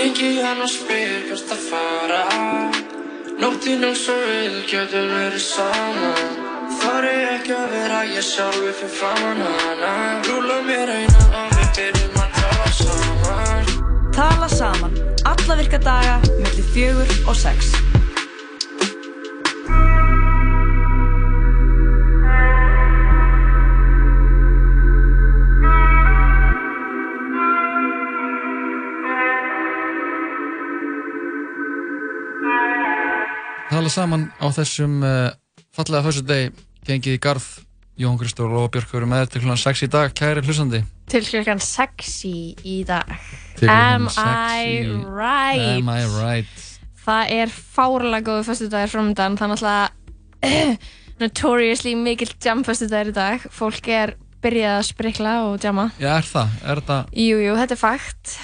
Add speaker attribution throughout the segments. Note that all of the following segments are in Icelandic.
Speaker 1: Ringi hann og spyr hvert að fara. Nóttinn og svo vil getum verið saman Þar er ekki að vera ég sjálfi fyrir framann hana. Rúla mér eina og við byrjum að tala saman.
Speaker 2: Tala saman, alla virka daga, mellir fjögur og sex.
Speaker 3: Tala saman á þessum uh, fallega fyrstu deg gengið í garð Jón Kristóf og Björk eru með til hlunan 6 í dag, kæri hlustandi
Speaker 4: Til klukkan 6 í, dag. Am I right?
Speaker 3: Am I right?
Speaker 4: Það er fárlega góðu föstudagur framöndan, þannig að notoriously mikill jam föstudagur í dag. Fólk er byrjað að sprikla og jamma.
Speaker 3: Já, er það? Er þetta,
Speaker 4: Jú, jú, þetta er fakt.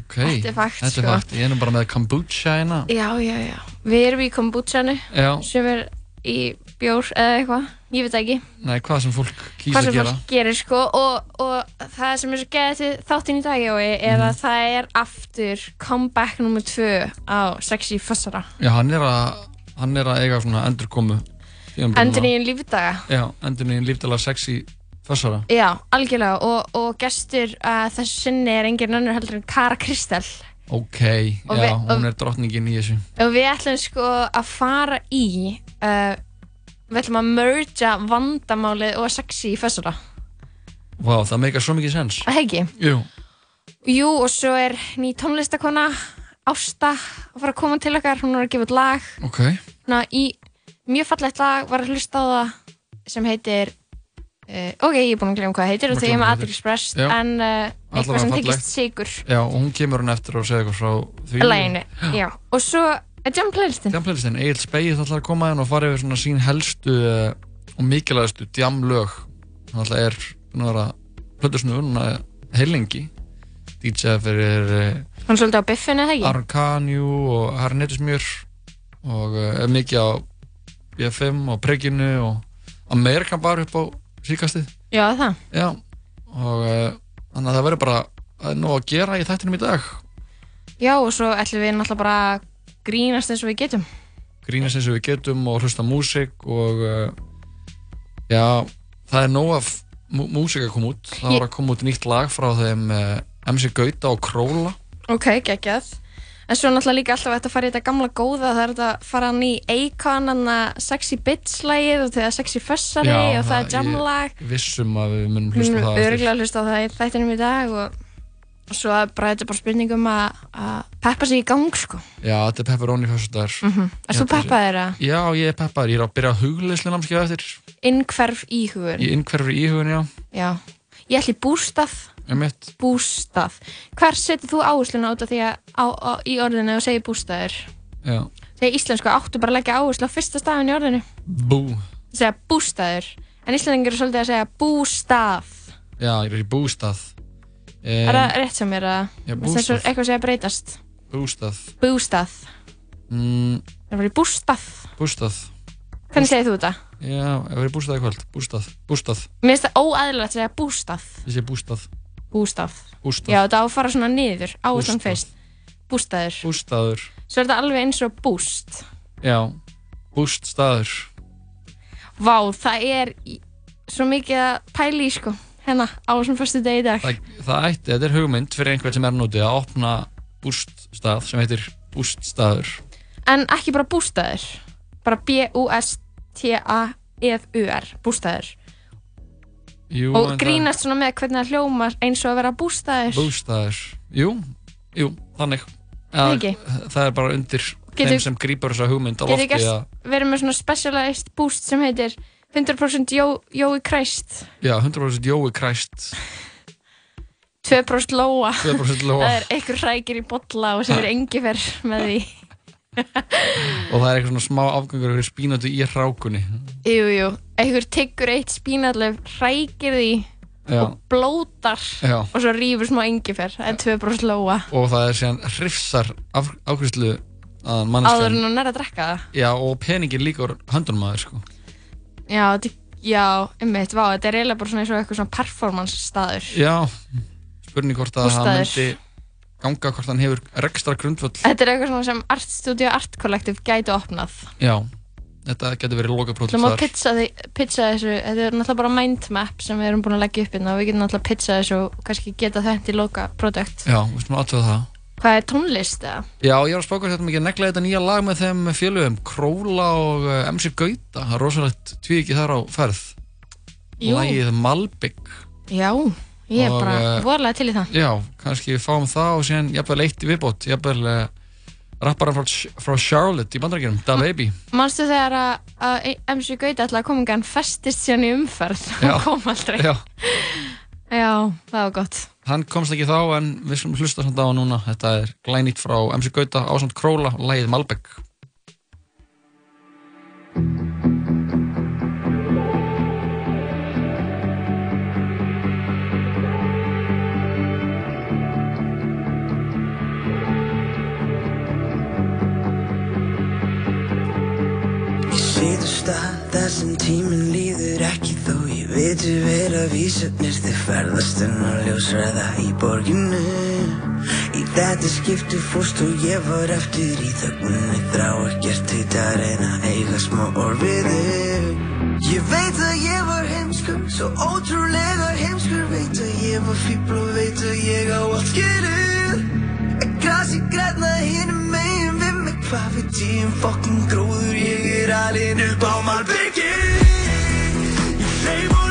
Speaker 3: Ok
Speaker 4: Þetta er fakt,
Speaker 3: Þetta er
Speaker 4: sko.
Speaker 3: fakt, ég er nú bara með kombucha hérna
Speaker 4: Já, já, já. Við erum í kombuchanu,
Speaker 3: Já,
Speaker 4: sem er í bjór eða eitthvað, ég veit það ekki.
Speaker 3: nei, hvað sem fólk kýs
Speaker 4: Hvað
Speaker 3: að
Speaker 4: sem
Speaker 3: gera
Speaker 4: fólk gerir, sko, og, og það sem er svo geðið til þáttinn í dag, Jói, er
Speaker 3: Mhm.
Speaker 4: að það er aftur comeback nummer tvö á Sexy Fossara.
Speaker 3: Já, hann er að, hann er að eiga svona endurkomu tímabilið
Speaker 4: Endur
Speaker 3: núna.
Speaker 4: nýjum lífdaga.
Speaker 3: Já, endur nýjum lífdala sexy fössara
Speaker 4: Já, algjörlega og, og gestur uh, þessu sinni er engin önnur heldur en Kara Kristel.
Speaker 3: Ok,
Speaker 4: Og
Speaker 3: já,
Speaker 4: við-
Speaker 3: hún er drottningin í þessu.
Speaker 4: Og við ætlum sko að fara í uh, við ætlum að mergea vandamálið og sexy í fessara
Speaker 3: Vá, það meikar svo mikið sens.
Speaker 4: Það ekki?
Speaker 3: Jú,
Speaker 4: Jú og svo er ný tónlistakona Ásta að fara að koma til okkar. Hún er að gefa út lag.
Speaker 3: Ok.
Speaker 4: Ná, í mjög fallegt lag var að hlusta á það sem heitir uh, ok, ég er búin að glemja hvað það heitir og þegar ég
Speaker 3: gleyma
Speaker 4: með
Speaker 3: Já.
Speaker 4: en uh, eitthvað sem tekist sigur
Speaker 3: Já, og hún kemur hann eftir og segja eitthvað frá því.
Speaker 4: Læginu, já. og svo er Jam Playlistin
Speaker 3: Djam playlistin, Egil Speið ætlar að koma inn og fara yfir svona sín helstu uh, og mikilvægastu djam lög hann ætla er búin að vera plötusnur núna heilengi DJ fyrir
Speaker 4: hann er svolítið á biffinu, eða ekki?
Speaker 3: Arcanju og Harnetusmjör og er mikið á BFM og Preginu og Amerikan bara upp á síkastið
Speaker 4: já, það?
Speaker 3: Já, og uh, þannig að það verður bara að nóg að gera í þættinum í dag.
Speaker 4: Já, og svo ætlum við náttúrulega bara að grínast eins og við getum.
Speaker 3: Grínast eins og við getum og hlusta músík og uh, já, það er nóg af mú músík að koma út. Það var að koma út nýtt lag frá þeim uh, MC Gauta og Króla
Speaker 4: ok, geggjað en svo náttúrulega líka alltaf hægt að fara í þetta gamla góða það er þetta að fara hann í að sexy bitch lagið og þegar sexy fussari
Speaker 3: Já,
Speaker 4: og það er
Speaker 3: það-
Speaker 4: jam
Speaker 3: ég-
Speaker 4: lag
Speaker 3: vissum að við munum
Speaker 4: Við
Speaker 3: hlusta á það eftir.
Speaker 4: örgulega að hlusta á það í þættinum í dag og, og svo er bara, þetta bara spurning um að, að peppa sig í gang sko.
Speaker 3: Já, þetta er pepperoni fyrstudagur
Speaker 4: mm -hmm. Er þú peppaðir að
Speaker 3: Já, ég er peppaður, ég er að byrja að hugleyslu námskeið eftir
Speaker 4: innkverf íhugur?
Speaker 3: í innkverfri íhugun, já,
Speaker 4: Já. Ég ætli bústað, bústað. Hver setur þú áhersluna út af því að á, á, í orðinu og segir bústaður?
Speaker 3: Já,
Speaker 4: Þegar íslensku áttu bara að leggja áherslu á fyrsta stafin í orðinu.
Speaker 3: bú
Speaker 4: Það segja bústaður. En íslendingur er svolítið að segja bústað.
Speaker 3: Já, ég er í bústað
Speaker 4: er
Speaker 3: um,
Speaker 4: það rétt sem er að
Speaker 3: Já, bústað,
Speaker 4: eitthvað sé að breytast?
Speaker 3: bústað
Speaker 4: Bústað.
Speaker 3: mm,
Speaker 4: Það er bara í bústað.
Speaker 3: Bústað
Speaker 4: Hvernig segir þú þetta?
Speaker 3: Já, ég var í bústað í kvöld, bústað, bústað
Speaker 4: Mér finnst það óæðilegt að segja bústað.
Speaker 3: Ég sé bústað,
Speaker 4: Bústað.
Speaker 3: bústað
Speaker 4: Já, þetta á að fara svona niður, áherslan fyrst. Bústaður.
Speaker 3: Bústaður,
Speaker 4: Svo er þetta alveg eins og búst.
Speaker 3: já, búststaður
Speaker 4: Vá, það er svo mikið að pæla í, sko. Hérna, á þessum fyrstu degi í dag.
Speaker 3: það, það ætti, þetta er hugmynd fyrir einhvern sem er nútið að opna búststað sem heitir búststaður
Speaker 4: En ekki bara bústaður. Bara B-U-S-T-A-E-U-R. Bústaður.
Speaker 3: Jú,
Speaker 4: Og grínast svona með hvernig það hljómar eins og að vera bústaður.
Speaker 3: Bústæður, jú, jú, þannig
Speaker 4: ekki?
Speaker 3: Það er bara undir
Speaker 4: Getur-
Speaker 3: þeim sem grípar þessa hugmynd á lofti að,
Speaker 4: verið með svona specialized boost sem heitir 100% Jó- Jói Kræst,
Speaker 3: já, 100% Jói Kræst
Speaker 4: 2% Lóa.
Speaker 3: 2% Lóa
Speaker 4: Það er einhver hrækir í bolla og sem er engifer með því.
Speaker 3: Og það er eitthvað svona smá afgangur fyrir spínatu í hrákunni
Speaker 4: Jú, jú, einhver tyggur eitt spínallöf, hrækir því
Speaker 3: já,
Speaker 4: og blótar
Speaker 3: já.
Speaker 4: og svo rýfur smá engifer. Það er 2% Lóa.
Speaker 3: og það er síðan hrifsar af, ákvæmslu að
Speaker 4: Áður
Speaker 3: manneskjan
Speaker 4: en hún er að drekka það.
Speaker 3: já, og peningin líka úr höndunum að þér sko.
Speaker 4: Já, vá, þetta er eiginlega bara svona eins og eitthvað svona performance staður.
Speaker 3: já, spurning hvort að það myndi ganga hvort hann hefur rekstra grundvöld
Speaker 4: Þetta er eitthvað sem Art Studio Art Collective gæti opnað.
Speaker 3: Já, þetta getur verið loka
Speaker 4: Þú
Speaker 3: pródús
Speaker 4: má
Speaker 3: þar
Speaker 4: pizza, því, pizza þessu, þetta er náttúrulega bara mindmap sem við erum búin að leggja upp hérna og við getum náttúrulega pizza þessu og kannski geta þetta í loka product.
Speaker 3: Já, við skulum aðtöða það
Speaker 4: Hvað er tónlist eða?
Speaker 3: Já, ég var að spáka hérna mikið að negla þetta nýja lag með þeim félögum Króla og uh, MC Gauta það er rosalegt tvíki þar á ferð
Speaker 4: Jú.
Speaker 3: Lagið Malbygg
Speaker 4: Já, ég er
Speaker 3: Og,
Speaker 4: bara
Speaker 3: eh,
Speaker 4: vorlega til í það.
Speaker 3: Já, kannski við fáum það og síðan jafnvel eitt í viðbót jafnvel uh, rapparan frá, frá Charlotte í bandarækjunum, Da Baby
Speaker 4: Manstu þegar að, að MC Gauti ætlaði að koma en festist síðan í umferð og kom aldrei.
Speaker 3: Já,
Speaker 4: Já, það var gott.
Speaker 3: hann komst ekki þá en við skulum hlusta samt á hann núna þetta er glænýtt frá MC Gauta ásand Króla og lagið Malbygg
Speaker 5: situr stað þar sem tíminn líður ekki þó ég veitu vel að vísarnir þið ferðast en að ljósræða í borginu. Í þetta skiptu fórst og ég var eftir í þöggunni þrá ekkert hitt að reyna að eiga smá við þig. Ég veit að ég var heimskur, svo ótrúlega heimskur. Veit að ég var fíbl og veit að ég á allt skilur En grasi græna hinum megin við mig. Hvað veit ég um fokkin gróður Ég er alinn upp á malbyggi Ég leif og leif og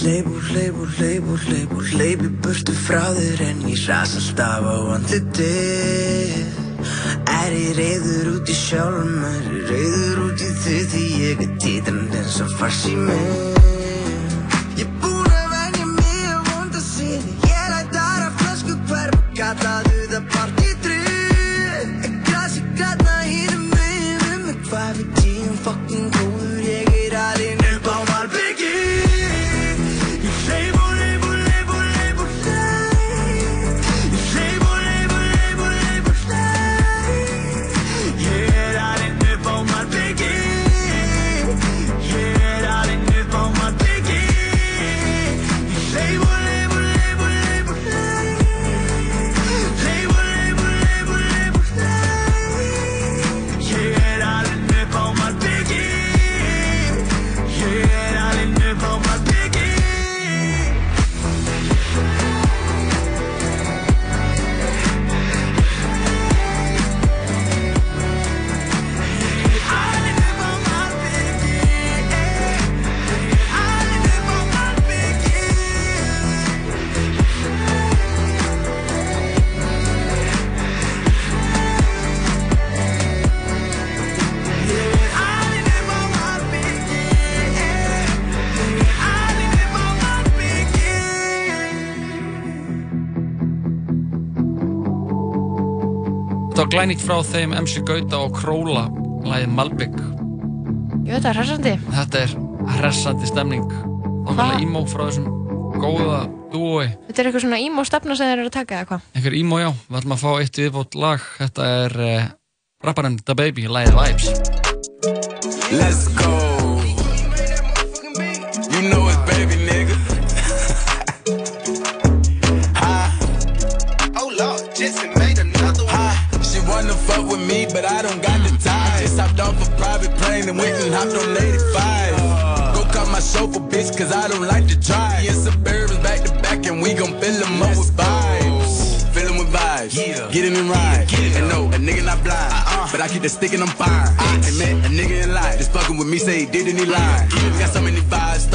Speaker 5: Hleyp og hleyp og hleyp og hleyp og hleyp í burtu frá þér en ég ras alltaf á andlitið. Er ég reyður út í sjálfum, er ég reyður út í þig því ég er títrand eins og fars í mig. Ég búinn að venja mig að vonda síni Ég lætar að flösku hverf og kallaðu það
Speaker 3: Glænýtt frá þeim MC Gauta og Króla lagið Malbygg
Speaker 4: Jú, þetta er hressandi.
Speaker 3: Þetta er hressandi stemning. Þákvæmlega emo frá þessum góða dúi
Speaker 4: Þetta er eitthvað svona emo stefna sem þeir eru að taka eða hvað?
Speaker 3: Einhver emo já, við ætlum að fá eitt viðbót lag. Þetta er uh, rapparinn Da Baby, lagið Vibes.
Speaker 6: Let's go. The stick and I'm fine. I met a nigga in life. Just fucking with me, say he did and he lied. Got so many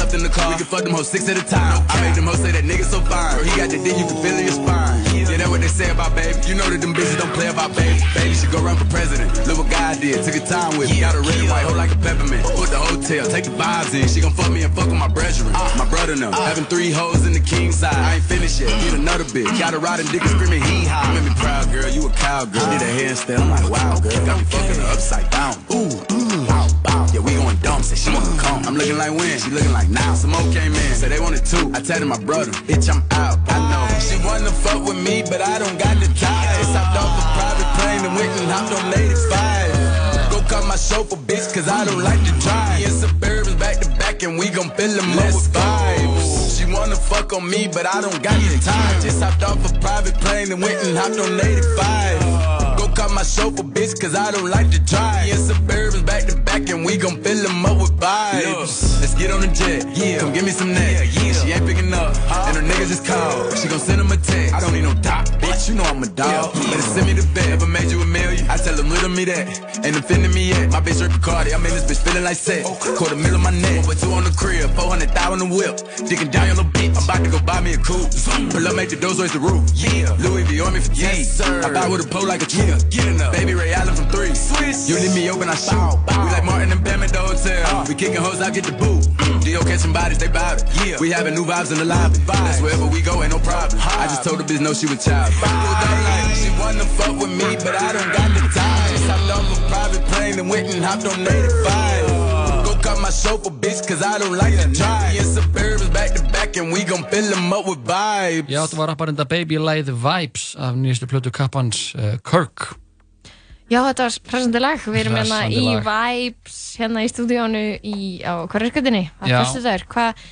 Speaker 6: stuffed in the car. We can fuck them hoes six at a time. I made them hoes say that nigga so fine. He got the dick, you can feel in your spine. Yeah, that's what they say about baby. You know that them bitches don't play about baby. Baby should go run for president. Look what God did. Took a time with me. Got a red and white hoe like a peppermint. Put the hotel, take the vibes in. She gon' fuck me and fuck with my brethren. My brother them. Having three hoes in the king side. I ain't finished yet. Need another bitch. Got a riding dick and screaming hee haw. Make me proud, girl. You a cowgirl. Did a handstand. I'm like, wow, girl. Got me fucking her upside down. Ooh, ooh, bow, bow. Yeah, we going I'm looking like when? She looking like now. Some came in. Say they wanted two. I tell my brother, bitch, I'm out. I know. She wanna fuck with me, but I don't got the time. Just hopped off a private plane and went and hopped on 85. Go cut my chauffeur, bitch, cause I don't like to drive. Me and Suburbans back to back and we gon' fill them up with vibes. She wanna fuck on me, but I don't got the time. Just hopped off a private plane and went and hopped on 85. Go cut my chauffeur, bitch, cause I don't like to drive. Me and Suburbans back to back and we gon' fill them up with vibes. Let's get on the jet, yeah. Come give me some neck. yeah She ain't picking up, and her niggas just called. She gon' send him a text. I don't need no doc, bitch. You know I'm a dog. Better send me the bet. Ever made you a million? I tell them little me that. Ain't offending me yet. My bitch Rick Cardi. I made this bitch feeling like set. Quarter middle of my neck. With two on the crib. 400 thou on the whip. Digging down your little bitch. I'm about to go buy me a coupe. Pull up, make the doors raise the roof. Yeah. Louis V on me for yes, sir. I buy with a pole like a tree. Get enough. Baby Ray Allen from three. Swiss. You leave me open, I shoot. We like Martin and Bam at the hotel. We kicking hoes, I get the boot. Dio catching bodies, they bout it. Yeah. We having new vibes in the lobby. That's wherever we go, ain't no problem. I just told the bitch no, she was child. She wanna fuck with me, but I don't got the time. Just hopped off a private plane and went and hopped on 85. Go cut my chauffeur, bitch, cause I don't like to drive. Me and Suburbans back to back and we gon' fill them up with vibes.
Speaker 3: Já, þetta var rapparinn The Baby Lay The Vibes af nýjastu plötu kappans uh, Kirk.
Speaker 4: Já, þetta var presandi lag. Við erum hérna í. Vibes, hérna í stúdíónu í, á hverjarskjöldinni. Það er fyrstu dagur. Hvað,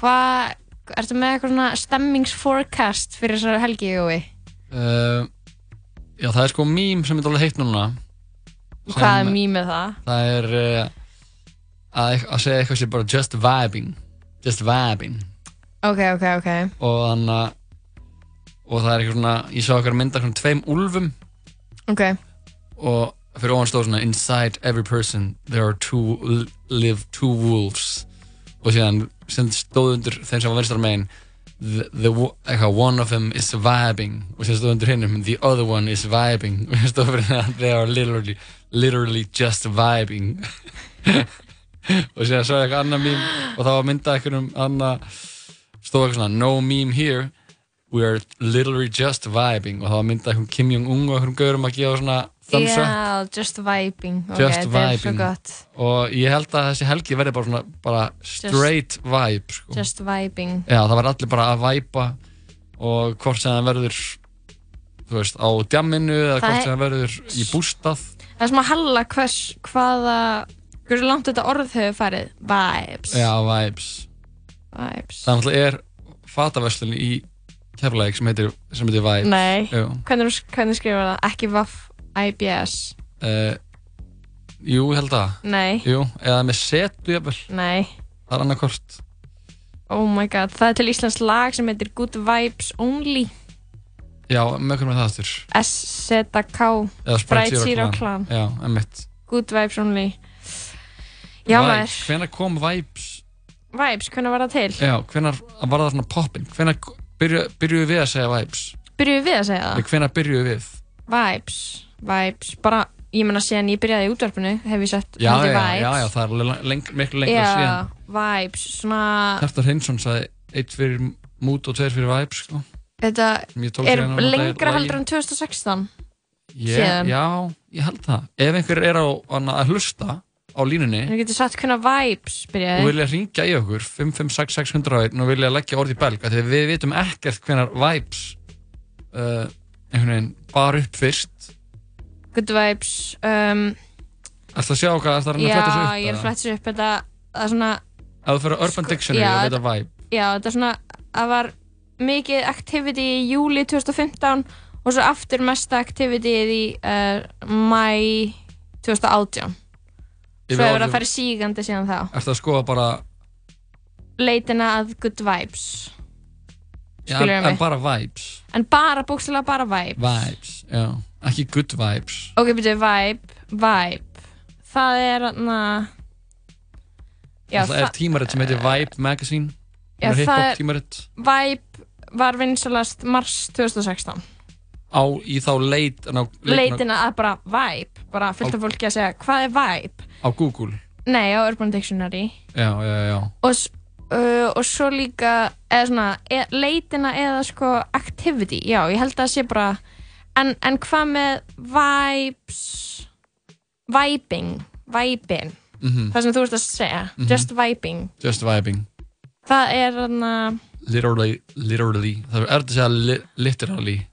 Speaker 4: hvað, ertu með eitthvað svona stemmingsforecast fyrir þessari helgi, Jói?
Speaker 3: Uh, já, það er sko mím sem er alveg heitt núna.
Speaker 4: Hvað er mým með það?
Speaker 3: Það er uh, að, að segja eitthvað sem bara just vibing. Just vibing.
Speaker 4: Ok, ok, ok.
Speaker 3: Og þannig að og það er eitthvað svona, ég sá eitthvað mynda svona tveim úlfum
Speaker 4: Ok,
Speaker 3: og fyrir ofan stóð svona inside every person there are two live two wolves. Og síðan sem stóð undir þeim sem var vinstar megin the, the, eitthvað, one of them is vibing. Og sem stóð undir hinnum the other one is vibing. Og sem stóð fyrir það they are literally, literally just vibing. Og síðan svo eitthvað annað mím og það var myndað eitthvað um annað stóð eitthvað svona no meme here we are literally just vibing. Og það var myndað eitthvað Kim Jong-un og eitthvað gaurum að gefa svona thumbs up
Speaker 4: Já, just vibing. Ok,
Speaker 3: Just
Speaker 4: þetta er svo
Speaker 3: vibing.
Speaker 4: gott.
Speaker 3: og ég held að þessi helgi verði bara svona bara straight vibe sko.
Speaker 4: Just vibing.
Speaker 3: já það verður allir bara að væpa og hvort sem það verður þú veist á djamminu eða hvort sem það verður í bústað
Speaker 4: Það er sem að halla hvers, hvaða, hversu langt þetta orð hefur farið. Vibes.
Speaker 3: já vibes
Speaker 4: Vibes.
Speaker 3: það er fataverslun í keflæk sem heitir, sem heitir vibes
Speaker 4: Nei, hvernig, hvernig skrifa það? Ekki vaff IBS.
Speaker 3: uh, jú ég held það
Speaker 4: Nei,
Speaker 3: jú eða með setu jafnvel
Speaker 4: nei.
Speaker 3: það er annarkort
Speaker 4: Oh my god, það er til Íslands lag sem heitir Good Vibes Only.
Speaker 3: já með hvernig með það aftur
Speaker 4: S-Z-K. Sprite Zero Clan.
Speaker 3: já emmitt
Speaker 4: Good Vibes Only. Já maður,
Speaker 3: hvenær kom vibes
Speaker 4: Vibes, hvernig var það til?
Speaker 3: Já, hvenar var það svona poppin? Hvenar byrju, byrjuðu við að segja vibes?
Speaker 4: Byrjuðu við að segja það?
Speaker 3: Hvenar byrjuðu við?
Speaker 4: Vibes, vibes, bara, ég menna síðan ég byrjaði í útvarpinu, hef ég sett
Speaker 3: Já, já,
Speaker 4: vibes.
Speaker 3: já, já, það er leng, miklu lengra
Speaker 4: Já,
Speaker 3: síðan.
Speaker 4: vibes, svona,
Speaker 3: Hjartar Hreinsson sagði eitt fyrir mút og tveir fyrir vibes, sko.
Speaker 4: þetta er lengra heldur en 2016.
Speaker 3: Ég,
Speaker 4: síðan.
Speaker 3: já, ég held það. Ef einhver er á, hana, að hlusta á línunni
Speaker 4: þú getur sagt hvernig vibes
Speaker 3: og
Speaker 4: byrjaði.
Speaker 3: vilja ringja í okkur 5566101 og vilja leggja orð í belg við vitum ekkert hvenar vibes uh, einhvern veginn bar upp fyrst
Speaker 4: Good vibes, um,
Speaker 3: Ætla að sjá hvað, ætla að reyna að
Speaker 4: já,
Speaker 3: fletta þessu upp
Speaker 4: ég er að fletta þessu upp, þetta, það er svona,
Speaker 3: Ef þú fyrir að Urban Dictionary
Speaker 4: já,
Speaker 3: og veit að vibe
Speaker 4: já, þetta er svona, það var mikið activity í júli 2015 og svo aftur mesta activity í uh, mæ 2018. Svo hefur það farið sígandi síðan þá.
Speaker 3: Ertu að skoða bara
Speaker 4: Leitina að good vibes.
Speaker 3: já, en, en bara vibes
Speaker 4: En bara, bókstæðlega bara vibes.
Speaker 3: Vibes, já Ekki good vibes.
Speaker 4: Ok, byrju, vibe. Vibe. Það er þarna Já,
Speaker 3: Það er tímaritt sem heitir Vibe Magazine.
Speaker 4: Já,
Speaker 3: Það er tímaritt
Speaker 4: Vibe var vinsalast mars 2016
Speaker 3: á í þá leit á,
Speaker 4: Leitina að bara Vibe bara fullt af fólki að segja hvað er Vibe?
Speaker 3: Á Google.
Speaker 4: Nei, á Urban Dictionary.
Speaker 3: Já, já, já
Speaker 4: og, uh, og svo líka eða svona, e, leitina eða sko activity, já, ég held að það sé bara en, en hvað með vibes vibing, vibing
Speaker 3: Mhm.
Speaker 4: það sem þú ert að segja,
Speaker 3: Mhm.
Speaker 4: just vibing.
Speaker 3: Just vibing.
Speaker 4: Það er þarna
Speaker 3: Literally, literally. Það er að segja li, literally.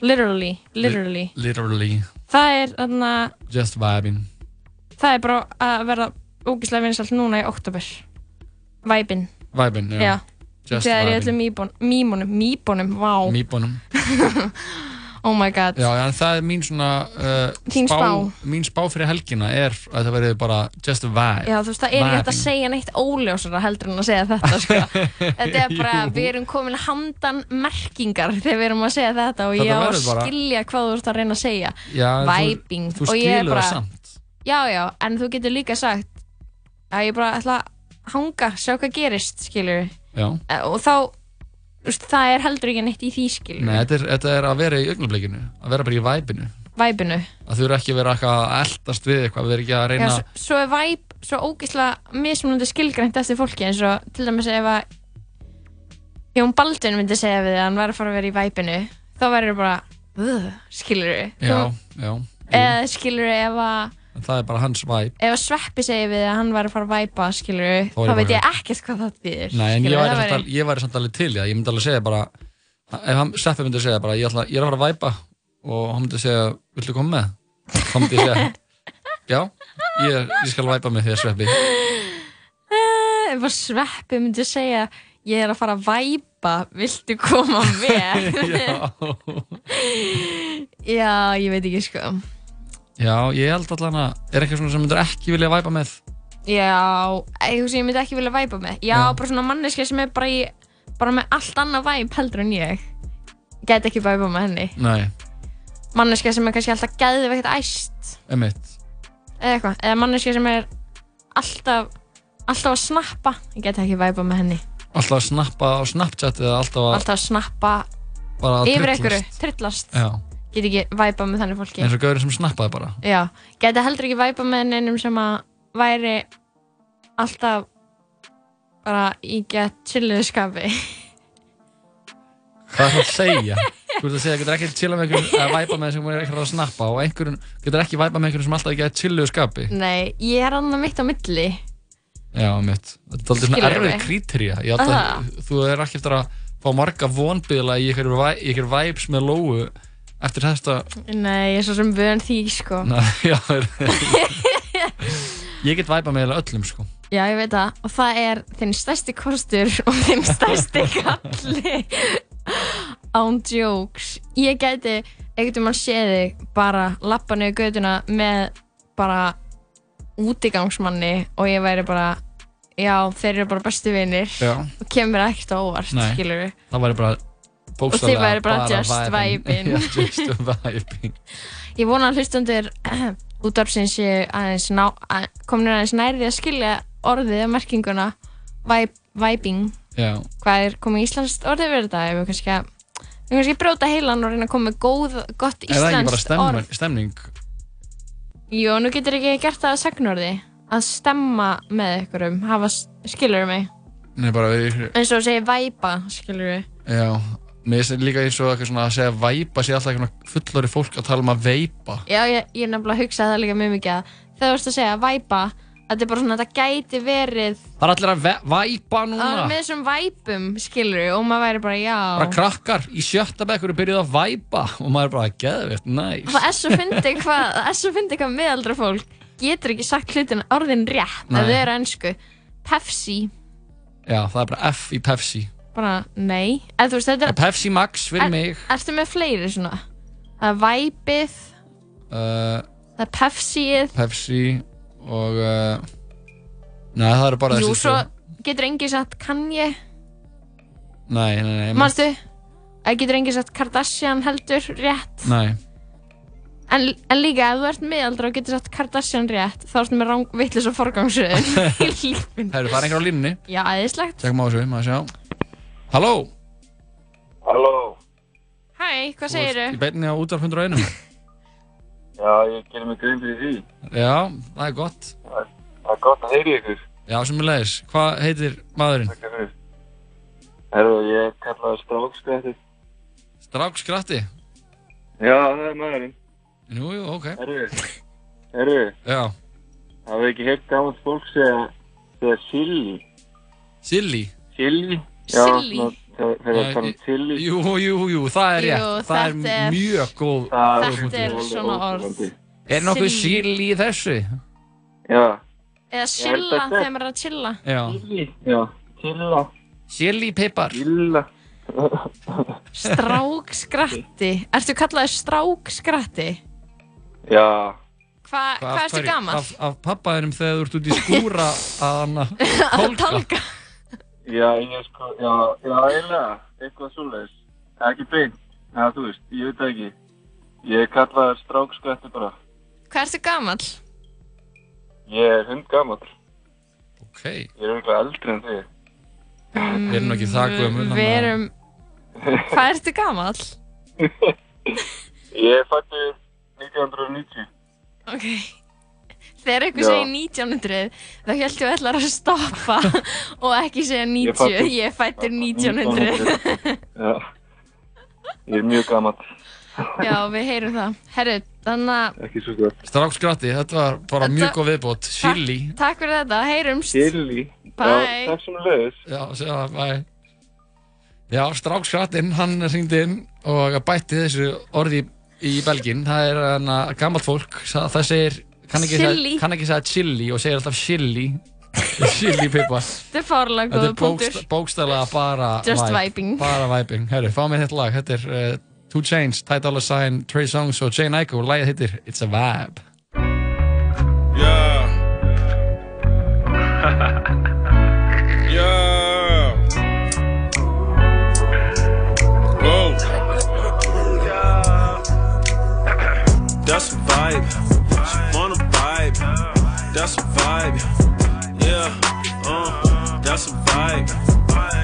Speaker 4: Literally, literally
Speaker 3: Li, Literally.
Speaker 4: það er þarna,
Speaker 3: Just vibing.
Speaker 4: Það er bara að vera ógislega vinsalt núna í oktober vibin,
Speaker 3: Vibing, já,
Speaker 4: já.
Speaker 3: Just
Speaker 4: þegar ég
Speaker 3: vibing.
Speaker 4: ætlum mýbónum, mýbónum, mýbónum, vá.
Speaker 3: Mýbónum
Speaker 4: oh my god
Speaker 3: Já, en það er mín svona uh,
Speaker 4: spá.
Speaker 3: Mín spá fyrir helgina er að það verði bara just a vibe
Speaker 4: Já, þú veist, það er ekki hægt að segja neitt óljósara heldur en að segja þetta, sko. Þetta er bara, við erum komin handan merkingar þegar við erum að segja þetta og
Speaker 3: Þetta
Speaker 4: ég á að
Speaker 3: verður bara-
Speaker 4: skilja hvað þú ert að reyna að segja.
Speaker 3: Já, þú-
Speaker 4: Vibing.
Speaker 3: Þú
Speaker 4: er
Speaker 3: skilur
Speaker 4: bara-
Speaker 3: það samt
Speaker 4: Já, já, en þú getur líka sagt að ég bara ætla að hanga, sjá hvað gerist, skilur.
Speaker 3: Já
Speaker 4: Og þá, þú það er heldur ekki neitt í því, skilur
Speaker 3: Nei, þetta er, þetta er að vera í augnablikinu Að vera bara í væpinu.
Speaker 4: Væpinu.
Speaker 3: Að þú eru ekki að vera eitthvað að eldast við eitthvað Við erum ekki að
Speaker 4: Já,
Speaker 3: reyna
Speaker 4: svo, svo er væp svo ógeðslega mismunandi skilgrænt eftir fólki eins og til dæmis ef að Jón Baldvin myndi segja við að hann var að fara að vera í væpinu þá verður bara, uh, skilur við
Speaker 3: Já, já
Speaker 4: eða skilur við ef að
Speaker 3: En Það er bara hans væp
Speaker 4: ef Sveppi segja við að hann var að fara að væpa skilur
Speaker 3: Þá
Speaker 4: þá
Speaker 3: ég
Speaker 4: veit ég ekkert hvað það þýðir
Speaker 3: Nei, en ég
Speaker 4: skilurðu,
Speaker 3: væri, samt alveg, ég væri samt alveg til það. Ég myndi alveg segja bara Ef hann Seppi myndi segja bara Ég, ætla, ég er að fara að væpa Og hann myndi segja Viltu koma með? Þá myndi ég segja Já, ég, ég skal væpa með Sveppi.
Speaker 4: Eh, ef að Sveppi myndi segja ég er að fara að væpa viltu koma með? Já, ég veit ekki sko
Speaker 3: Já, ég held allan að Er eitthvað svona sem myndir ekki vilja væpa með.
Speaker 4: Já, eitthvað sem ég myndi ekki vilja væpa með. Já,
Speaker 3: Já.
Speaker 4: bara svona manneska sem er bara í bara með allt annað væp heldur en ég Get ekki væpa með henni.
Speaker 3: Nei,
Speaker 4: Manneska sem er kannski alltaf geðveikt æst.
Speaker 3: Emitt
Speaker 4: eða eitthvað, eða manneska sem er alltaf alltaf að snappa. Ég get ekki væpa með henni.
Speaker 3: Alltaf að snappa á Snapchat Eða alltaf að
Speaker 4: Alltaf að snappa
Speaker 3: bara að
Speaker 4: yfir einhverju, trillast.
Speaker 3: Já,
Speaker 4: Get ekki væpa með þannig fólki.
Speaker 3: Eins og gaurinn sem snappaði bara.
Speaker 4: Já, geti heldur ekki væpa með neinum sem að væri alltaf bara í gett chilluðu skapi.
Speaker 3: Hvað er það að segja? Þú ert að segja, getur ekki chilla með einhverjum að væpa með sem er eitthvað að snappa og einhverjum, getur ekki væpa með einhverjum sem alltaf ekki að chilluðu skapi.
Speaker 4: Nei, ég er annað mitt á milli.
Speaker 3: Já, mitt. Þetta er aldrei svona erfið að þú er ekki eftir að fá marga vonbyðla í einhverjum væ- í einhverjum vibes með lóu eftir þetta
Speaker 4: Nei, ég er svo sem vön því, sko.
Speaker 3: Na, já, Ég get væpa með öllum sko.
Speaker 4: Já, ég veit það. Og það er þinn stærsti kostur og þinn stærsti kalli Án jokes. Ég gæti einhvern veginn séð þig bara lappa niður göduna með bara útigangsmanni og ég væri bara já, þeir eru bara bestu vinir
Speaker 3: Já.
Speaker 4: og kemur ekkert á óvart,
Speaker 3: Nei.
Speaker 4: skilur við
Speaker 3: Það væri bara
Speaker 4: Og þið væri bara just vibing.
Speaker 3: Just vibing
Speaker 4: Ég vona að hlustundur útvarpsins séu aðeins ná, að, komin aðeins nærið að skilja orðið og merkinguna. Vibe, vibing.
Speaker 3: Já,
Speaker 4: hvað er komið íslenskt orðið verið þetta? Ef við kannski að við kannski að brjóta heilan og reyna að koma með góð, gott
Speaker 3: er það ekki bara
Speaker 4: íslenskt
Speaker 3: stemning,
Speaker 4: orð?
Speaker 3: stemning?
Speaker 4: Jú, nú getur ekki gert það að sagnorði. Að stemma með ykkurum hafa, skilur mig?
Speaker 3: Nei, bara við,
Speaker 4: eins og að segja væpa, skilur við
Speaker 3: Já, mér finnst líka eins og eitthvað svona að segja væpa sé alltaf eitthvað fullori fólk að tala um að veipa.
Speaker 4: Já, ég, ég er nefnilega að hugsa það líka mjög mikið að þegar þú ert að segja væpa að þetta er bara svona, þetta gæti verið
Speaker 3: Það er allir að ve- væpa núna.
Speaker 4: Að með þessum væpum, skilur við og maður væri bara, já.
Speaker 3: Bara krakkar í sjötta bekkur er byrjuð að væpa. Og maður er bara geðvitt, næs.
Speaker 4: Það er svo fyndið hvað, það er svo fyndið hvað miðaldra fólk getur ekki sagt hlutin orðin rétt
Speaker 3: Nei.
Speaker 4: ef þau eru ennsku. Pepsi,
Speaker 3: Já, það er bara F í Pepsi
Speaker 4: bara nei. Þú veist, er,
Speaker 3: Pepsi Max fyrir
Speaker 4: er,
Speaker 3: mig
Speaker 4: ertu með fleiri svona? Það er væpið,
Speaker 3: uh,
Speaker 4: það er Pepsiið,
Speaker 3: Pepsi og uh, Nei, það eru bara
Speaker 4: jú,
Speaker 3: þessi
Speaker 4: svo getur enginn sagt Kanye,
Speaker 3: Nei, nei, nei
Speaker 4: mannstu? Það getur enginn sagt Kardashian heldur rétt.
Speaker 3: Nei,
Speaker 4: En, en líka, ef þú ert miðaldra og getur sagt Kardashian rétt, þá ertu með vittlis og forgangsröðun í lífin.
Speaker 3: Það er einhver á línunni.
Speaker 4: Já, aðeinslegt.
Speaker 3: Á þessu, maður sjá. Halló,
Speaker 7: Halló,
Speaker 4: Hæ, hvað
Speaker 3: þú
Speaker 4: segir
Speaker 3: ert í beinni á útvarp 101.
Speaker 7: já, ég gerir mig grein fyrir því.
Speaker 3: Já, það er gott.
Speaker 7: Það er gott að heyri ykkur.
Speaker 3: Já, sem er leiðis. Hvað heitir maðurinn?
Speaker 7: Takk fyrir. Herru, ég kallaði strákskrætti.
Speaker 3: Strákskratti?
Speaker 7: Já, það er maðurinn.
Speaker 3: Jú, jú, ok.
Speaker 7: Herru, herru,
Speaker 3: Já.
Speaker 7: hafið ekki heyrt gammalt fólk segja, segja silly.
Speaker 3: Silly?
Speaker 7: Silly? Já,
Speaker 4: Silly?
Speaker 7: þegar þegar það tala um silly.
Speaker 3: Jú, jú, jú, það er
Speaker 4: Jú,
Speaker 3: rétt. það er,
Speaker 4: þetta er-
Speaker 3: mjög góð.
Speaker 7: Það
Speaker 4: Þetta er svona orð.
Speaker 3: Er nokkuð
Speaker 4: Silly.
Speaker 3: silly í þessu?
Speaker 7: Já,
Speaker 4: Eða chilla,
Speaker 7: þetta-
Speaker 4: þegar maður er að chilla.
Speaker 3: Já.
Speaker 7: silly, já, chilla,
Speaker 3: Silly pipar.
Speaker 7: chilla.
Speaker 4: Strákskratti. Ertu kallaði strákskratti?
Speaker 7: Já,
Speaker 4: Hva, hvað ertu gammal?
Speaker 3: Af, af pappaðinum þegar þú ert út í skúra að hana
Speaker 4: Að tálka.
Speaker 7: Já, ég sko, já, já, eiginlega, eitthvað svoleiðis. Ekki beint, já, þú veist, ég veit það ekki. Ég kallaði strákskrætti bara.
Speaker 4: Hvað ertu gammal?
Speaker 7: Ég er hundgamall.
Speaker 3: Ok.
Speaker 7: Ég er eitthvað eldri en þig.
Speaker 3: Við erum nú ekki það gömul.
Speaker 4: Við erum... Hvað ertu gammal?
Speaker 7: Ég fættur 1990.
Speaker 4: Ok. Þegar einhver segir 1900, þá heldur við ætlar að stoppa og ekki segja 90.
Speaker 7: fæddur-
Speaker 4: Ég fættur 1900.
Speaker 7: Já. Ég er mjög gamall.
Speaker 4: Já, við heyrum það. Herru, þannig að.
Speaker 3: Strákskratti, þetta var bara
Speaker 4: Þetta-
Speaker 3: mjög góð viðbót. Silly.
Speaker 4: takk fyrir þetta, heyrumst.
Speaker 7: Silly.
Speaker 4: Bye.
Speaker 7: Já, takk sem leiðis.
Speaker 3: Já, sjá, bæ. Já, strákskrattin, hann hringdi inn og bætti þessu orði í belgin. Það er hana, gammalt fólk, sa- það segir, kann ekki,
Speaker 4: Silly.
Speaker 3: segja, kann ekki segja chili og segir alltaf chili. chili pipar.
Speaker 4: Þetta er fárlega
Speaker 3: Þetta
Speaker 4: góða
Speaker 3: er
Speaker 4: punktur.
Speaker 3: bókst, bókstæðlega bara
Speaker 4: Just
Speaker 3: vibe.
Speaker 4: vibing.
Speaker 3: Bara vibing. Herru, fá mér þetta lag. Þetta er uh, Two Chainz, Ty Dolla Sign, Trey Songz og Jane Aiko og lagið heitir It's a Vibe.
Speaker 8: Yeah. yeah. Whoa. That's a vibe. That's a vibe. Yeah. Uh. That's a vibe.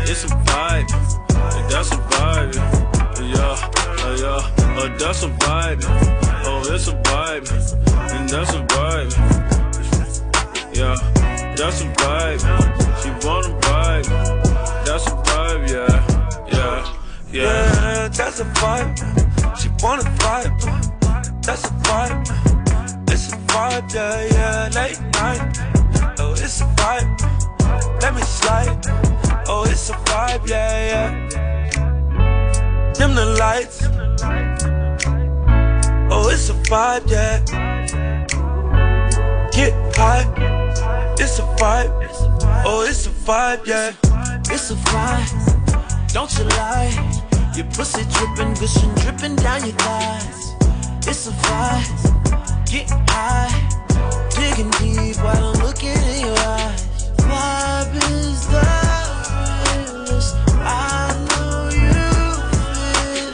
Speaker 8: It's a vibe. That's a vibe. Yeah. Uh, yeah. Uh, that's a vibe. Oh, it's a vibe. And that's a vibe. Yeah. That's a vibe. She wanna vibe. That's a vibe. Yeah. Yeah. Yeah.
Speaker 9: Yeah, that's a vibe. She wanna vibe. That's a vibe. Vibe, yeah, yeah. Late night. Oh, it's a vibe. Let me slide. Oh, it's a vibe, yeah, yeah. Dim the lights. Oh, it's a vibe, yeah. Get high. It's a vibe. Oh, it's a vibe, yeah. It's a vibe. Don't you lie. Your pussy dripping, gushing, dripping down your thighs. It's a vibe. Get high. Digging deep while I'm looking in your eyes. Vibe is the realest. I know you feel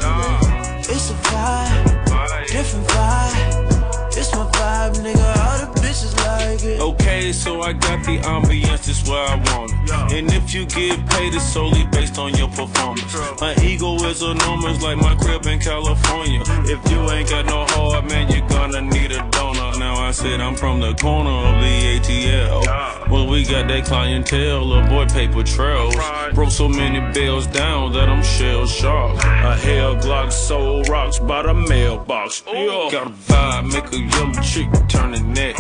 Speaker 9: it. It's a vibe. Different vibe. It's my vibe, nigga. All the bitches like it.
Speaker 8: Okay, so I got the ambiance, this where I want it. And if you get paid, it's solely based on your performance. My ego is enormous, like my crib in California. If you ain't got no heart, man, you're gonna need a donor. Now I said I'm from the corner of the ATL. Well, we got that clientele, avoid paper trails. Broke so many bills down that I'm shell shocked. A hell Glock soul rocks by the mailbox. Got a vibe, make a young chick turn the neck.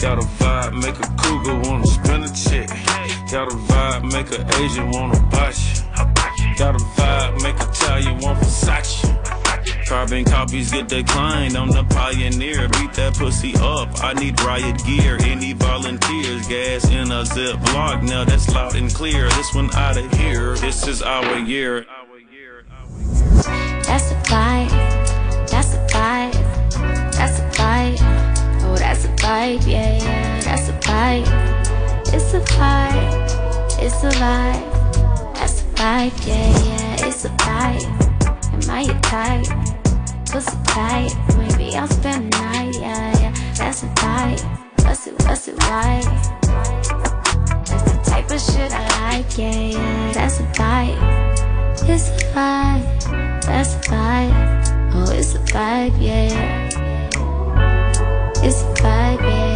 Speaker 8: Got a vibe, make a cougar wanna spin a check. Got a vibe, make a Asian wanna you. Got a vibe, make a Italian want Versace. Carbon copies get declined. I'm the pioneer. Beat that pussy up. I need riot gear. Any volunteers? Gas in a zip block. Now that's loud and clear. This one out of here. This is our year.
Speaker 10: That's a vibe, yeah, yeah, that's a vibe. It's a vibe, it's a vibe, that's a vibe, yeah, yeah, it's a vibe. Am I your type? Pussy tight, maybe I'll spend
Speaker 11: the night, yeah, yeah, that's a vibe. What's it, what's it like? That's the type of shit
Speaker 6: I like, yeah, yeah, that's a vibe. It's a vibe, that's a vibe. Oh, it's a vibe, yeah, yeah just vibing.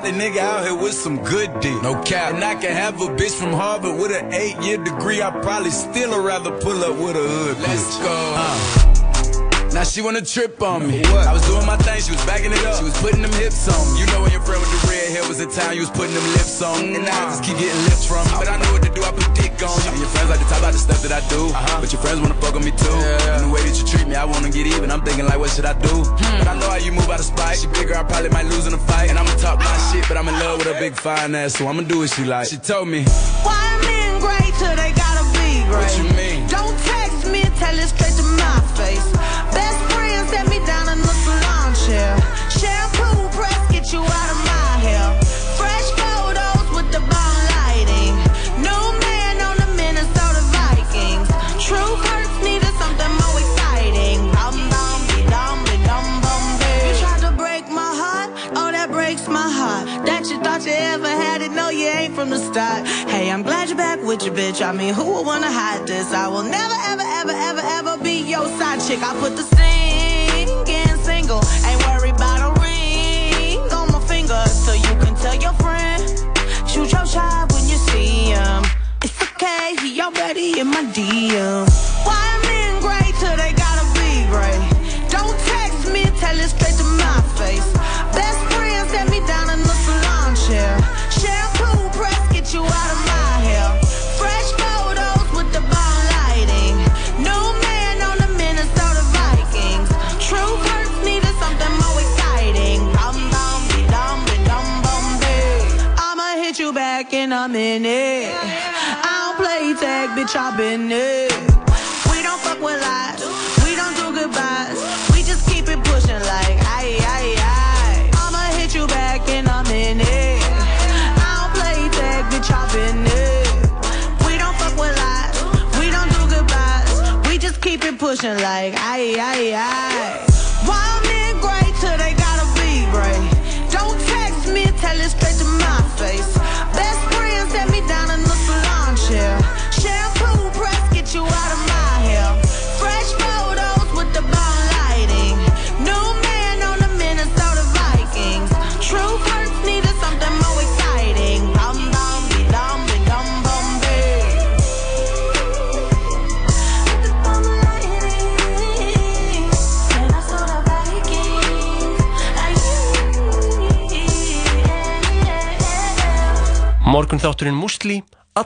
Speaker 6: Pretty chocolate nigga out here with some good dick. No cap. And I can have a bitch from Harvard with an eight year degree. I probably still would rather pull up with a hood. Let's go. Uh. Now she wanna trip on me. I was doing my thing, she was backing it up. She was putting them hips on. You know when your friend with the red hair was in town, you was putting them lips on. And now I just keep getting lips from you. But I know what to do, I put dick on you. And your friends like to talk about the stuff that I do. Uh-huh. But your friends wanna fuck with me too. And the way that you treat me, I wanna get even. I'm thinking like, what should I do? Hmm. But I know how you move out of spite. She bigger, I probably might lose in a fight. And I'ma talk my shit, but I'm in love with a big fine ass, so I'ma do what she like. She told me,
Speaker 11: Why men great till they gotta be great?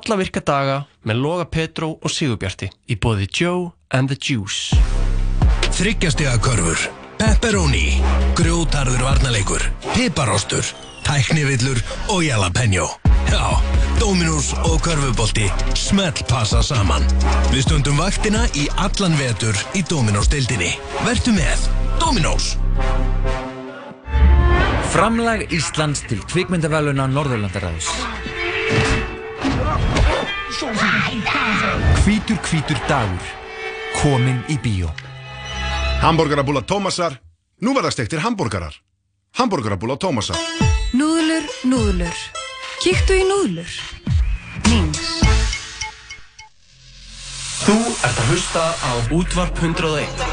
Speaker 12: Alla virka daga með Loga Petró og Sigurbjarti í bóði Joe and the Juice.
Speaker 13: Þryggjastega körfur, pepperoni, grjótarður varnarleikur, piparostur, tæknivillur og jalapeno. Já, Dominós og körfubolti smelt passa saman. Við stundum vaktina í allan vetur í Dominós deildinni. Vertu með Dominós.
Speaker 14: Framlag Íslands til kvikmyndavæluna Norðurlandaræðus. Hvítur hvítur dagur. Komin í bíó.
Speaker 15: Hamburgerabúla Tómasar. Nú verða stektir hambúrgarar. Hamburgerabúla Tómasar.
Speaker 16: Núðlur, núðlur. Kíktu í núðlur. Nings.
Speaker 14: Þú ert að hlusta á Útvarp 101.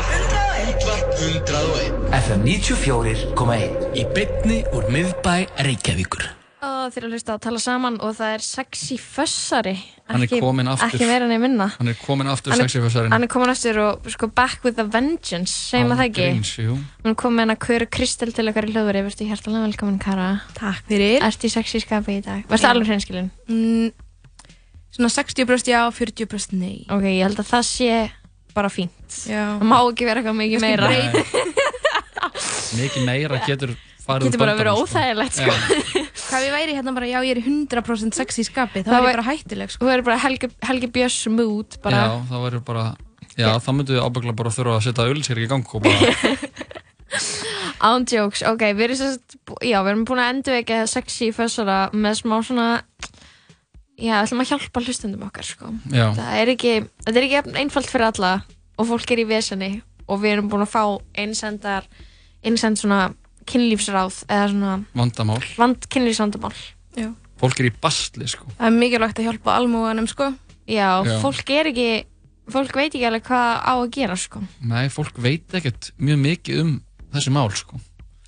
Speaker 14: Útvarp 101. FM 94.1. Í bytni úr miðbæ Reykjavíkur.
Speaker 4: Og þeir eru að hlusta að tala saman og það er sexy
Speaker 3: er
Speaker 4: Ekki-. Ekki meira niður minna
Speaker 3: Hann er komin aftur
Speaker 4: Hann
Speaker 3: sexy fessarinn.
Speaker 4: Hann er komin aftur og sko back with a vengeance segjum að það ekki. Hann er komin að Köru Kristel til okkar í hljóðveri Verstu hjertalega velkomin Kara
Speaker 17: Takk fyrir
Speaker 4: Ertu í sexy skapi í dag? Verstu
Speaker 17: Já.
Speaker 4: alveg hreinskilin?
Speaker 17: Mm, svona 60% já, 40% nei
Speaker 4: Ok, ég held að það sé bara fínt
Speaker 17: Já.
Speaker 4: Það má ekki vera eitthvað mikið meira
Speaker 3: Mikið meira getur farið
Speaker 4: Getur bara verið
Speaker 3: böndunum,
Speaker 4: óþægilegt sko.
Speaker 17: Hvað við væri hérna bara, já ég er í 100% sexy í skapi þá
Speaker 4: Það
Speaker 17: er ég
Speaker 4: væri-
Speaker 17: bara hættileg sko.
Speaker 4: Þú verður bara Helgi, Helgi Björns mood bara.
Speaker 3: Já, það verður bara Já, þá myndu við ábyggla bara þurfa að setja ölsýr í gang og bara
Speaker 4: Án jokes, ok, við erum sérst, já, við erum búin að endur ekki sexy fössara með smá svona, já, við ætlum að hjálpa hlustundum okkar, sko.
Speaker 3: Já.
Speaker 4: Það er ekki, þetta er ekki jafn einfalt fyrir alla og fólk er í veseni og við erum búin að fá einsendar, einsend svona kynlífsráð eða svona
Speaker 3: vandamál
Speaker 4: vand, kynlífsvandamál.
Speaker 17: Já.
Speaker 3: Fólk er í bastli, sko
Speaker 17: Það er mikilvægt að hjálpa almúanum sko
Speaker 4: Já,
Speaker 3: Já.
Speaker 4: fólk er ekki, fólk veit ekki alveg hvað á að gera sko.
Speaker 3: Nei, fólk veit ekkert mjög mikið um þessi mál sko.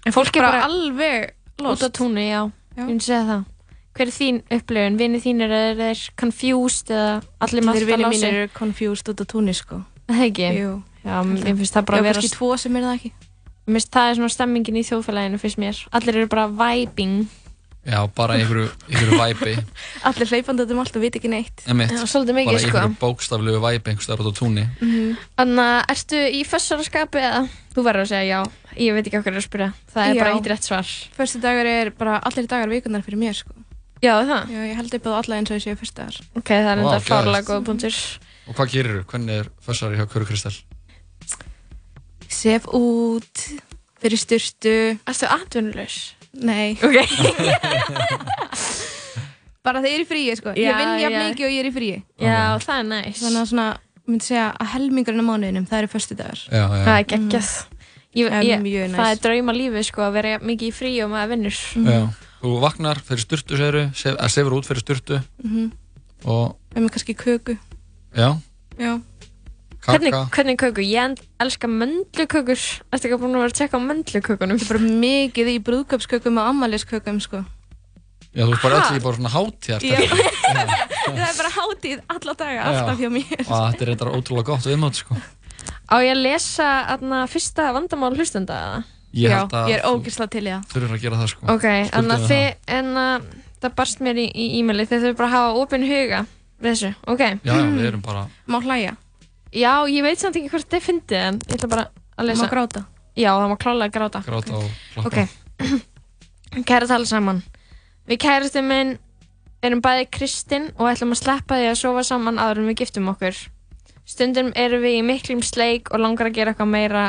Speaker 17: En
Speaker 4: fólk er bara
Speaker 17: alveg
Speaker 4: út á túnni, já, ég myndi segja það hver er þín upplifun, vinið þínir er þeir confused eða allir að
Speaker 17: vinir
Speaker 4: lási
Speaker 17: mínir eru confused út á túnni sko
Speaker 4: Það ekki?
Speaker 17: Jú
Speaker 4: Já, mér finnst það bara
Speaker 17: Já,
Speaker 4: að vera
Speaker 17: kannski tvo sem er það ekki
Speaker 4: Finnst það er svona stemmingin í þjóðfélaginu fyrst mér Allir eru bara vibing
Speaker 3: Já, bara einhverju, einhverju væpi
Speaker 17: Allir hleypandi um allt og veit ekki neitt
Speaker 3: Emitt,
Speaker 4: Já, svolítið mikið,
Speaker 3: bara
Speaker 4: sko.
Speaker 3: einhverju bókstaflegu væpi einhverstaðar út á túnni
Speaker 4: Anna, ertu í fössaraskapi eða? Þú verður að segja já Ég veit ekki okkur að spyrja Það er bara
Speaker 17: Já.
Speaker 4: eitt rétt svar
Speaker 17: Fyrstu dagar er bara allir dagar vikunar fyrir mér sko
Speaker 4: Já, það?
Speaker 17: Já, ég held upp á alla eins og þessi fyrstu dagar
Speaker 4: Ok, það er
Speaker 3: Vá,
Speaker 4: enda fárlega
Speaker 3: geðveikt.
Speaker 4: góða punktur
Speaker 3: Og hvað gerir þú? Hvernig er fössari hjá Köru Kristall?
Speaker 17: Sef út Fyrir styrtu
Speaker 4: Erstu atvinnulegs?
Speaker 17: Nei.
Speaker 4: Ok.
Speaker 17: Bara ég er í fríi sko.
Speaker 4: Já,
Speaker 17: Ég vinn jafn mikið og ég er í fríi.
Speaker 4: Já, það er næst
Speaker 17: Þannig að svona, myndi segja að helmingurinn á mánuðinum það eru fyrstu dagar
Speaker 3: Já, já.
Speaker 4: Það er geggjað. Ég,
Speaker 17: Það er
Speaker 4: það drauma lífið sko að vera mikið í frí og maður vinnur.
Speaker 3: Já. Þú vaknar fyrir sturtu, segir þú, sef, að sefur út fyrir sturtu.
Speaker 17: Mhm.
Speaker 3: og,
Speaker 17: Við með kannski köku.
Speaker 3: Já,
Speaker 17: Já.
Speaker 4: Hvernig, hvernig köku? Ég en- elska möndlukökur Ertu ekki búin að vera að tjekka á möndlukökunum?
Speaker 17: Þetta er bara mikið í brúðköpskökum og ammæliskökum sko
Speaker 3: Já, þú veist bara öll í bara svona hátíðar
Speaker 17: Já. Það er bara hátíð alla daga, alltaf hjá mér
Speaker 3: Og þetta er eitthvað ótrúlega gott viðmátt, sko.
Speaker 4: Á ég að lesa aðna fyrsta vandamál hlustenda eða?
Speaker 3: Ég
Speaker 17: Já, ég er
Speaker 3: þú
Speaker 17: ógislega til í það
Speaker 3: þurfir að gera það, sko.
Speaker 4: Ok, en það barst mér í, í e-maili þið þurfum bara að hafa opinn huga við þessu, ok?
Speaker 3: Já, já, við erum bara,
Speaker 17: Má hlæja
Speaker 4: Já, ég veit samt ekki hvort þið fyndið en ég ætla bara að lesa.
Speaker 17: Má gráta?
Speaker 4: Já, það má klálega gráta.
Speaker 3: Gráta og klappa.
Speaker 4: Ok, kæra tala saman. Við kærastu minn erum bæði kristinn og ætlum að sleppa því að sofa saman áður en við giftum okkur. Stundum erum við í miklum sleik og langar að gera eitthvað meira.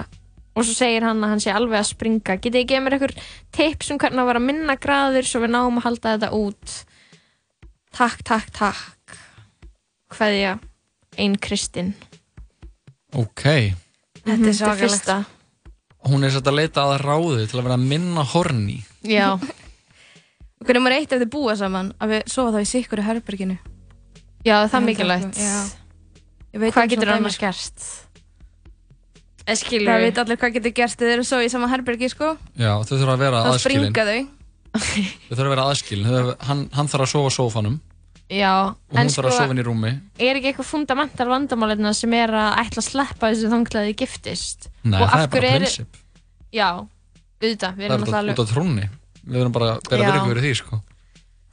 Speaker 4: Og svo segir hann að hann sé alveg að springa. Getið þið gefa mér eitthvað tips um hvernig að vera minna graður svo við náum að halda þetta út? Takk, takk, takk. Kveðja, ein kristinn
Speaker 3: ok.
Speaker 4: Þetta er
Speaker 17: svakalegt.
Speaker 4: fyrsta
Speaker 3: Hún er sett að leita að ráði til að vera minna horni.
Speaker 4: Já
Speaker 17: Hvernig maður eitt ef þið búa saman að við sofa þá í sikkuru herberginu
Speaker 4: Já, það er mikilvægt
Speaker 17: Já. Ég veit
Speaker 4: Hvað getur annars
Speaker 17: dæmi.
Speaker 4: gert? Eða skilur
Speaker 17: Það veit allir hvað getur gerst þegar þeir eru svo í sama herbergi sko
Speaker 3: Já, þau þurfa að vera
Speaker 17: Þá
Speaker 3: aðskilin.
Speaker 17: springa þau
Speaker 3: Þau þurfa að vera aðskilin. Hann, hann þarf að sofa sófanum
Speaker 4: Já,
Speaker 3: og hún þarf að sofa inn í rúmi.
Speaker 4: er ekki eitthvað fundamental vandamálina sem er að ætla að sleppa þessu þanglaði giftist
Speaker 3: Nei,
Speaker 4: Og
Speaker 3: það er bara prinsip.
Speaker 4: Já, auðvitað, við
Speaker 3: Það er
Speaker 4: erum
Speaker 3: út
Speaker 4: alltaf
Speaker 3: af- út af trúnni. Við erum bara að bera virðingu fyrir því, sko.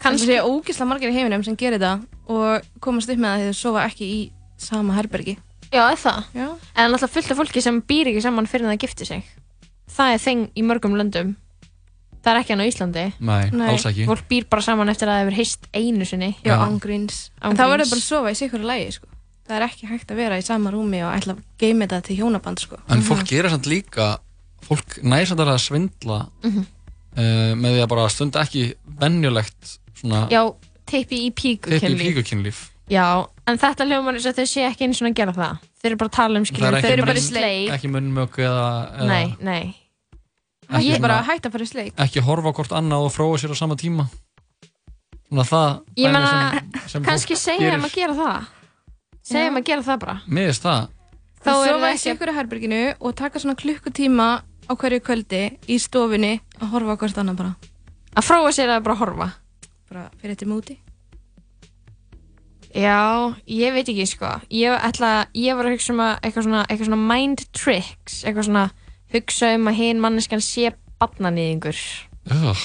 Speaker 17: Kannski sé ógislega margir í heiminum sem gerir það og komast upp með það því þau sofa ekki í sama herbergi
Speaker 4: Já, er það?
Speaker 17: Já.
Speaker 4: En alltaf fullt af fólki sem býr ekki saman fyrir það gifti sig Það er þeng í mörgum löndum Það er ekki hann á Íslandi.
Speaker 3: Nei, Nei. alls ekki.
Speaker 4: Fólk býr bara saman eftir að það hefur heist einu sinni.
Speaker 17: Já, ángríns En þá verður bara að sofa í sikkuru lægi sko. Það er ekki hægt að vera í sama rúmi og ætla að geima þetta til hjónaband sko.
Speaker 3: En fólk gerir samt líka, fólk alveg að svindla
Speaker 4: Mhm.
Speaker 3: uh, með því að bara stunda ekki venjulegt svona
Speaker 4: Já, teipi í píku
Speaker 3: teipi
Speaker 4: kynlíf.
Speaker 3: píkukynlíf.
Speaker 4: Já, en þetta hljómar eins og þau sé ekki eins og að gera það. Þeir eru bara að tala um
Speaker 3: er
Speaker 4: Þeir eru bara í sleik
Speaker 3: ekki munnmök eða, eða
Speaker 4: Nei, nei
Speaker 17: Ég er bara að hætta að fara í sleik.
Speaker 3: ekki horfa á hvort annað og fróa sér á sama tíma. Svona það
Speaker 4: Ég
Speaker 3: sem
Speaker 4: kannski segja
Speaker 3: gerir.
Speaker 4: þeim að gera það. Segja þeim að gera það bara.
Speaker 3: Finnst það.
Speaker 17: Þá sofa í
Speaker 4: ekki-
Speaker 17: sikkuru herberginu og taka svona klukkutíma á hverju kvöldi í stofunni að horfa á hvort annað bara.
Speaker 4: Að fróa sér að bara horfa.
Speaker 17: Bara fyrir þetta múti
Speaker 4: Já, ég veit ekki sko. Ég ætla, ég var að hugsa um að eitthvað svona, eitthvað svona mind tricks Eitthvað svona hugsa um að hinn manneskan sé barnanýðingur
Speaker 3: Ugh,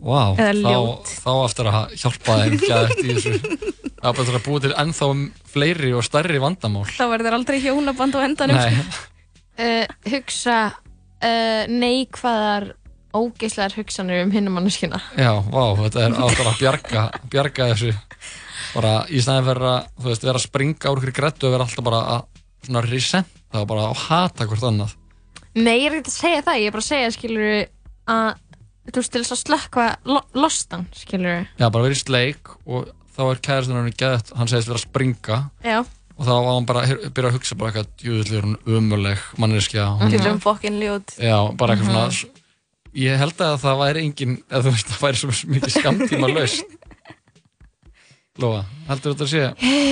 Speaker 3: wow,
Speaker 4: Eða
Speaker 3: þá,
Speaker 4: ljót.
Speaker 3: þá eftir að hjálpa þeim gæðið í þessu. Það er bara að búa til ennþá fleiri og stærri vandamál.
Speaker 17: Þá verður aldrei hjónaband á endanum
Speaker 4: uh, Hugsa uh, neikvæðar ógeislegar hugsanir um hinn manneskina
Speaker 3: já, vá, þetta er áttur að bjarga, bjarga þessu. Bara í staðin fyrir að, þú veist, vera að springa úr ykkur grættu og vera alltaf bara að svona resenta og bara að hata hvort annað.
Speaker 4: Nei, ég er ekki að segja það, ég er bara að segja skilur að þú veist til þess að slökkva lo lostan, skilur
Speaker 3: Já, bara verið í sleik og þá er kærastinn hann gæðt, hann segist vera að springa
Speaker 4: Já
Speaker 3: og þá var hann bara að byrja að hugsa bara eitthvað, er hún umuleg manneskja. hún-
Speaker 17: Dillum fokkin ljót
Speaker 3: Já, bara eitthvað
Speaker 17: Mhm.
Speaker 3: svona Ég held að það væri engin eða þú veist, það væri svo mikið skamtíma laust Lóa, heldur þetta að sé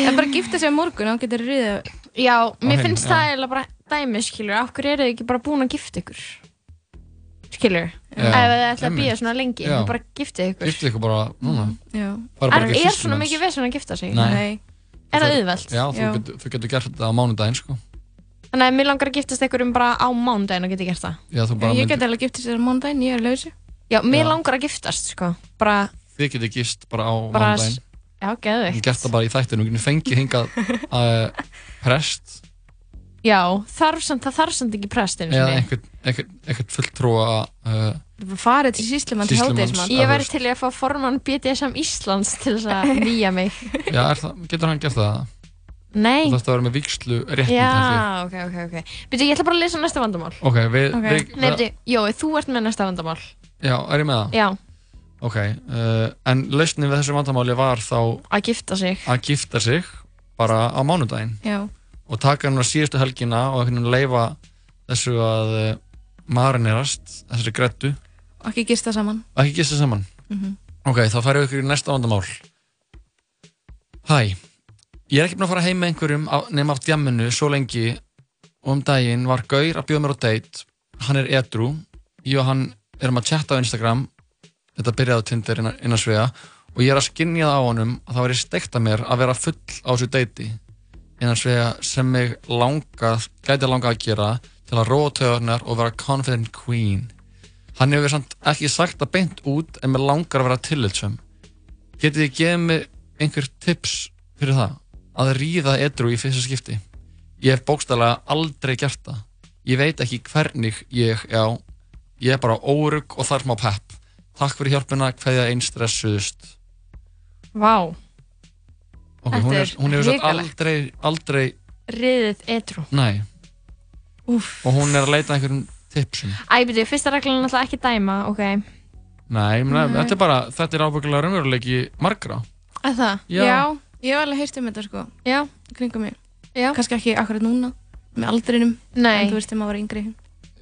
Speaker 17: En bara gifta sig á morgun og getur riðið
Speaker 4: Já, mér
Speaker 3: hreinu,
Speaker 4: finnst
Speaker 3: já.
Speaker 4: það eiginlega bara dæmi, skilur, af hverju eru þið ekki bara búin að gifta ykkur? Skilur,
Speaker 3: Já,
Speaker 4: ef þið ætla að býja svona lengi,
Speaker 3: Já.
Speaker 4: bara giftið ykkur.
Speaker 3: Giftið ykkur bara núna
Speaker 17: Já.
Speaker 3: Bara bara
Speaker 4: er
Speaker 3: systur
Speaker 4: svona mikið vesen að gifta sig?
Speaker 3: Nei.
Speaker 4: Er það auðvelt?
Speaker 3: Já, þú getur, þú getur gert þetta á mánudaginn sko
Speaker 4: Þannig að mér langar að giftast ykkur um bara á mánudaginn og geti gert það.
Speaker 3: Já, þú bara
Speaker 17: Ég
Speaker 3: myndir,
Speaker 17: get alveg giftist þér á mánudaginn, ég er lausi.
Speaker 4: Já, mér
Speaker 3: Já.
Speaker 4: langar að giftast, sko. Bara,
Speaker 3: þið getur gist bara á
Speaker 4: bara,
Speaker 3: mánudaginn
Speaker 4: já, geðvikt.
Speaker 3: gert það bara í þættinu, þú getur fengið hingað uh, prest
Speaker 4: Já, þarf samt, það þarf samt ekki prestinu
Speaker 3: eða einhvern, einhvern, einhvern fulltrúa uh,
Speaker 17: Farið til síslimann til hátegismann.
Speaker 4: Ég væri til að fá formann BDSM Íslands til þess að nýja mig.
Speaker 3: Já, er það, getur hann gert það?
Speaker 4: Nei.
Speaker 3: Þú þarfst að vera með vikslu ég.
Speaker 4: Já, ok, ok, ok. Byrju, ég ætla bara að lesa næsta vandamál.
Speaker 3: Ok, við, við
Speaker 4: Nei, byrju, Jói, þú ert með næsta vandamál.
Speaker 3: Já, er ég með það?
Speaker 4: Já,
Speaker 3: Ok, uh, en lausnin við þessu vandamáli var þá
Speaker 4: að gifta sig.
Speaker 3: að gifta sig bara á mánudaginn
Speaker 17: Já.
Speaker 3: Og taka hann á síðustu helgina og leifa þessu að uh, marinerast, þessari grettu
Speaker 17: Og ekki gista saman.
Speaker 3: ekki gista saman.
Speaker 17: Mhm.
Speaker 3: Ok, þá færum við ykkur í næsta vandamál. Hæ, ég er ekki búinn að fara heim með einhverjum nema af djamminu svo lengi og um daginn var Gaur að bjóða mér á date. Hann er edru, ég og hann erum að chatta á Instagram, þetta byrjaði á Tinder innan, innan svega og ég er að skinja það á honum að það væri steikt að mér að vera full á þessu deiti innan svega sem mig langað, gæti langað að gera til að róa töðunar og vera confident queen. Hann hefur samt ekki sagt það beint út en mér langar að vera tillitsum. Getið þið gefið mig einhver tips fyrir það? Að ríða edru í fyrsta skipti. Ég hef bókstæðlega aldrei gert það. Ég veit ekki hvernig ég, já, ég er bara órug og þarf má pepp. Takk fyrir hjálpina, hverja einn stressuðust.
Speaker 4: Vá,
Speaker 3: Ok,
Speaker 4: Þetta
Speaker 3: hún, er, hún hefur
Speaker 4: hrikalegt.
Speaker 3: aldrei, aldrei,
Speaker 4: riðið etru.
Speaker 3: nei.
Speaker 4: Úff.
Speaker 3: Og hún er að leita einhverjum tipsum.
Speaker 4: Æ, fyrsta reglan er náttúrulega ekki dæma, ok.
Speaker 3: Nei, mena,
Speaker 17: Nei.
Speaker 3: þetta er bara, þetta er ábyggilega raunveruleiki margra.
Speaker 4: Að það?
Speaker 3: Já.
Speaker 17: Ég hef alveg heyrt um þetta sko.
Speaker 4: Já.
Speaker 17: Kringum mig.
Speaker 4: Já.
Speaker 17: Kannski ekki akkurat núna, með aldrinum.
Speaker 4: Nei.
Speaker 17: En þú veist þegar maður var yngri.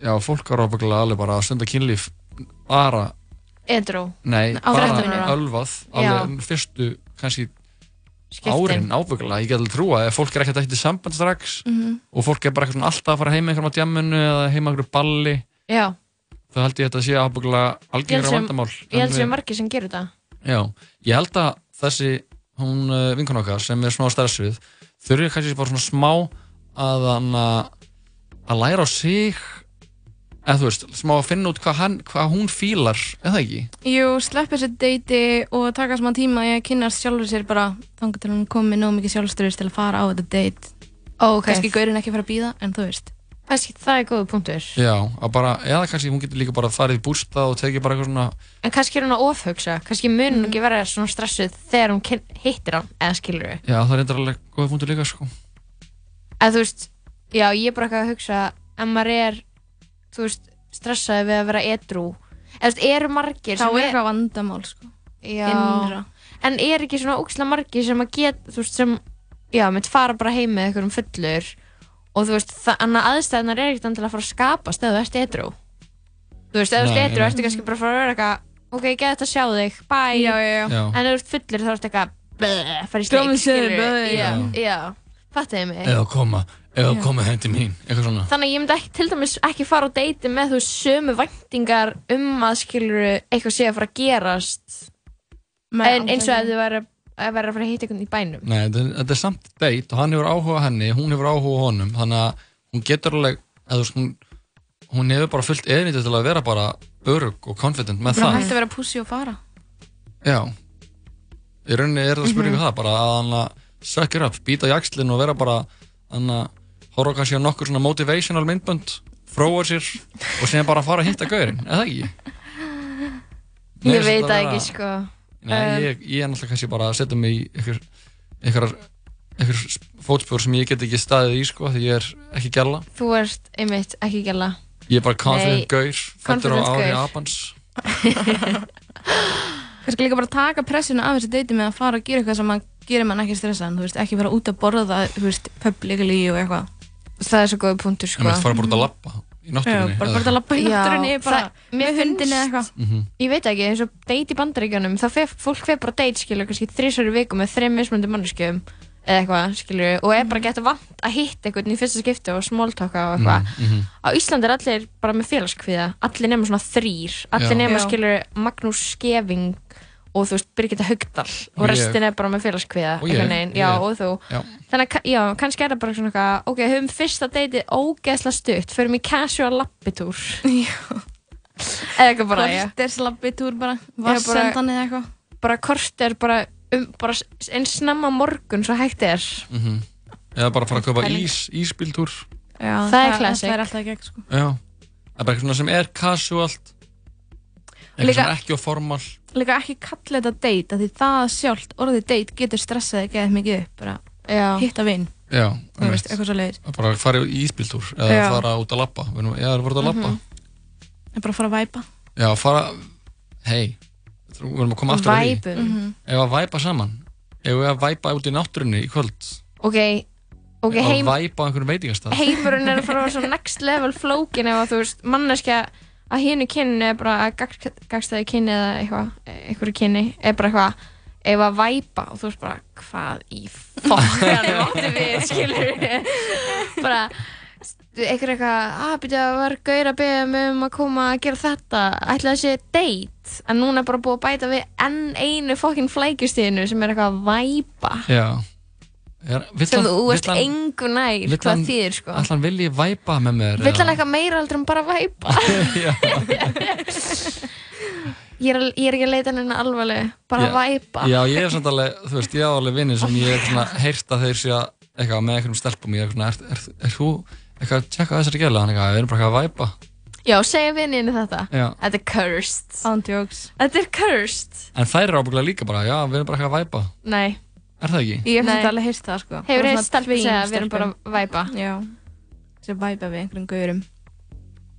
Speaker 3: Já, fólk var ábyggilega alveg bara að stunda kynlíf bara,
Speaker 4: Edru.
Speaker 3: nei,
Speaker 4: Á
Speaker 3: bara
Speaker 4: 13 ára.
Speaker 3: ölvað
Speaker 4: Já.
Speaker 3: alveg fyrstu, kannski
Speaker 4: Skiptin.
Speaker 3: árin ábyggilega, ég get alveg trúa ef fólk er ekkert í samband strax
Speaker 4: Mhm.
Speaker 3: og fólk er bara eitthvað alltaf að fara heim með einhverjum á djamminu eða heim með einhverju balli
Speaker 4: Já.
Speaker 3: þá held ég að þetta sé algengra
Speaker 4: sem-
Speaker 3: vandamál
Speaker 4: Ég held sem margir sem gerur það.
Speaker 3: Já, ég held að þessi hún uh, vinkun okkar sem er smá stressuð þurfi kannski bara svona smá að hann að læra á sig eða þú veist, smá að finna út hvað, hann, hvað hún fílar, eða ekki?
Speaker 17: Jú, sleppa þessu deiti og taka smá tíma að kynast sjálfur sér bara þangar til hún komi nóg mikið sjálfstyrðis til að fara á þetta date.
Speaker 4: Ok.
Speaker 17: Kannski gaurinn ekki að fara að býða, en þú veist.
Speaker 4: Kannski það er góða punktur.
Speaker 3: Já, að bara, eða kannski hún getur líka bara farið í bústað og tekið bara eitthvað svona
Speaker 4: En kannski er hún að ofhugsa, kannski mun hún ekki vera svona stressuð þegar hún hittir hann, eða skilur við.
Speaker 3: Já, það er reyndar
Speaker 4: þú veist, stressaði við að vera edru, eða eru margir
Speaker 17: Þá er eitthvað vandamál, sko.
Speaker 4: Já, en er ekki svona ógæslega margir sem að get, þú veist, sem, já, mitt fara bara heim með einhverjum fullur og þú veist, þannig að aðstæðunar er ekkert endilega að fara að skapast ef þú ert edru. Þú veist, ef þú ert edru, ertu kannski bara að fara að vera eitthvað, ok, ég get þetta að sjá þig, bye.
Speaker 17: Já, já, já.
Speaker 3: Já.
Speaker 4: En ef þú ert fullur þá ertu eitthvað, fara í sleik, skilur. Já,
Speaker 3: Já.
Speaker 4: já, fattiði mig.
Speaker 3: Eða koma, eða koma heim til mín, eitthvað svona
Speaker 4: Þannig að ég myndi ekki, til dæmis ekki fara á deiti með þú sömu væntingar um að skilur eitthvað sé að fara að gerast en, eins og ef þið væri að vera að fara að hitta einhvern í bænum.
Speaker 3: Nei, þetta, er- þetta er samt date og hann hefur áhuga henni, hún hefur áhuga honum þannig að hún getur alveg eða, hún, hún hefur bara fullt eðnýtti til að vera bara örug og confident með
Speaker 17: Það
Speaker 3: það
Speaker 17: hætti að vera pussi og fara.
Speaker 3: Já Í rauninni er það spurningu
Speaker 17: Mhm.
Speaker 3: það bara að hann að suck it up, býta í axlinn og vera bara hann að horfa kannski á nokkur svona motivational myndbönd fróa sér og síðan bara fara að hitta gaurinn, eða ekki? Mér
Speaker 4: Ég veit það ekki, sko.
Speaker 3: Nei,
Speaker 4: Um,
Speaker 3: ég, ég er náttúrulega kannski bara að setja mig í ykkur, ykkur, ykkur fótspjór sem ég get ekki staðið í sko, því ég er ekki gæla.
Speaker 4: Þú ert einmitt ekki gæla.
Speaker 3: Ég er bara confident
Speaker 4: Nei,
Speaker 3: gaur, fættur á ári
Speaker 4: gaur.
Speaker 3: Japans.
Speaker 17: Kannski líka bara taka pressuna af þessu deiti með að fara að gera eitthvað sem gera mann ekki stressaðan, þú veist, ekki fara út að borða, þú veist, publicly og eitthvað.
Speaker 4: Það er svo góð punktur,
Speaker 3: Ég myndi fara bara út að lappa í náttúrunni.
Speaker 17: Bara bara að lappa í náttúrunni, bara
Speaker 4: það-
Speaker 17: með hundinni eða eitthvað.
Speaker 3: Mhm.
Speaker 4: Ég veit ekki, eins og date í bandaríkjunum, þá fer, fólk fer bara date, skilur, kannski þrísar í viku með þreim mismunandi manneskjöfum. eða eitthvað, skilur og er bara gett vant að hitta einhvern í fyrsta skipti og smóltaka og eitthvað
Speaker 3: Mm, mhm.
Speaker 4: á Íslandi er allir bara með félagskviða allir nema svona þrýr, allir
Speaker 3: Já.
Speaker 4: nema
Speaker 3: Já.
Speaker 4: skilur Magnús Skeving og þú veist Birgitta Haugdal og restin er bara með félagskviða þannig að, já, kannski er það bara svona eitthvað ok, höfum fyrsta deitið ógeðslega stutt förum í casual lappitúr eða eitthvað bara, já.
Speaker 17: Korterslappitúr bara,
Speaker 4: bara-
Speaker 17: vassendan eða eitthvað.
Speaker 4: bara kort er bara, um, bara eins snemma morgun svo hægt er.
Speaker 3: Mhm. Eða bara fara að kaupa
Speaker 4: Pæling.
Speaker 3: ís, ísbíltúr.
Speaker 17: Já,
Speaker 4: Það er classic.
Speaker 17: Það er alltaf gegn sko.
Speaker 3: Já. Það er bara eitthvað sem er casualt Eitthvað sem er ekki á formal
Speaker 17: Líka ekki kalla þetta date, af því það sjálft, orðið date getur stressaði geðið mikið upp bara
Speaker 4: Já.
Speaker 17: hitta vinn
Speaker 3: Já,
Speaker 17: Þú veist, eitthvað svo leiðis
Speaker 3: Að Bara fara í ísbíltúr eða
Speaker 17: Já.
Speaker 3: fara út að labba Við erum- Já, það er voruð að labba
Speaker 17: Mhm. En bara fara að væpa
Speaker 3: Já, fara Hei, við erum að koma aftur að því
Speaker 4: Væpum. Mhm.
Speaker 3: Ef að væpa saman Ef við að væpa út í náttúrunni í kvöld
Speaker 4: ok, ok,
Speaker 3: Ef
Speaker 4: heim,
Speaker 3: að væpa á einhverjum veitingastað
Speaker 4: heimurinn er að fara að vera svo next level flókin ef að þú veist, manneskja að hínu kynni er bara gagstæði kynni eða eitthvað, einhverju kynni er bara eitthvað, ef að væpa og þú veist bara, hvað í fokkanum áttu við, skilur bara einhver eitthvað, að byrja að var gaur að mig um að koma að gera þetta ætla að sé date? En núna er bara búið að bæta við enn einu fokkin flækjustíðinu sem er eitthvað að væpa.
Speaker 3: Já. er,
Speaker 4: sem
Speaker 3: hann-
Speaker 4: þú
Speaker 3: hann-
Speaker 4: engu nær
Speaker 3: vill
Speaker 4: hvað
Speaker 3: hann-
Speaker 4: þýðir sko
Speaker 3: Ætla hann vilji væpa með mér
Speaker 4: Vill hann eitthvað meira heldur en bara væpa?
Speaker 3: Já.
Speaker 4: ég, er, ég er ekki að leita henni alvarleg, bara
Speaker 3: Já.
Speaker 4: væpa.
Speaker 3: Já, ég er samt alveg, þú veist, ég á alveg vinni sem ég er svona heyrt að þeir sé að eitthvað með einhverjum stelpum, ég er svona, er, er, er þú eitthvað að tjekka þessari gæla, hann eitthvað, við erum bara eitthvað að væpa
Speaker 4: Já, segja vinninu þetta.
Speaker 3: Já.
Speaker 4: Þetta er cursed.
Speaker 17: Ándjóks.
Speaker 4: Þetta er cursed.
Speaker 3: En þær eru ábygglega líka bara, já, við erum bara eitthvað að væpa
Speaker 4: Nei.
Speaker 3: Er það ekki?
Speaker 17: Ég hef þetta alveg heyrst það sko
Speaker 4: Hefur
Speaker 17: svona
Speaker 4: stelpur
Speaker 17: twin
Speaker 4: segja að við erum bara að væpa?
Speaker 17: Já Sem væpa við einhverjum gaurum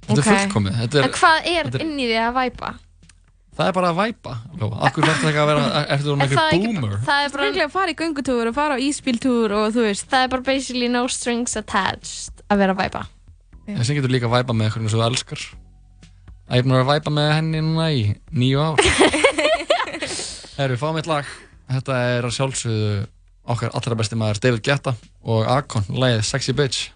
Speaker 3: Þetta er fullkomið, þetta er,
Speaker 4: En hvað er
Speaker 3: er-
Speaker 4: inn í því að væpa?
Speaker 3: það er bara að væpa. Akkur verður þetta að vera, ertu þú
Speaker 4: það er ekki-
Speaker 3: boomer?
Speaker 4: Það er bara...
Speaker 17: Að fara í göngutúr og fara á íspíltúr og þú veist
Speaker 4: Það er bara basically no strings attached að vera að væpa.
Speaker 3: En sem getur líka að væpa með einhverjum sem þú elskar að ég búin að að væpa með henni núna í nýju ár Herru, fáum eitt lag Þetta er sjálfsögðu okkar allra besti maður David Guetta og Akon, lagið Sexy Bitch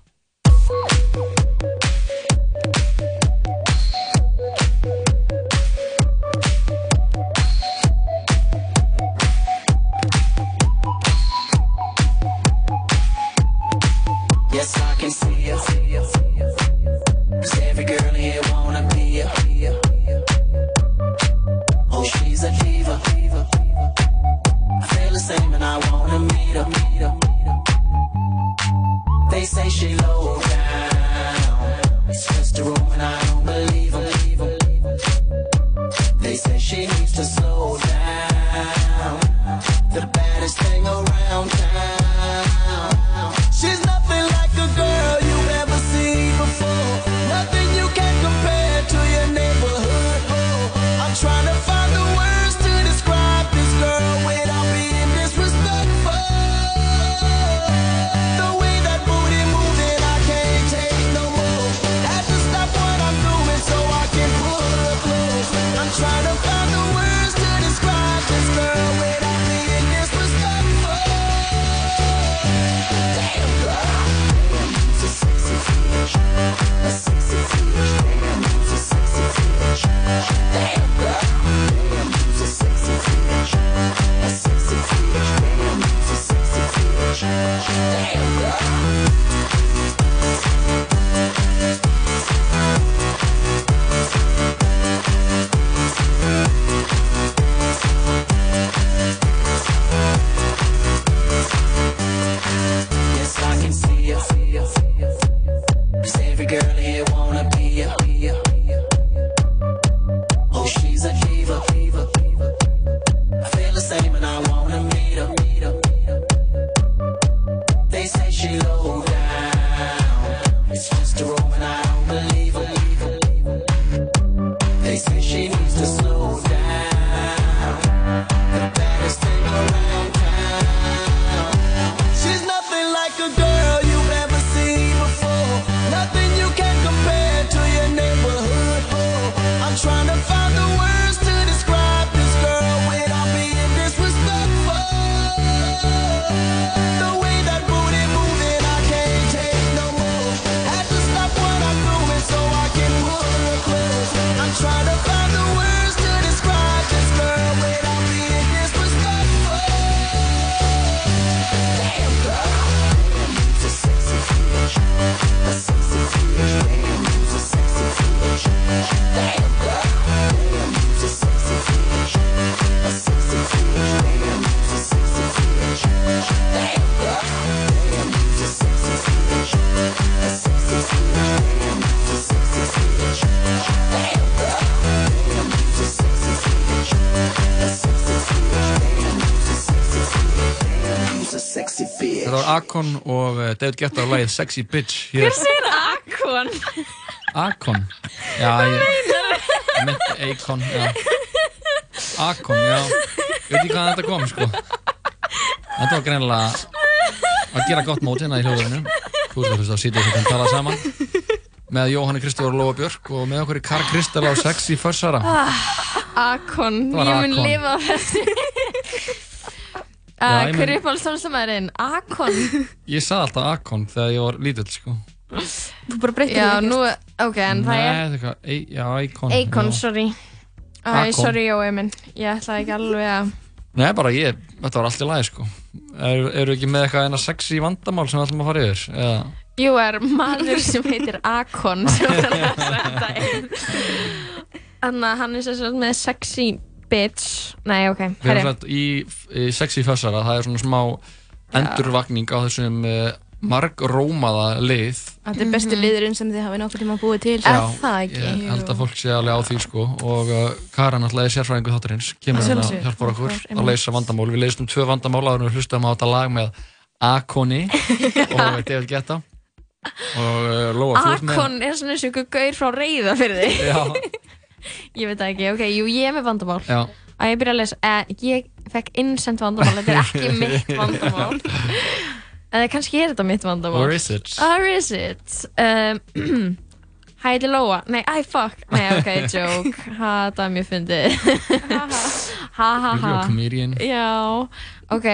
Speaker 9: say she low
Speaker 3: Akon og uh, David Guetta á lagið Sexy Bitch hér.
Speaker 4: Hver segir Akon?
Speaker 3: Akon. Já, ég, ég myndi Akon já. Akon, já. Ég veit ekki hvaðan þetta kom, sko. Þetta var greinilega að gera gott mót hérna í hljóðurinu Þú veist að þú sýtið þetta að tala saman. Með Jóhanni Kristóður og Lóa Björk og með okkur í Karl Kristall á Sexy Fössara.
Speaker 4: Ah, Akon, ég mun lifa á þessu uh, Hver er uppáhalds tónlistamæðurinn? Akon
Speaker 3: Ég sagði alltaf Akon þegar ég var lítill, sko
Speaker 17: Þú bara breytir
Speaker 4: Já,
Speaker 17: því
Speaker 4: nú, ok, en það
Speaker 3: Nei,
Speaker 4: er
Speaker 3: þetta er eitthvað, Ei- já, Akon
Speaker 4: Akon,
Speaker 3: já.
Speaker 4: sorry
Speaker 3: Akon.
Speaker 4: sorry Jói minn, ég ætlaði ekki alveg að
Speaker 3: Nei, bara ég, þetta var allt í lagi, sko Eru er ekki með eitthvað eina sexy vandamál sem við ætlum að fara yfir? Eða?
Speaker 4: Jú, er maður sem heitir Akon sem er að senda inn Þannig að hann er sem sagt með sexy bitch. Nei, ok, herri.
Speaker 3: í, í sexy fössara, það er svona smá endurvakning á þessum uh, margrómaða lið.
Speaker 17: Þetta er besti liðurinn sem þið hafið nokkur tíma búið til.
Speaker 3: Já, Ég held að fólk sé alveg á því sko. Og uh, Karan alltaf er sérfræðingu þáttarins kemur
Speaker 17: Að
Speaker 3: hérna
Speaker 17: sjálfsögðu.
Speaker 3: og hjálpar okkur að leysa vandamál. Við leystum tvö vandamál en við hlustum á þetta lag með Akoni og David Guetta. Og uh, Lóa
Speaker 4: Akon er svona eins og ykkur gaur frá reyða fyrir þig
Speaker 3: Já,
Speaker 4: Ég veit það ekki, ok, jú, ég er með vandamál.
Speaker 3: Já,
Speaker 4: að ég byrja að lesa, eh, ég fekk innsend vandamál, þetta er ekki mitt vandamál. Eða kannski er þetta mitt vandamál.
Speaker 3: Or is it?
Speaker 4: Or is it? Um, Hæ, þetta er Lóa. Nei, æ, fuck. Nei, ok, joke. Ha, Það er mjög fyndið. Ha, ha,
Speaker 3: You're
Speaker 4: ha
Speaker 3: a comedian.
Speaker 4: Já, ok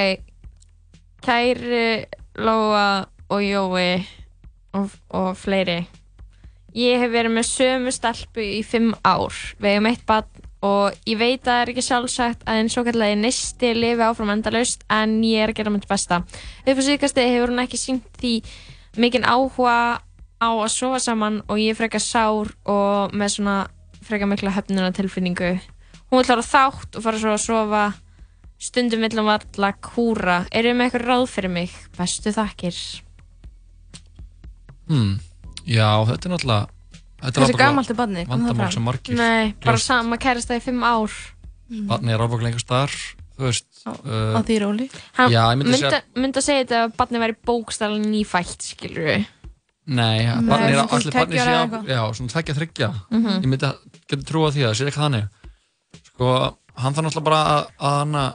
Speaker 4: Kæri Lóa og Jói og, og fleiri Ég hef verið með sömu stelpu í fimm ár. Við hefum eitt barn og ég veit að það er ekki sjálfsagt að einn svo kallagi neisti lifi áfram endalaust en ég er að gera mitt besta. Upp á síðkasti hefur hún ekki sínt því mikinn áhuga á að sofa saman og ég er frekar sár og með svona frekar mikla höfnuna tilfinningu. Hún vil hlara þátt og fara svo að sofa stundum hún varla kúra. Eru með eitthvað ráð fyrir mig? Bestu þakkir.
Speaker 3: hmm. Já, þetta er náttúrulega þetta
Speaker 17: er barnið? Kom það
Speaker 3: Vandamál sem margir
Speaker 4: Nei, bara
Speaker 3: gljást.
Speaker 4: sama kærast það í fimm ár.
Speaker 3: Barnið er ábúinlega einhver staðar þú veist uh,
Speaker 17: Á því róli
Speaker 4: Hann
Speaker 3: Já, ég myndi
Speaker 4: myndi,
Speaker 3: segja-
Speaker 4: myndi að segja þetta að barnið væri bókstæðan nýfætt, skilur við.
Speaker 3: Nei,
Speaker 4: Nei,
Speaker 3: barnið er
Speaker 4: svona
Speaker 3: allir barnið
Speaker 4: tveggja
Speaker 3: sé á,
Speaker 4: eitthvað.
Speaker 3: já, svona tveggja þryggja
Speaker 4: Mhm.
Speaker 3: ég myndi að geta trúa því að það sé eitthvað þannig sko, hann þarf náttúrulega bara að, að hann að,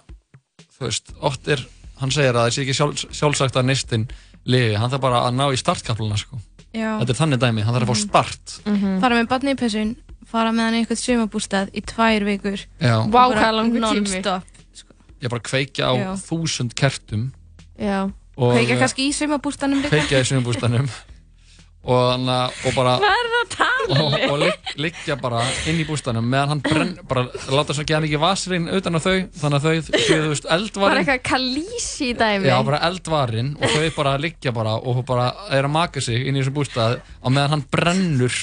Speaker 3: þú veist, oft er hann segir að það sé ekki sjálf, sjálfsagt að neistinn lifi, hann þarf bara að ná í startkapluna sko,
Speaker 17: Já.
Speaker 3: þetta er þannig dæmi hann þarf að fá start
Speaker 17: Fara með barnið í pessun Fara með hann í eitthvað sumabústað í tvær vikur
Speaker 3: Já.
Speaker 17: Og
Speaker 3: Vá,
Speaker 17: bara
Speaker 4: hvað langur tími.
Speaker 17: non-stop.
Speaker 3: ég bara kveikja á
Speaker 17: Já.
Speaker 3: þúsund kertum
Speaker 4: Já.
Speaker 3: og
Speaker 17: Kveikja kannski í sumabústanum líka
Speaker 3: kveikja í sumabústanum og, þannig að- og bara
Speaker 4: Hvað er það að tala
Speaker 3: og, og ligg, liggja bara inn í bústanum meðan hann brenn, bara láta svo ekki hann ekki vasrin utan á þau, þannig að þau séu þú veist
Speaker 4: Bara
Speaker 3: eldvarin
Speaker 4: eitthvað kalísi dæmi.
Speaker 3: Já, bara eldvarin og þau bara liggja bara og bara er að maka sig inn í þessum bústað á meðan hann brennur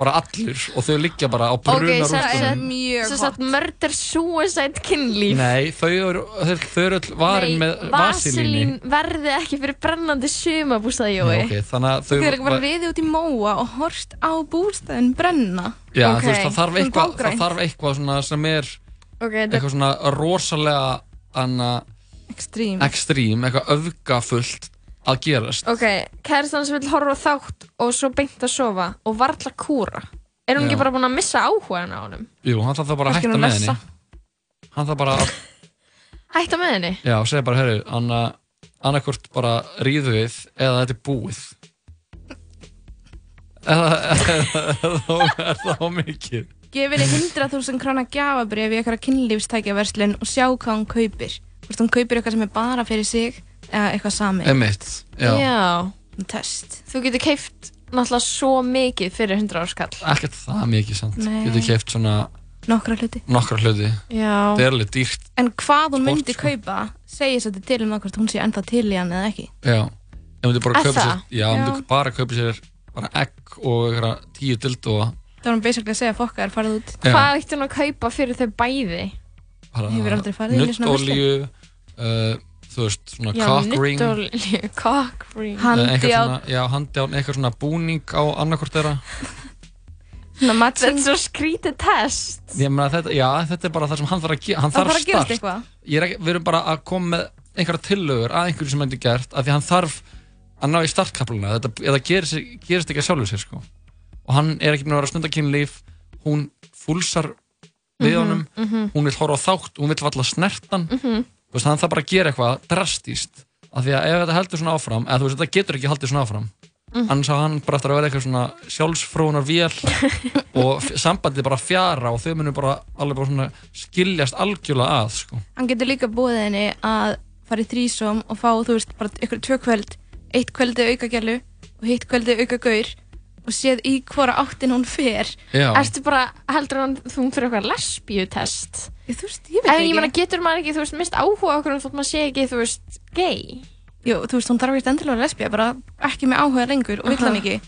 Speaker 3: bara allur og þau liggja bara á
Speaker 4: Ok,
Speaker 3: bruna
Speaker 4: sem
Speaker 3: rústunum
Speaker 4: sagt, sem sagt murder suicide kynlíf.
Speaker 3: Nei, þau eru, þau, eru öll varin með vasilíni
Speaker 4: vasilín verði ekki fyrir brennandi sumabústaði, Jói.
Speaker 3: Já, ok, þannig að þau
Speaker 17: Þau eru ekki bara riðið út í móa og horst á bústæðin brenna
Speaker 3: Já,
Speaker 4: Ok.
Speaker 3: þú veist, það þarf eitthvað, það þarf eitthvað svona sem er
Speaker 4: Ok, þetta
Speaker 3: eitthvað svona rosalega anna,
Speaker 17: Extreme
Speaker 3: ekstrím, eitthvað öfgafullt að gerast
Speaker 4: Ok, kæristan sem vil horfa á þátt og svo beint að sofa og varla kúra. Er hún
Speaker 3: Já.
Speaker 4: ekki bara búin að missa áhugaðan á honum?
Speaker 3: Jú, hann þarf það bara að
Speaker 4: Kannski
Speaker 3: hætta
Speaker 4: hún
Speaker 3: með
Speaker 4: lessa.
Speaker 3: henni Hann þarf bara að,
Speaker 4: Hætta með henni?
Speaker 3: já, segja bara, herru Anna, annarkvort bara ríðu við eða þetta er búið eða, eða, eða er það á mikið
Speaker 17: Gefið þið 100.000 krónar gjafabrif í eitthvað kynlífstækjaverslun og sjá hvað hún kaupir Hvort hún kaupir eitthvað sem er bara fyrir sig eða eitthvað sami
Speaker 3: Emitt, já,
Speaker 4: Já.
Speaker 17: Test
Speaker 4: Þú getur keift náttúrulega svo mikið fyrir 100 ára skall.
Speaker 3: ekkert það mikið samt
Speaker 17: Nei.
Speaker 3: Getur keft svona
Speaker 17: Nokkra hluti
Speaker 3: nokkra hluti
Speaker 4: Já.
Speaker 3: Það er alveg dýrt,
Speaker 17: En hvað hún myndi
Speaker 3: sko.
Speaker 17: kaupa segir þetta til um hvort hún sé ennþá til í hann eða ekki
Speaker 3: já Ef myndi bara
Speaker 17: Er
Speaker 3: kaupa sér, já, ef myndi
Speaker 17: Já.
Speaker 3: bara kaupa sér bara egg og eitthvað tíu dildóa
Speaker 17: Það var hún basically að segja að fokka er farið út
Speaker 3: Já.
Speaker 4: Hvað ætti hún að kaupa fyrir þau bæði?
Speaker 17: Hefur aldrei farið í svona
Speaker 3: nuttolíu uh, þú veist, svona
Speaker 4: Já,
Speaker 3: cock ring
Speaker 4: nuttolíu, cock ring.
Speaker 3: Eitthvað svona, já, handjárn, eitthvað svona búning á annarkort þeirra
Speaker 17: Svona
Speaker 4: Þetta er svo skrítið test.
Speaker 3: ég meina þetta, já, þetta er bara það sem hann þarf að gera hann þarf start er ekki, við erum bara að koma með einhverja tillögur að einhverju sem hann er gert af því hann þarf að ná í startkapluna þetta, eða gerist, gerist ekki að sjálfu sér sko. og hann er ekki búin að vera stunda kynlíf hún fúlsar við
Speaker 4: Mhm,
Speaker 3: honum,
Speaker 4: mhm.
Speaker 3: hún vil horfa á þátt hún vil valla snertan
Speaker 4: Mhm.
Speaker 3: þú veist, hann þarf bara að gera eitthvað drastíst af því að ef þetta heldur svona áfram eða þú veist, þetta getur ekki haldið svona áfram
Speaker 4: Mhm.
Speaker 3: annars á hann bara eftir að vera eitthvað svona sjálfsfróunar vél og sambandið bara fjara og þau munum bara alveg bara svona skiljast algjörlega að sko.
Speaker 17: Hann getur líka búið henni að fara í þrísom og fá, þú veist, bara ykkur tvö kvöld eitt kvöldi auka gælu og hitt kvöldi auka gaur og séð í hvora áttin hún fer
Speaker 3: Já.
Speaker 4: Ertu bara, heldur hann þú fyrir eitthvað lesbíutest?
Speaker 17: Þú veist, ég veit
Speaker 4: En
Speaker 17: ekki.
Speaker 4: ég meina, getur maður ekki, þú veist, mist áhuga okkur þótt maður sé ekki, þú veist, gay?
Speaker 17: Jú, þú veist, hún þarf ekki endilega lesbía bara ekki með áhuga lengur og vill hann ekki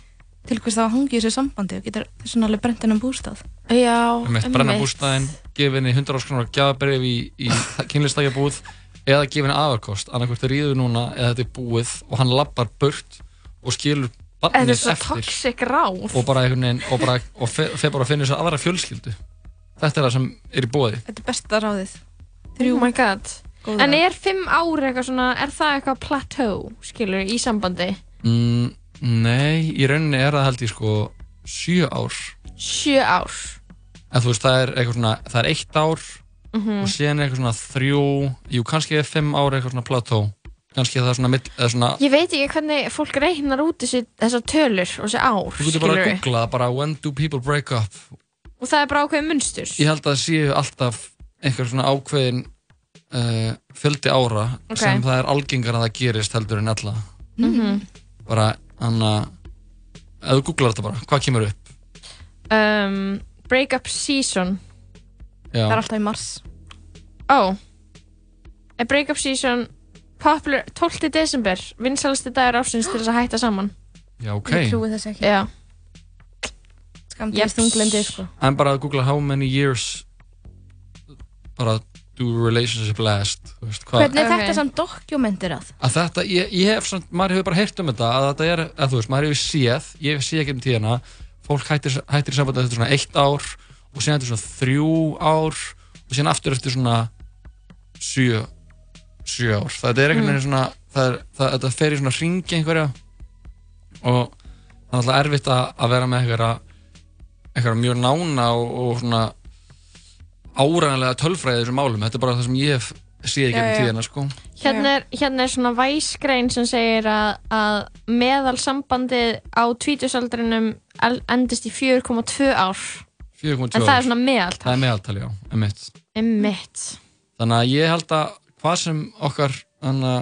Speaker 17: til hvers þá að hangi í þessu sambandi og getur þessum alveg brent hennan bústað
Speaker 4: Já,
Speaker 3: um eitt brenna bústæðin, gefa henni 100 áskronar gjafabrif í, í kynlistækjabúð eða gefa henni aðarkost annarkvort er ríðu núna eða þetta er búið og hann lappar burt og skilur
Speaker 4: Þetta er svo toxic ráð.
Speaker 3: Og bara einhvern veginn og, bara, og fe, fer bara að finna sér aðra fjölskyldu. Þetta er það sem er í bóði
Speaker 17: Þetta er besta ráðið.
Speaker 4: Oh my god.
Speaker 17: Góð
Speaker 4: En er fimm ári eitthvað svona, er það eitthvað plateau, skilur, í sambandi?
Speaker 3: mm, Nei, í rauninni er það held ég sko sjö ár.
Speaker 4: Sjö ár.
Speaker 3: En þú veist það er eitthvað svona það er eitt ár
Speaker 4: Mhm.
Speaker 3: og síðan er eitthvað svona þrjú jú kannski er fimm ár eitthvað svona plató kannski er það svona, mill, eða svona
Speaker 4: Ég veit ekki hvernig fólk reynar út þessi, þessar tölur og þessi ár,
Speaker 3: þú getur bara að
Speaker 4: skilurðu.
Speaker 3: googla bara when do people break up
Speaker 4: Og það er bara ákveðið munstur
Speaker 3: ég held að það séu alltaf einhver svona ákveðin uh, fjöldi ára
Speaker 4: Ok.
Speaker 3: sem það er algengar að það gerist heldur en alla
Speaker 4: Mhm.
Speaker 3: bara hann að ef þú googlar þetta bara, hvað kemur upp
Speaker 4: um, Breakup season
Speaker 3: Já.
Speaker 17: Það er alltaf í mars
Speaker 4: Ó A breakup season Popular 12. desember Vinsalasti dagur ársins til þess að hætta saman
Speaker 3: Já, ok.
Speaker 17: Ég trúi þess ekki
Speaker 4: Já
Speaker 17: Skamdið
Speaker 4: Jeps.
Speaker 17: þunglendi sko
Speaker 3: en bara að googla how many years bara do relationship last veist,
Speaker 17: Hvernig er þetta samt dokumentirað?
Speaker 3: að þetta, ég, ég hef samt, maður hefur bara heyrt um þetta að þetta er, að þú veist, maður hefur séð ég hef séð ekki um tíðina, fólk hættir, hættir í sambandi eftir svona eitt ár og síðan eftir svona þrjú ár og síðan aftur eftir svona sjö sjö ár, þetta er einhvern
Speaker 4: Mm.
Speaker 3: veginn svona það er, það, þetta fer í svona ringi einhverja og það er alltaf erfitt að, að vera með einhverja einhverja mjög nána og, og svona áræðanlega tölfræði í þessum málum, þetta er bara það sem ég séð ekki um tíðina sko.
Speaker 4: Hérna er, hérna er svona væskrein sem segir að, að meðal sambandið á tvítusaldrinum endist í 4,2 ár.
Speaker 3: 4,2
Speaker 4: En það
Speaker 3: ár.
Speaker 4: er svona meðaltal.
Speaker 3: Það er meðaltal, já, emitt.
Speaker 4: Emmitt
Speaker 3: Þannig að ég held að hvað sem okkar hana,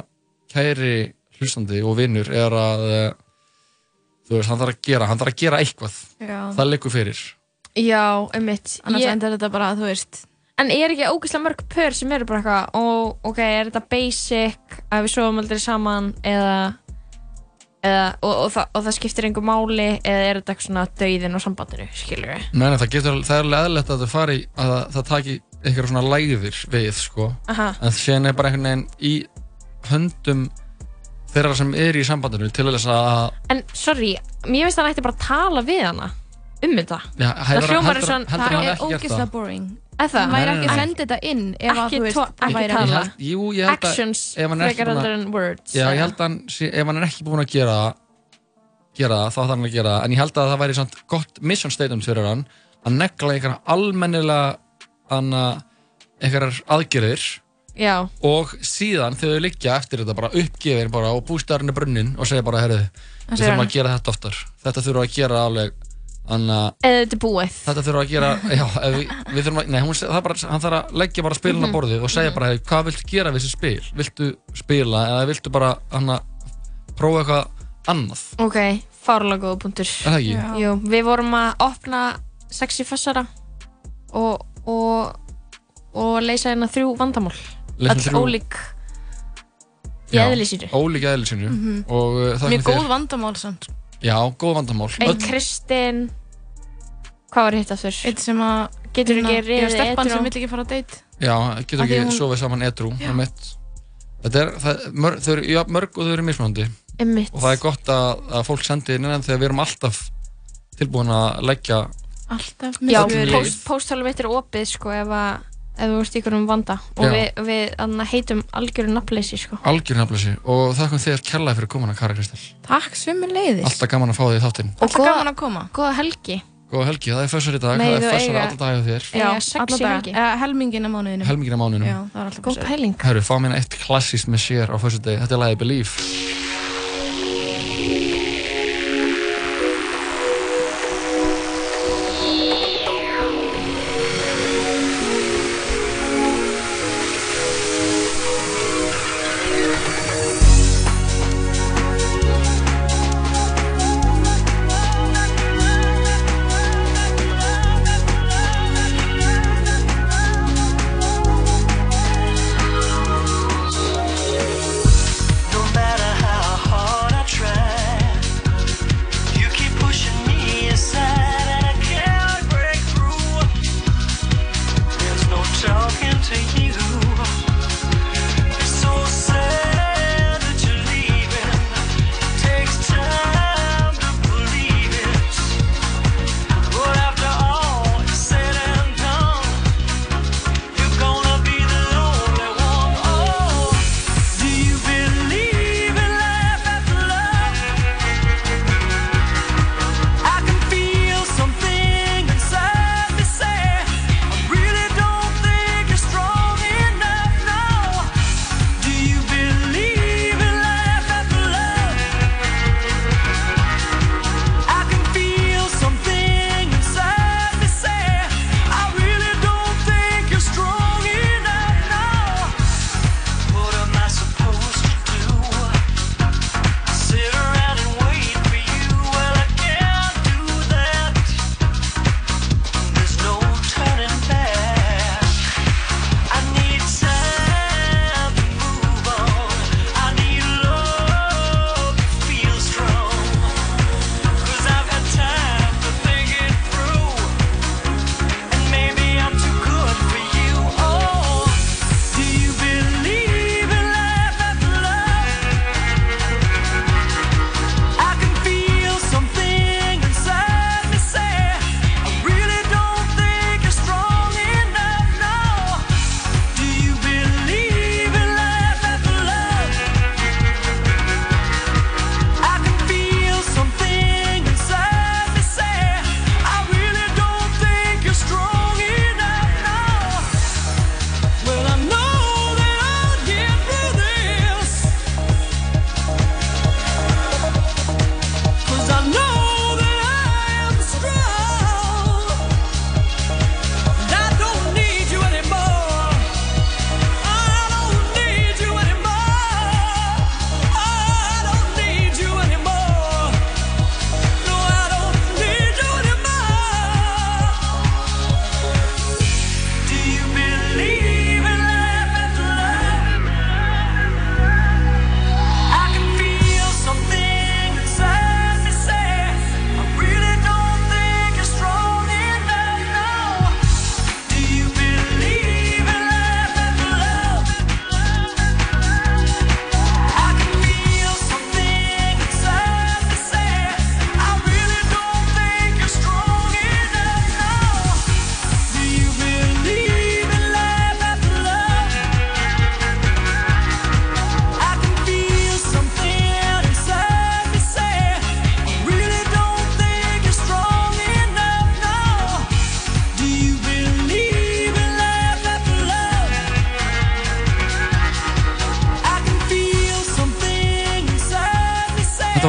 Speaker 3: kæri hlustandi og vinnur er að eh, þú veist, hann þarf að gera, hann þarf að gera eitthvað.
Speaker 17: Já.
Speaker 3: Það liggur fyrir.
Speaker 4: Já, emmitt
Speaker 17: Annars endur þetta bara, þú veist
Speaker 4: En er ekki ógeðslega mörg pör sem eru bara eitthvað og ok, er þetta basic að við sofum aldrei saman eða, eða og, og, það, og það skiptir einhver máli eða er þetta eitthvað svona dauðin á sambandinu, skilur við?
Speaker 3: Nei, nei, það getur, það er alveg eðlilegt að það fari að það, það taki eitthvað svona lægðir við, sko.
Speaker 4: Aha.
Speaker 3: En síðan er bara einhvern veginn í höndum þeirra sem er í sambandinu til þess að
Speaker 4: En sorry, mér finnst það nætti bara að tala við hana um þetta
Speaker 3: Já, heldur-
Speaker 4: hljómar og-
Speaker 3: heldur
Speaker 17: Það
Speaker 3: hann
Speaker 17: er
Speaker 3: það?
Speaker 17: boring
Speaker 4: Er það?
Speaker 17: Hann væri ekki að senda þetta inn ef að
Speaker 4: Ekki
Speaker 17: þú veist það
Speaker 4: ekki
Speaker 17: væri
Speaker 4: tala.
Speaker 3: Ég held, jú, ég held að
Speaker 4: Actions
Speaker 3: hann er að-
Speaker 4: heldur en words,
Speaker 3: Já,
Speaker 4: eða?
Speaker 3: ég held að hann, sé- ef hann er ekki búinn að gera það gera það, þá þarf hann að gera það en ég held að það væri samt gott mission statement fyrir hann að negla einhverja almennilega einhverjar aðgerðir
Speaker 4: Já,
Speaker 3: og síðan þegar þau liggja eftir þetta bara uppgefin bara og bústæðurinn er brunnin og segja bara, herðu, við þurfum að gera þetta oftar. Þetta þurfum að gera alveg anna,
Speaker 4: eða þetta er búið.
Speaker 3: Þetta þurfum að gera já, við, við að, nei, hún, bara, hann þarf að leggja bara spilin á borðið og segja bara, hey, hvað viltu gera við þessi spil? Viltu spila eða viltu bara anna, prófa eitthvað annað?
Speaker 4: Ok, fárlega góða punktur. Við vorum að opna sexy fassara og, og, og leysa hérna þrjú vandamál. Öll
Speaker 3: þrjú-
Speaker 4: ólík í
Speaker 3: Já,
Speaker 4: eðli sínu.
Speaker 3: ólík eðli sínu.
Speaker 17: Mhm.
Speaker 3: og uh, það
Speaker 17: Mjög góð vandamál samt.
Speaker 3: Já, góð vandamál.
Speaker 4: Einn Kristinn Hvað var hitt aftur?
Speaker 17: Eitt sem að
Speaker 4: Getur ekki
Speaker 17: Já, stelpan
Speaker 4: edrú?
Speaker 17: sem vill ekki fara á date.
Speaker 3: Já, getur ekki
Speaker 17: hún-
Speaker 3: sofið saman edrú þetta er, það, mörg, þau eru já, mörg og þau eru
Speaker 4: Einmitt.
Speaker 3: og það er gott að, að fólk sendi inn en þegar við erum alltaf tilbúin að leggja
Speaker 17: alltaf
Speaker 3: með svöri.
Speaker 4: Já, pósthálum eitt er opið sko ef, að, ef þú ert ykkur um vanda og
Speaker 18: Já.
Speaker 4: við, við anna, heitum algjörun afleysi sko.
Speaker 18: Algjörn aflösi og þakkum þér kjallaði fyrir komuna Kari Kristel.
Speaker 17: Takk svömmu leiðis.
Speaker 18: Alltaf gaman að fá þig í þáttinn.
Speaker 17: Og Alltaf góða- gaman að koma.
Speaker 4: Góða helgi.
Speaker 18: Góða helgi, það er fössar í dag,
Speaker 17: Megið
Speaker 18: það er þú fössar
Speaker 17: eiga-
Speaker 18: alla daga hjá þér.
Speaker 17: Já,
Speaker 4: sex
Speaker 17: alla í daga.
Speaker 4: helgi.
Speaker 17: Eh, Helmingin af mánuðinu.
Speaker 18: Helmingin af mánuðinum.
Speaker 17: Já, það var alltaf
Speaker 4: Góð pæling.
Speaker 18: Herru, fá mér eitt klassíst með sér á fössar Þetta er lagið Believe.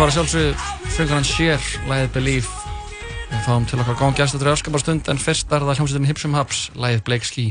Speaker 18: var að sjálfsögðu fröngan hans Sér, læðið Belief. Við fáum til okkar góðan gæstadröðu öskaparstund en fyrst er það hljómsveitin Hipsum Haps, læðið Blake Ski.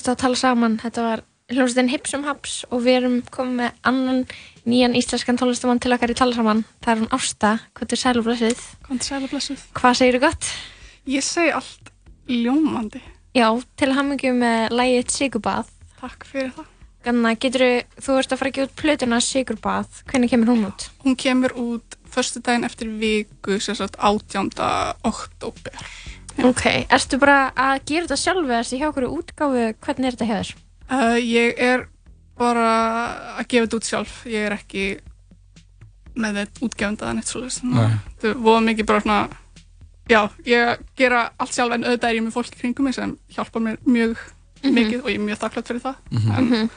Speaker 4: Hlusta að tala saman. Þetta var hljómsveitin Hipsum Haps og við erum komið með annan nýjan íslenskan tónlistamann til okkar í tala saman. Það er hún Ásta, hvað er sæl og blessuð?
Speaker 19: Hvað er sæl og blessuð?
Speaker 4: Hvað segir þú gott?
Speaker 19: Ég segi allt ljómandi.
Speaker 4: Já, til hamingjum með lægið Sigurbað.
Speaker 19: Takk fyrir það.
Speaker 4: Ganna, getur þú ert að fara ekki út plötuna Sigurbað. Hvernig kemur hún út?
Speaker 19: Hún kemur út förstu daginn eftir viku, sagt 18. oktober.
Speaker 4: Ok, ertu bara að gera þetta sjálfu þessi hjá okkur útgáfu, hvernig er þetta hjá þér?
Speaker 19: Uh, ég er bara að gefa þetta út sjálf. Ég er ekki með þetta útgefandað en eitt svolítið. Er voða mikið bara svona, já, ég gera allt sjálf en auðvitað er ég með fólk í kringum mig sem hjálpar mér mjög
Speaker 4: Mhm.
Speaker 19: mikið og ég er mjög þakklátt fyrir það.
Speaker 3: Mhm.
Speaker 19: En
Speaker 4: Mhm.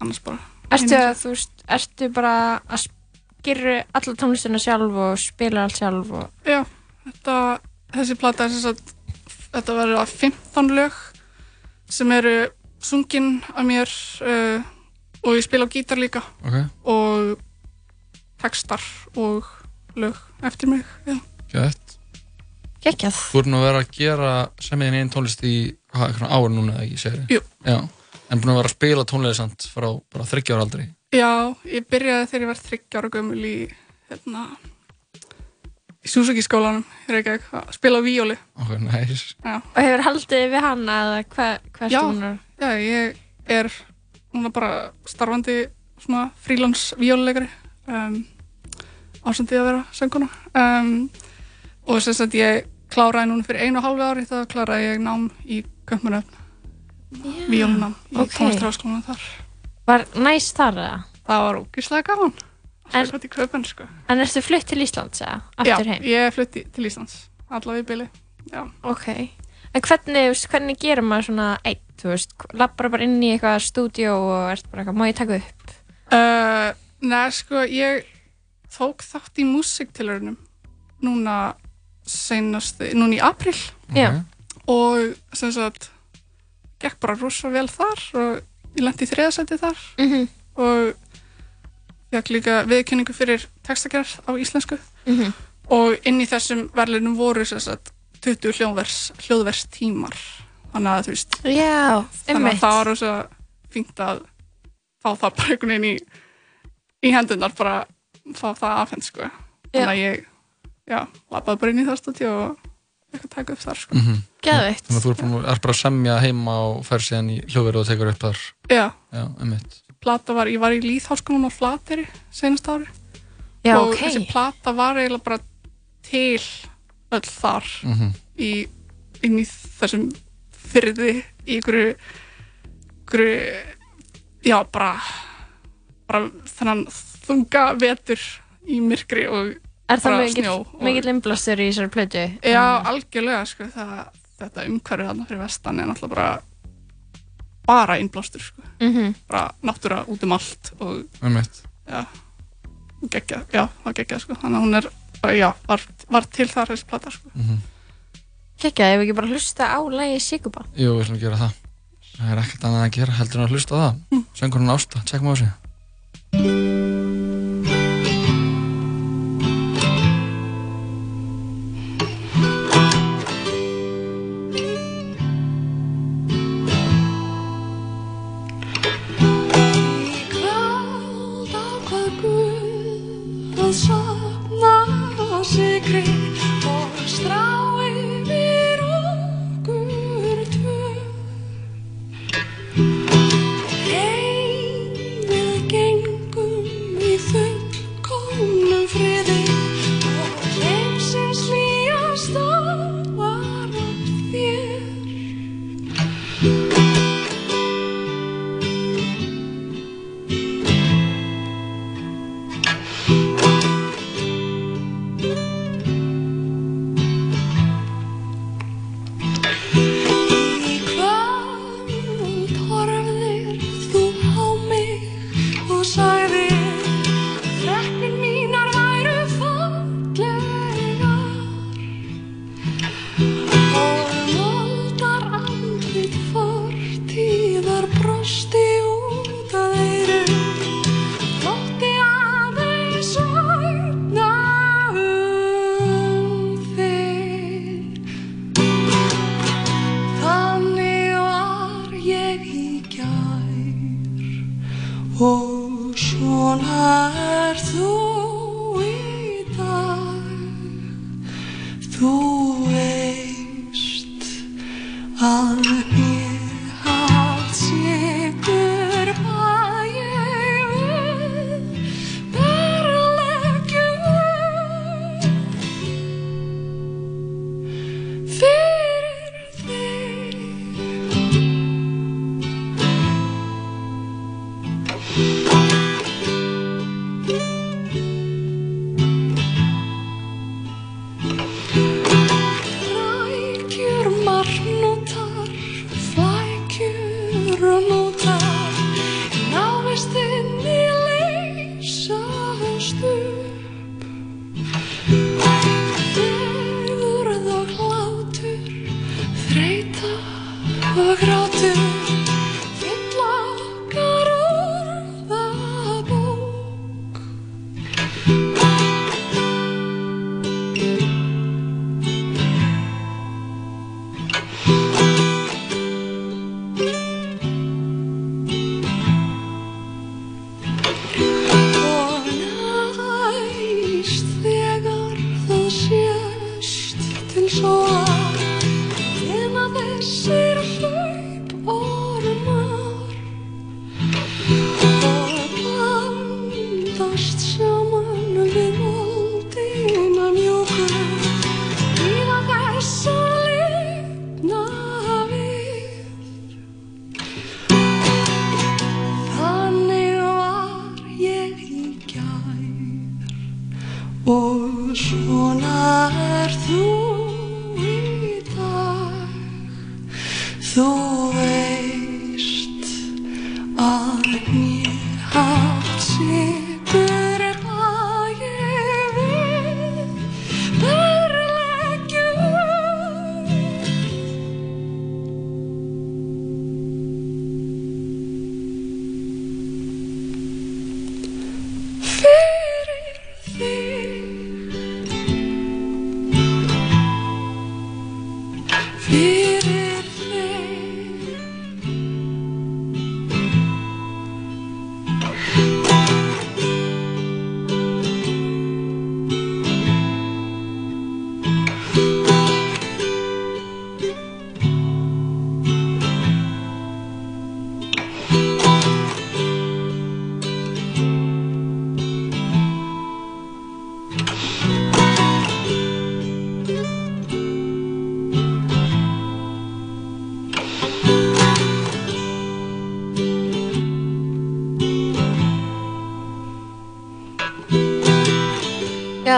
Speaker 19: annars bara.
Speaker 4: Ertu, að, þú ertu bara að gera alla tónlistina sjálf og spila allt sjálf og...
Speaker 19: Já, þetta, þessi plata er sem sagt, þetta verður að 15 lög sem eru sungin af mér uh, og ég spila á gítar líka
Speaker 3: Ok.
Speaker 19: og textar og lög eftir mig.
Speaker 3: Gætt.
Speaker 4: Gekkjað.
Speaker 3: Þú ert nú að vera að gera semmiðin einn tónlist í hvað, einhvern ár núna, eða ekki, segir
Speaker 19: Jú.
Speaker 3: Já. En búin að vera að spila tónlist samt frá bara 30 ára aldrei.
Speaker 19: Já, ég byrjaði þegar ég var 30 ára gömul í, hérna, í Suzuki skólanum í Reykjavík að spila á víóli.
Speaker 3: Ok, næs.
Speaker 19: Já.
Speaker 4: Og hefur haldið við hana eða hvað hva
Speaker 19: Já,
Speaker 4: stúnar?
Speaker 19: já, ég er núna bara starfandi svona frílans víóluleikari um, ásendið að vera sönguna um, og sem sagt ég kláraði núna fyrir einu og hálfu ári þá kláraði ég nám í Kaupmannöfn víólunám í
Speaker 4: ok.
Speaker 19: okay. tónlistaráskólanum þar
Speaker 4: Var næst þar eða?
Speaker 19: Það var ógislega gaman
Speaker 4: En-
Speaker 19: er Kaupan sko
Speaker 4: En ertu flutt til Íslands eða?
Speaker 19: Já,
Speaker 4: Aftur heim?
Speaker 19: ég flutti til Íslands allavega í byli Já,
Speaker 4: Ok. En hvernig, hvernig gerir maður svona einn, þú veist, lappar bara inn í eitthvað stúdíó og ert bara eitthvað, má ég taka upp?
Speaker 19: Uh, Nei, sko, ég tók þátt í músiktilurinnum núna seinast, núna í april
Speaker 4: Já.
Speaker 19: og sem sagt gekk bara rosa vel þar og ég lendi í þriðasæti þar
Speaker 4: Mhm.
Speaker 19: og fekk líka viðkynningu fyrir textagerð á íslensku
Speaker 4: Mhm.
Speaker 19: og inn í þessum verðlunum voru sem sagt 20 hljóðvers, hljóðvers tímar þannig að þú veist
Speaker 4: Já,
Speaker 19: þannig að það var rosa fínt að fá það bara einhvern veginn í, í hendunar bara fá það afhend sko þannig að ég, já, lappaði bara inn í það stúdíu og eitthvað taka upp þar sko
Speaker 3: Mm -hmm.
Speaker 4: Geðveikt.
Speaker 3: Þannig að þú að- ert bara að semja heima og fer síðan í hljóðverðu og tekur upp þar.
Speaker 19: Já.
Speaker 3: Já, einmitt.
Speaker 19: Plata var, ég var í Lýðháskólanum á Flateri senast ári
Speaker 4: Já,
Speaker 19: og
Speaker 4: ok.
Speaker 19: þessi plata var eiginlega bara til öll þar
Speaker 3: Mhm.
Speaker 19: í, inn í þessum fyrði í ykkur já bara bara þennan þunga vetur í myrkri og
Speaker 4: Er það mikill innblástur í þessari plötu?
Speaker 19: Já, algjörlega sko, það, þetta umhverfið þarna fyrir vestan er náttúrulega bara bara innblástur sko.
Speaker 4: Mhm.
Speaker 19: bara náttúra út um allt og
Speaker 3: Einmitt.
Speaker 19: já, geggjað, já, það geggjað sko. þannig að hún er, já, var, var til þar þessi plata sko.
Speaker 4: Kekja, ef við ekki bara hlusta á lægi Sigurba.
Speaker 3: Jú, við ætlum að gera það. Það er ekkert annað að gera heldur en að hlusta á það. Mm. Söngurinn Ásta, tjekkum á þessu.
Speaker 20: Guð að safna sigri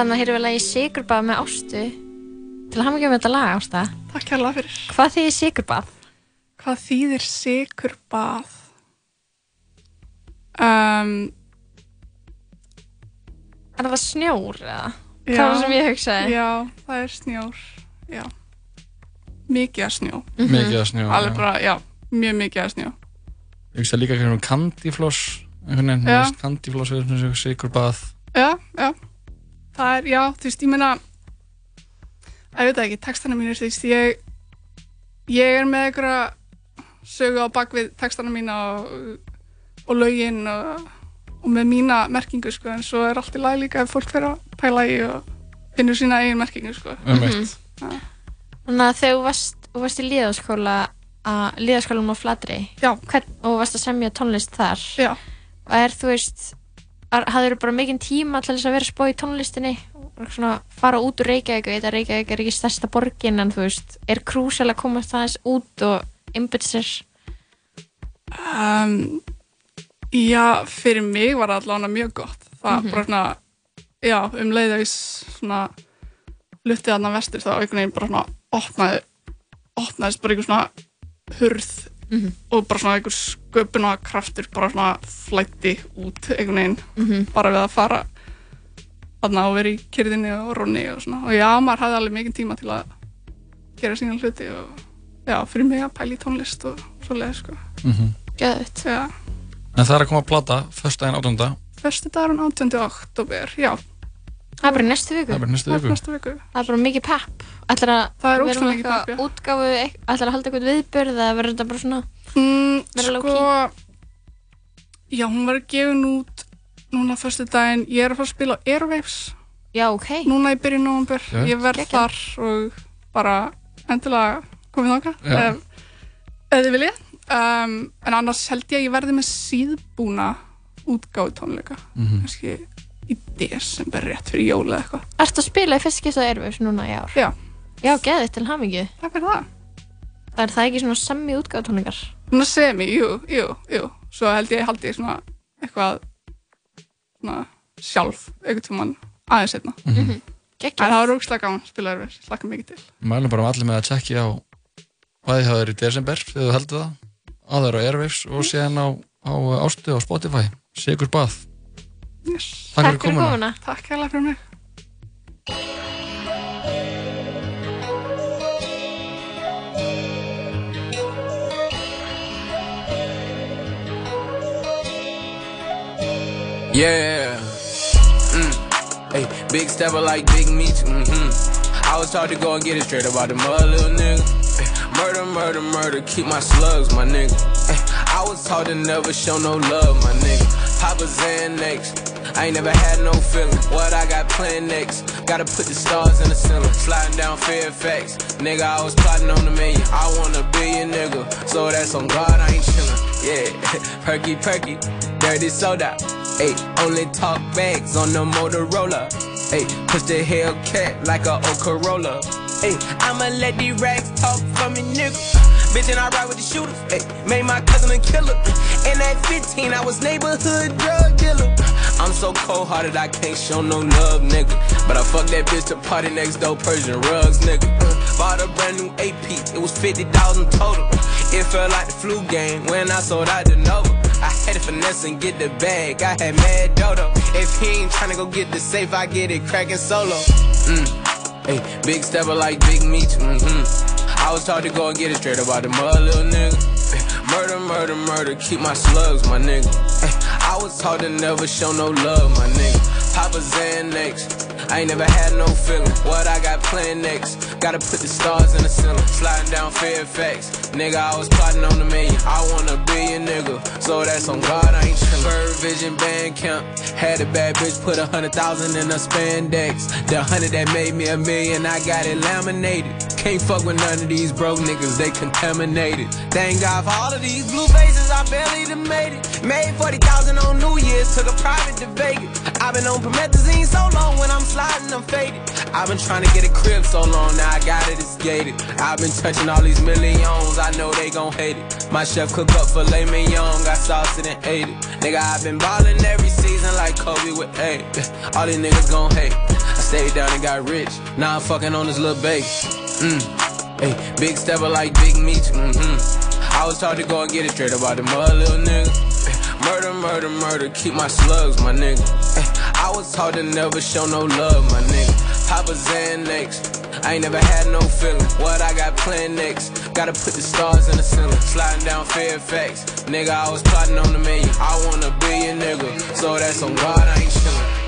Speaker 4: Já, þannig að að ég sigurbað með ástu til að hafa ekki um þetta lag ásta
Speaker 19: Takk kærlega fyrir
Speaker 4: Hvað þýðir sigurbað?
Speaker 19: Hvað þýðir sikurbað? Um,
Speaker 4: Er það snjór eða? Það var það sem ég hugsaði
Speaker 19: Já, það er snjór Já Mikið að snjó
Speaker 3: Mhm. Mikið af snjó,
Speaker 19: Alveg
Speaker 3: já.
Speaker 19: bara, já, mjög mikið að snjó
Speaker 3: Ég hugsa líka hvernig um kandifloss
Speaker 19: Já.
Speaker 3: kandifloss er svona sigur bað
Speaker 19: Já, já Það er, já, þú veist, ég meina ég veit ekki, textana mínir, þú veist, ég ég er með einhverja sögu á bakvið textana mína og, og lögin og, og með mína merkingu, sko, en svo er allt í lagi líka ef fólk fer að pæla í og finnur sína eigin merkingu, sko
Speaker 3: Einmitt.
Speaker 19: Já.
Speaker 4: Þannig að þegar þú varst, varst í líðaskóla að líðaskólanum á. Hvern, og varst að semja tónlist þar
Speaker 19: Já.
Speaker 4: og er þú veist hafður bara mikinn tíma til þess að vera spá í tónlistinni? Og svona fara út úr Reykjavík og þetta Reykjavík er ekki stærsta borgin en þú veist, er krúsal að komast aðeins út og einbytta sér?
Speaker 19: Um, Já, fyrir mig var það allavega mjög gott. Það
Speaker 4: Mhm.
Speaker 19: bara svona já, um leið að ég svona luttið þarna vestur þá einhvern veginn bara svona opnaði opnaðist bara einhver svona hurð
Speaker 4: Mhm.
Speaker 19: og bara svona einhver sköpuna kraftur bara svona flætti út einhvern veginn
Speaker 4: Mhm.
Speaker 19: bara við að fara þarna og vera í kyrðinni og ronni og svona og já, maður hafði alveg mikið tíma til að gera sína hluti og já, fyrir mig að pæla í tónlist og svoleið sko
Speaker 3: Mhm.
Speaker 4: Gæðut
Speaker 19: Já,
Speaker 3: En það er að koma að plata, föstudaginn 18.
Speaker 19: Föstu dagarinn 18. oktober, já.
Speaker 4: Það er bara næstu viku
Speaker 3: Það er bara næstu viku.
Speaker 4: Það er bara mikið pepp Ætlar að
Speaker 19: er
Speaker 4: vera með eitthvað útgáfu, ætlar að halda eitthvað viðbörð eða verður þetta bara svona
Speaker 19: Mm,
Speaker 4: vera
Speaker 19: sko, Já, hún var gefin út núna fyrstu daginn. Ég er að fara að spila á Airwaves.
Speaker 4: Já, ok.
Speaker 19: Núna í byrjun november.
Speaker 3: Já.
Speaker 19: Ég verð
Speaker 4: Geggjað.
Speaker 19: þar og bara endilega komið þáka.
Speaker 3: Já.
Speaker 19: Ef, ef þið viljið. Um, en annars held ég að ég verði með síðbúna útgáðu tónleika.
Speaker 3: Mhm.
Speaker 19: Kannski í desember rétt fyrir jóla eða eitthvað.
Speaker 4: Ertu að spila í fyrst skipta Airwaves núna í ár?
Speaker 19: Já.
Speaker 4: Já, geðið til hamingju.
Speaker 19: Takk fyrir það.
Speaker 4: Það er það ekki svona sami útgáðutónleikar?
Speaker 19: Svona semi, jú, jú, jú. Svo held ég haldi svona eitthvað svona sjálf, einhvern tímann aðeins setna.
Speaker 3: Mhm.
Speaker 19: En það var rókslega gaman, spilaður við, slaka mikið til.
Speaker 3: Mælum bara um allir með að tjekki á hvað þið hafa verið í desember þegar þú heldur það þeirra á Airwaves og síðan á, á ástu á Spotify Sigur Bað
Speaker 19: Yes.
Speaker 3: Takk fyrir komuna.
Speaker 19: Takk hérlega fyrir mig.
Speaker 21: Yeah. Mm. Hey, big stepper like big meat. Mm-hmm. I was taught to go and get it straight about the mother, little nigga. Murder, murder, murder, keep my slugs, my nigga. I was taught to never show no love, my nigga. Papa Xanax. I ain't never had no feeling. What I got planned next? Gotta put the stars in the ceiling. Sliding down Fairfax. Nigga, I was plotting on the million. I want a billion, nigga. So that's on God, I ain't chillin'. Yeah, perky, perky. Dirty soda. Hey, only talk bags on the Motorola. Hey, push the Hellcat like a old Corolla. Hey, I'ma let these rags talk for me, nigga. Bitch, and I ride with the shooters. Hey, made my cousin a killer. And at 15, I was neighborhood drug dealer. I'm so cold hearted, I can't show no love, nigga. But I fucked that bitch to party next door, Persian rugs, nigga. Bought a brand new AP, it was 50,000 total. It felt like the flu game when I sold out the Nova. I had to finesse and get the bag, I had mad dodo. If he ain't tryna go get the safe, I get it cracking solo. Mm. Hey, big stepper like big meat. Mm-hmm. I was taught to go and get it straight about the mud, little nigga. Murder, murder, murder, keep my slugs, my nigga. I was taught to never show no love, my nigga. Papa Xanax. I ain't never had no feeling. What I got planned next? Gotta put the stars in the ceiling. Sliding down Fairfax. Nigga, I was plotting on the million. I want a billion, nigga. So that's on God, I ain't chillin'. Bird Vision Band Camp. Had a bad bitch put a hundred thousand in a spandex. The hundred that made me a million, I got it laminated. Can't fuck with none of these broke niggas, they contaminated. Thank God for all of these blue faces, I barely done made it. Made 40,000 on New Year's, took a private to Vegas. I've been on promethazine so long, when I'm sliding, I'm faded. I've been trying to get a crib so long, now I got it, it's gated. I've been touching all these millions, I know they gon' hate it. My chef cook up filet mignon, got sauce in and ate it. Nigga, I've been ballin' every season like Kobe with eight. All these niggas gon' hate. I stayed down and got rich, now I'm fucking on this little baby. Mm. Hey, big stepper like big meat. Mm-hmm. I was taught to go and get it straight about the mud, little nigga. Murder, murder, murder, keep my slugs, my nigga. I was taught to never show no love, my nigga. Papa Xanax. I ain't never had no feeling. What I got planned next? Gotta put the stars in the ceiling. Sliding down Fairfax. Nigga, I was plotting on the million. I want a billion, nigga. So that's on God, I ain't chillin'.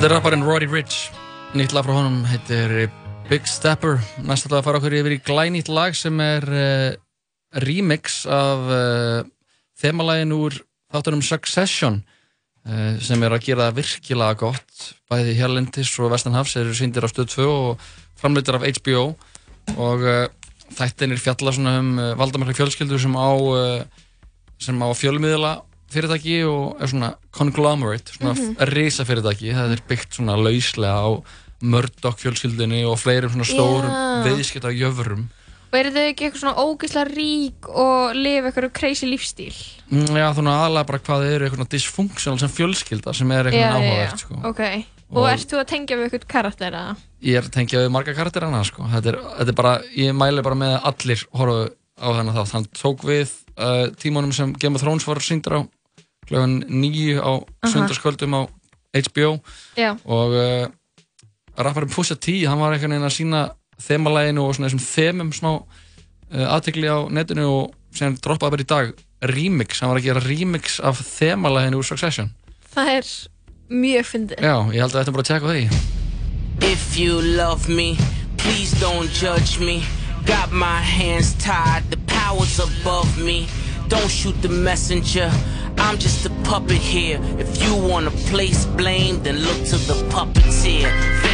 Speaker 3: Þetta er rapparinn Roddy Rich Nýtt lag frá honum heitir Big Stepper Næst að fara okkur yfir í glænýtt lag sem er uh, remix af uh, þemalægin úr þáttunum Succession uh, sem er að gera það virkilega gott bæði Hérlendis og Vestanhafs eru síndir á stöð 2 og framleitir af HBO og uh, þættinir fjalla svona um valdamarka fjölskyldur sem á sem á fjölmiðla fyrirtæki og er svona conglomerate, svona mm. -hmm. risa fyrirtæki það er byggt svona lauslega á Murdoch fjölskyldinni og fleirum svona stórum
Speaker 4: Já.
Speaker 3: viðskipta jöfrum
Speaker 4: Og eru þau ekki eitthvað svona ógeðslega rík og lifa eitthvað crazy lífstíl?
Speaker 3: Mm, Já, þannig aðalega bara hvað þau eru eitthvað dysfunctional sem fjölskylda sem er eitthvað áhugavert sko.
Speaker 4: Ok. Og,
Speaker 3: Og-
Speaker 4: ert þú að tengja við eitthvað karakter að?
Speaker 3: Ég er tengið við marga karakterana sko. þetta, er, þetta er bara, ég mæli bara með að allir horfa á þennan þátt hann tók við uh, tímanum sem Game of Thrones var síndur á klöfun nýju á
Speaker 4: Aha.
Speaker 3: sundarskvöldum á HBO
Speaker 4: Já.
Speaker 3: og uh, rapparinn Pusha T hann var einhvern veginn að sína þemalæginu og svona þessum þemum smá uh, aðtekli á netinu og sem droppaði bara í dag remix, hann var að gera remix af þemalæginu úr Succession
Speaker 4: Það er mjög fyndið.
Speaker 3: Já, ég held að þetta bara að tjekka því
Speaker 21: If you love me, please don't judge me. Got my hands tied, the power's above me. Don't shoot the messenger. I'm just a puppet here. If you wanna place blame, then look to the puppeteer.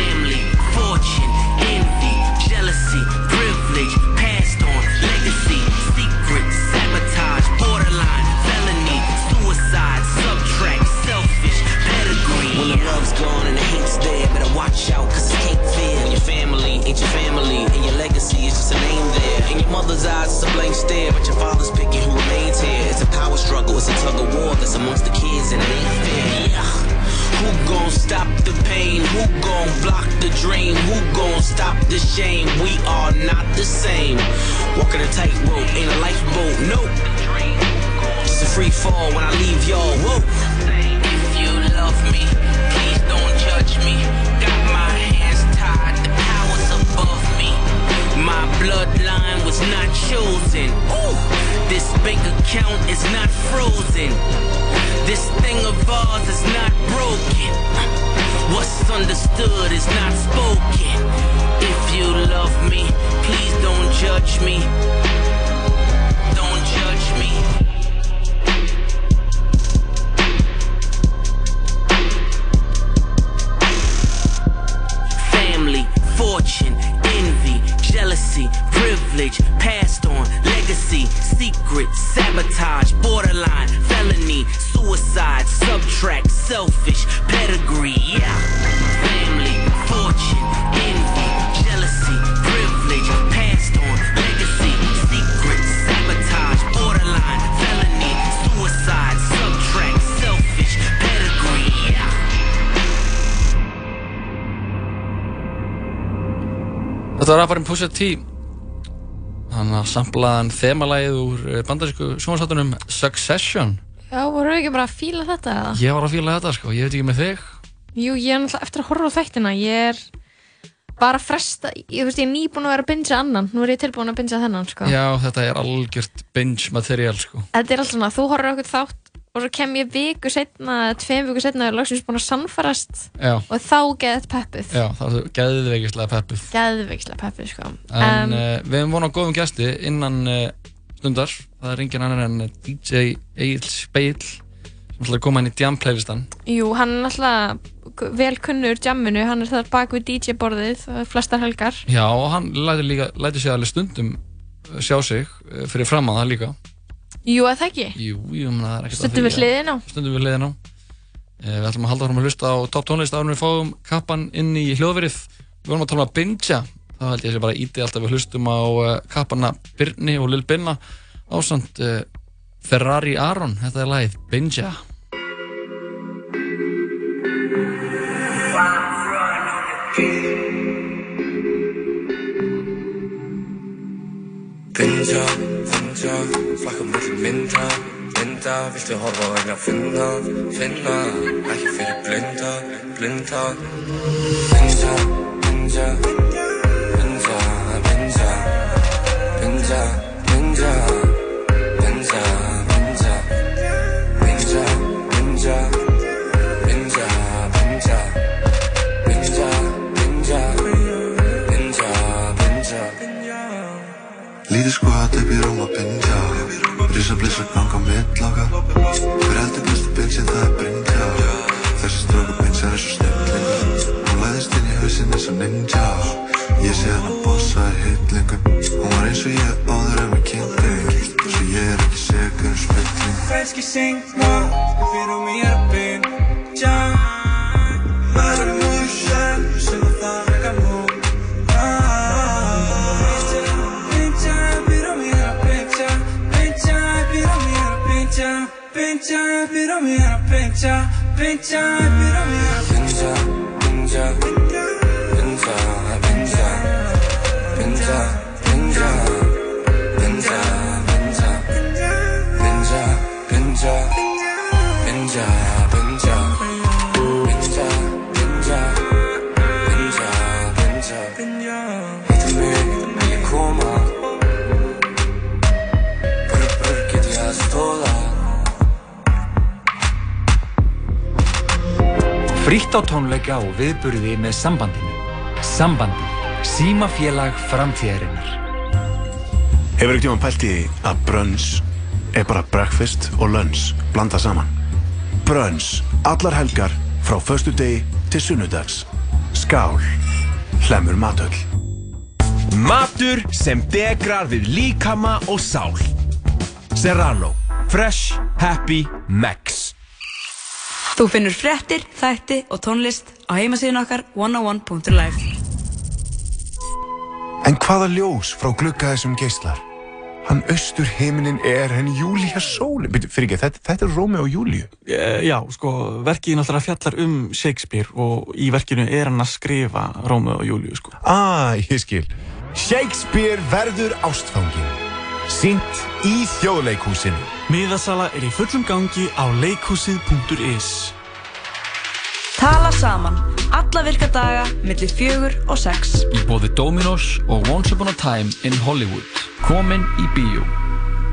Speaker 21: Family, fortune, envy, jealousy, privilege, passed on, legacy, secret, sabotage, borderline, felony, suicide, subtract, selfish, pedigree.
Speaker 22: When the love's gone and the hate's there, better watch out, cause it's hate fear. And your family ain't your family, and your legacy is just a name there. In your mother's eyes, it's a blank stare, but your father's picking who remains here. It's a power struggle, it's a tug of war that's amongst the kids, and it ain't fair. Yeah.
Speaker 21: Who gon' stop the pain? Who gon' block the dream? Who gon' stop the shame? We are not the same. Walking a tightrope, ain't a lifeboat, nope. It's a free fall when I leave y'all. Whoa. If you love me, please don't judge me. Bloodline was not chosen. Ooh, this bank account is not frozen. This thing of ours is not broken. What's understood is not spoken. If you love me, please don't judge me. Don't judge me. Privilege, passed on, legacy, secret, sabotage, borderline, felony, suicide, subtract, selfish,
Speaker 3: Þetta var rapparinn Pusha T. Hann að samplaðan þemalægið úr eh, bandarísku sjónvarsáttunum Succession.
Speaker 4: Já, voru ekki bara að fíla þetta eða?
Speaker 3: Ég var að fíla þetta sko, ég veit ekki með þig.
Speaker 4: Jú, ég er náttúrulega eftir að horfa á þættina Ég er bara að fresta Ég, veist, ég er nýbúin að vera að bingja annan. Nú er ég tilbúin að bingja þennan, sko.
Speaker 3: Já, þetta er algjört binge material sko.
Speaker 4: Þetta er alltaf svona, þú horfir okkur þátt og svo kem ég viku setna, tveim viku setna og er lagsins búin að sannfarast
Speaker 3: Já.
Speaker 4: og þá geðið peppuð.
Speaker 3: Já, það er geðveikislega peppuð.
Speaker 4: Geðveikslega peppuð, sko.
Speaker 3: En uh, við hefum vonað góðum gæsti innan uh, stundar. Það er engin annar en DJ Egil Speil sem ætlar að koma inn í Jam playlistan.
Speaker 4: Jú, hann er alltaf vel kunnur jamminu, hann er þar bak við DJ-borðið uh, flestar helgar.
Speaker 3: Já, og hann lætur líka, lætur sig alveg stundum uh, sjá sig uh, fyrir fram að það líka
Speaker 4: Jú, eða það ekki?
Speaker 3: Jú, jú, menn það er ekkert að
Speaker 4: Stundum
Speaker 3: því,
Speaker 4: við
Speaker 3: ja.
Speaker 4: hliðin á
Speaker 3: Stundum við hliðin á Eh, Við ætlum að halda fram að hlusta á top tónlist árum við fáum kappan inn í hljóðverið. Við vorum að tala um að bingja þá held ég sé bara íti alltaf við hlustum á uh, kappana Birni og Lil Binna ásand uh, Ferrari Aron. Þetta er lagið Bingja
Speaker 1: Binda, finda, flakka milli mynda Mynda, viltu horfa og reyna að finna Finna, ekki fyrir blinda, blinda Binda, binda, binda, binda Binda, binda, binda, binda Binda, binda, binda, binda Binda, binda, binda, binda
Speaker 23: Lítið skvat upp í rúm að bindja. Risa blissa ganga mitt okkar Hver heldur bestu byggsinn það er brindja Þessi stróku pinsar er svo snillingur Hún læðist inn í hausinn eins og ninja. Ég sé hann að bossa í hitlingum Hún var eins og ég áður en við kynntum. Svo ég er ekki segur um spilling.
Speaker 1: Freschi singna, fyrir mig er að byrja Byrja, fyrir mig er að byrja Byrja, fyrir mig er að byrja Byrja, byrja, byrja, byrja Byrja, byrja,
Speaker 24: Frítt á tónleika og viðburði með sambandinu. Sambandi.
Speaker 25: Símafélag framtíðarinnar.
Speaker 26: Hefur ekkert tíma pælt í að brunch er bara breakfast og lunch blanda saman? Brunch, allar helgar frá föstu degi til sunnudags. Skál, hlemur matöll.
Speaker 14: Matur sem degrar við líkama og sál. Serrano. Fresh, happy, max.
Speaker 27: Þú finnur fréttir, þætti og tónlist á heimasíðun okkar 101.life
Speaker 15: En hvaða ljós frá glugga þessum geislar? Hann austur heiminin er henni Júlía sól. Byrju, Fyrir ekki, þetta, þetta er Rómi og Júlíu.
Speaker 18: Eh, Já, sko, verkið náttúrulega fjallar um Shakespeare og í verkinu er hann að skrifa Rómeo og Júliu, sko.
Speaker 15: Ah, ég skil. Shakespeare verður ástfangin. Sýnt í þjóðleikhúsinu.
Speaker 18: Miðasala er í fullum gangi á leikhúsið.is
Speaker 27: Tala saman, alla virka daga, millir fjögur og sex.
Speaker 3: Í bóði Dominos og Once Upon a Time in Hollywood. Komin í bíó.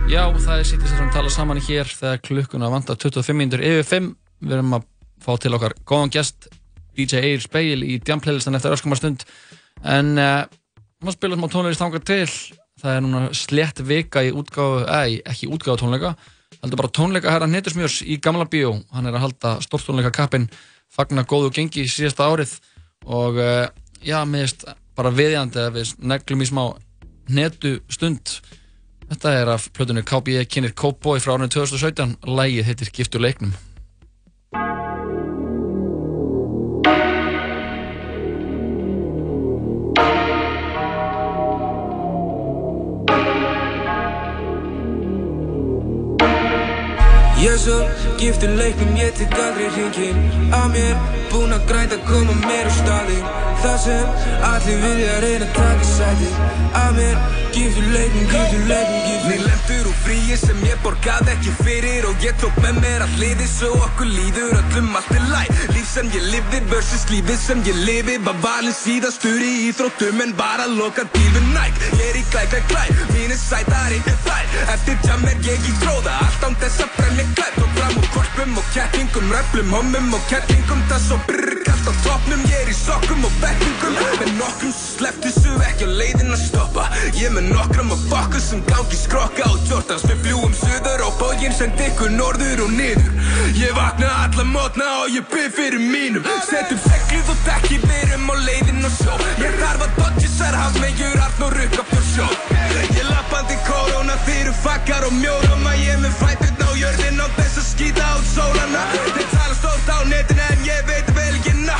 Speaker 3: Já, það er sýttist að tala saman hér þegar klukkuna vantar 25 minnur yfir 5. Við erum að fá til okkar góðan gest, DJ Eir Speil í Djamplaylistan eftir öskumar stund. En uh, maður spila smá tónleikist þangar til. Það er núna slett vika í útgáfu, eða ekki útgáfu tónleika, heldur bara tónleika herra Netusmjörs í Gamla bíó. Hann er að halda stórtónleika kappinn fagna góðu gengi síðasta árið. Og uh, já, finnst bara viðjandi að við neglum í smá netu stund. Þetta er af plötunni KB kynir Cowboy frá árinu 2017 lægið heitir Giftur leiknum
Speaker 1: Svo giftur leiknum, ég tek aldrei hringin Á mér, búinn að grænda, koma mér á staðinn Það sem allir vilja reyna að taka sæti. Á mér, giftur leiknum, giftur leiknum, giftur
Speaker 6: Mér lemtur úr fríi sem ég borgaði ekki fyrir Og ég tók með mér all liði svo okkur líður öllum allt er læg Líf sem ég lifði versus lífið sem ég lifi. Var valin síðastur í íþróttum en bara loka til við næk Ég er í glæ, glæ, glæ, mín er sætari en þær. Eftir jam er ég í gróða, allt án þess að brenni glæp Og fram úr korpum og kettingum, röflum, hommum og kettingum. Það svo brrrr, allt á toppnum, ég er í sokkum og bekkingum. Með nokkrum sem slepptu svo ekki á leiðin að stoppa. Ég með nokkrum að fokka sem gangi skrokka á Jordans Við fljúum söður og bóginn send ykkur norður og niður. Ég vakna alla mótna og ég byrð fyrir mínum. Settum seglið og dekki, við erum á leiðin og sjó. Ég þarf að dodja sér haf með jur Arnur rukka fjór sjó Ég lappandi korona, þið eru fakkar og mjórama Ég er með fætturna á jörðin á þess að skýta át sólana. Þeir tala stórt á netinu en ég veit vel ekki ná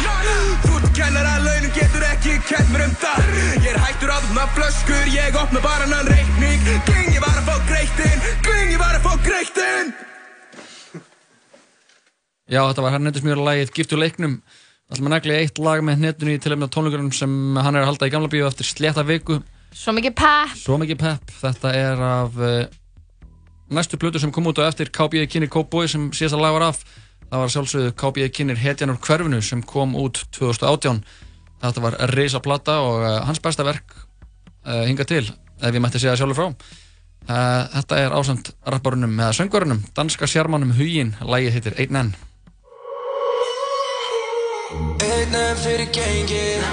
Speaker 6: Þú ert kennara, launum getur ekki kent mér um það. Ég er hættur á þarna flöskur, ég opna bara hann reikning. Gling, ég var að fá greittinn, gling, ég var að fá greittinn.
Speaker 3: Já, þetta var Hernendis mjög lagið Giftur leiknum. Það að negli eitt lag með hnettunni til efna tónleikunum sem hann er að halda í gamla bíu eftir slétta viku.
Speaker 4: Svo mikið pepp.
Speaker 3: Svo mikið pepp, þetta er af uh, næstu plötu sem kom út á eftir KB kynir Cowboy sem síðast að lag var af það var sjálfsögðu KB kynir Hetjan úr hverfinu sem kom út 2018 þetta var reysa plata og uh, hans besta verk uh, hinga til ef ég mætti segja sjálfur frá. Uh, þetta er ásand rapparunum eða söngvarunum, danska sjarmanum Hugin lagið heitir Einn enn.
Speaker 1: Einn enn fyrir gengið.